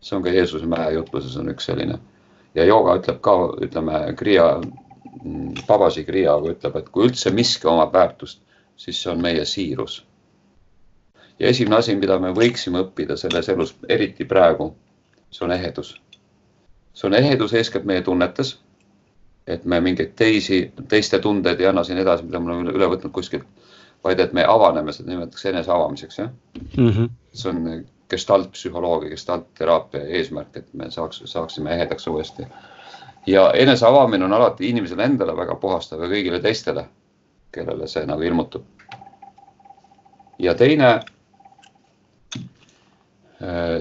see on ka Jeesuse mäe jutluses on üks selline ja jooga ütleb ka, ütleme, kriia, Babasi kriiaga ütleb, et kui üldse miski omab väärtust, siis see on meie siirus. ja esimene asi, mida me võiksime õppida selles elus, eriti praegu, see on ehedus. see on ehedus eeskätt meie tunnetes et me mingeid teisi, teiste tundeid ei anna siin edasi, mida me oleme üle võtnud kuskilt, vaid et me avaneme, seda nimetatakse enese avamiseks, jah mm. -hmm. see on gestaltpsühholoogia, gestaltteraapia eesmärk, et me saaks, saaksime ehedaks uuesti. ja enese avamine on alati inimesele endale väga puhastav ja kõigile teistele, kellele see nagu ilmutub. ja teine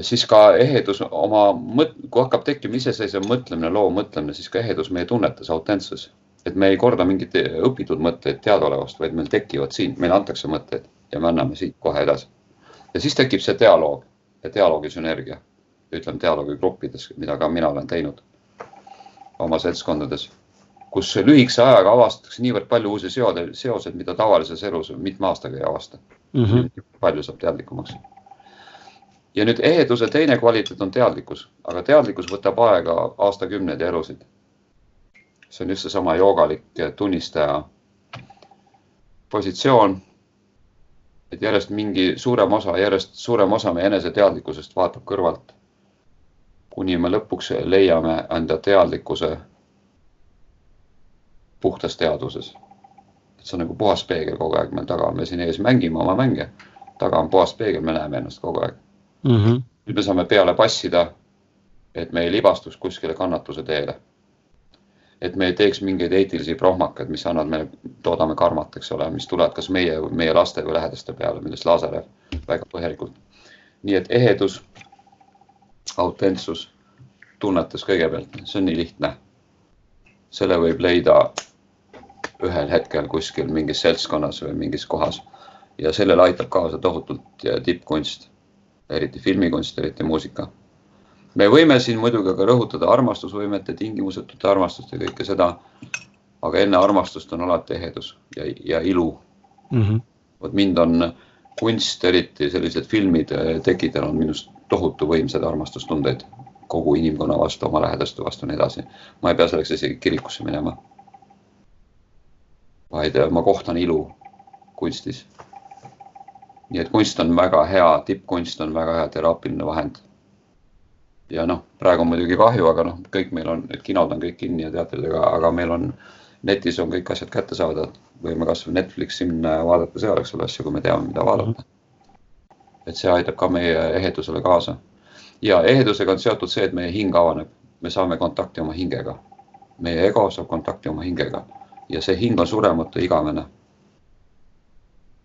siis ka ehedus oma mõt-, kui hakkab tekkima iseseisev mõtlemine, loov mõtlemine, siis ka ehedus meie tunnetes, autentsus. et me ei korda mingeid õpitud mõtteid teadaolevast, vaid meil tekivad siin, meile antakse mõtteid ja me anname siit kohe edasi. ja siis tekib see dialoog ja dialoogi sünergia, ütleme dialoogi gruppides, mida ka mina olen teinud oma seltskondades, kus lühikese ajaga avastatakse niivõrd palju uusi seoseid, mida tavalises elus mitme aastaga ei avasta mm. -hmm. palju saab teadlikumaks. Ja nüüd eheduse teine kvaliteet on teadlikkus, aga teadlikkus võtab aega aastakümneid ja elusid. see on just seesama joogalik tunnistaja positsioon et järjest mingi suurem osa, järjest suurem osa meie eneseteadlikkusest vaatab kõrvalt. kuni me lõpuks leiame enda teadlikkuse puhtas teadvuses. et see on nagu puhas peegel kogu aeg meil taga, me siin ees mängime oma mänge, taga on puhas peegel, me näeme ennast kogu aeg mm. -hmm. nüüd me saame peale passida, et me ei libastuks kuskile kannatuse teele et me ei teeks mingeid eetilisi prohmakaid, mis annavad meile, toodame karmat, eks ole, mis tulevad kas meie, meie laste või lähedaste peale, millest Lazarev väga põhjalikult. nii et ehedus, autentsus, tunnetus kõigepealt, see on nii lihtne. selle võib leida ühel hetkel kuskil mingis seltskonnas või mingis kohas ja sellele aitab kaasa tohutult tippkunst, eriti filmikunst, eriti muusika me võime siin muidugi ka rõhutada armastusvõimet ja tingimusetut armastust ja kõike seda. aga enne armastust on alati ehedus ja, ja ilu mm. -hmm. vot mind on kunst, eriti sellised filmid eh, tekitanud minust tohutu võimsaid armastustundeid kogu inimkonna vastu, oma lähedaste vastu ja nii edasi. ma ei pea selleks isegi kirikusse minema. vaid ma kohtan ilu kunstis. Nii et kunst on väga hea, tippkunst on väga hea teraapiline vahend ja noh, praegu on muidugi kahju, aga noh, kõik meil on, need kinod on kõik kinni ja teatrid, aga, aga meil on netis on kõik asjad kättesaadavad. võime kasvõi Netflixi minna ja vaadata seal, eks ole, asju, kui me teame, mida vaadata. Et see aitab ka meie ehedusele kaasa. ja ehedusega on seotud see, et meie hing avaneb, me saame kontakti oma hingega. meie ego saab kontakti oma hingega ja see hing on surematu, igavene.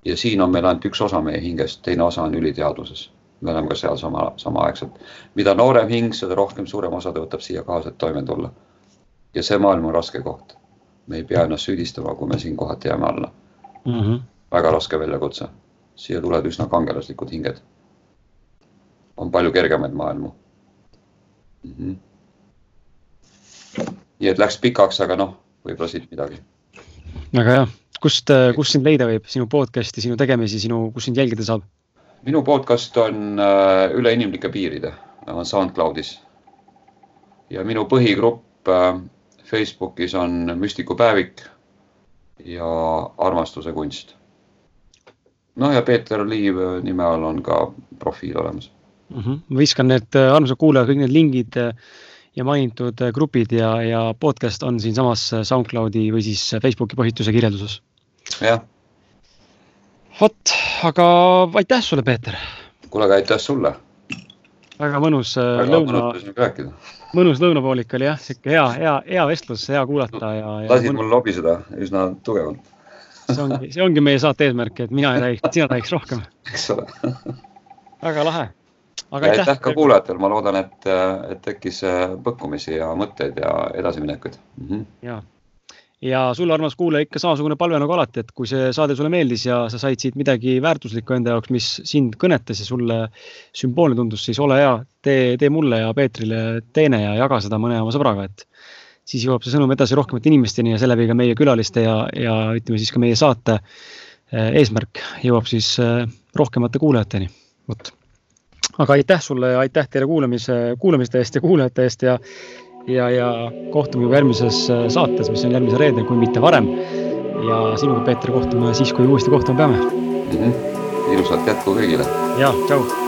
Ja siin on meil ainult üks osa meie hingest, teine osa on üliteadvuses me oleme ka seal sama, samaaegselt. mida noorem hing, seda rohkem suurem osa ta võtab siia kaasa, et toime tulla. ja see maailm on raske koht. me ei pea ennast süüdistama, kui me siin kohati jääme alla mm. -hmm. väga raske väljakutse. siia tulevad üsna kangelaslikud hinged. on palju kergemaid maailmu mm. -hmm. nii et läks pikaks, aga noh, võib-olla siit midagi. väga hea, kust, kust sind leida võib, sinu podcast'i, sinu tegemisi, sinu, kus sind jälgida saab? minu podcast on äh, Üle inimlike piiride, on SoundCloudis. ja minu põhigrupp äh, Facebookis on Müstikupäevik ja Armastuse kunst. noh, ja Peeter Liiv nime all on ka profiil olemas mm. -hmm. ma viskan need armsad kuulajad, kõik need lingid ja mainitud grupid ja, ja podcast on siinsamas SoundCloudi või siis Facebooki postituse kirjelduses. Jah vot, aga aitäh sulle, Peeter. kuule, aga aitäh sulle. väga mõnus äh, väga lõuna, mõnus lõunapoolik oli jah, sihuke hea, hea, hea vestlus, hea kuulata ja, ja. lasid mul lobiseda üsna tugevalt. see ongi, see ongi meie saate eesmärk, et mina ei räägiks, sina räägiks rohkem. <laughs> eks ole väga lahe. aga aitäh, aitäh ka kuulajatele, ma loodan, et, et tekkis äh, põkkumisi ja mõtteid ja edasiminekuid mm. -hmm. ja ja sulle, armas kuulaja, ikka samasugune palve nagu alati, et kui see saade sulle meeldis ja sa said siit midagi väärtuslikku enda jaoks, mis sind kõnetas ja sulle sümboolne tundus, siis ole hea, tee, tee mulle ja Peetrile teene ja jaga seda mõne oma sõbraga, et siis jõuab see sõnum edasi rohkemate inimesteni ja seeläbi ka meie külaliste ja, ja ütleme siis ka meie saate eh, eesmärk jõuab siis eh, rohkemate kuulajateni, vot. aga aitäh sulle ja aitäh teile kuulamise, kuulamiste eest ja kuulajate eest ja ja, ja kohtume juba järgmises äh, saates, mis on järgmisel reedel, kui mitte varem. ja sinuga, Peeter, kohtume siis, kui uuesti kohtuma peame mm. -hmm. ilusat jätku kõigile. ja, tšau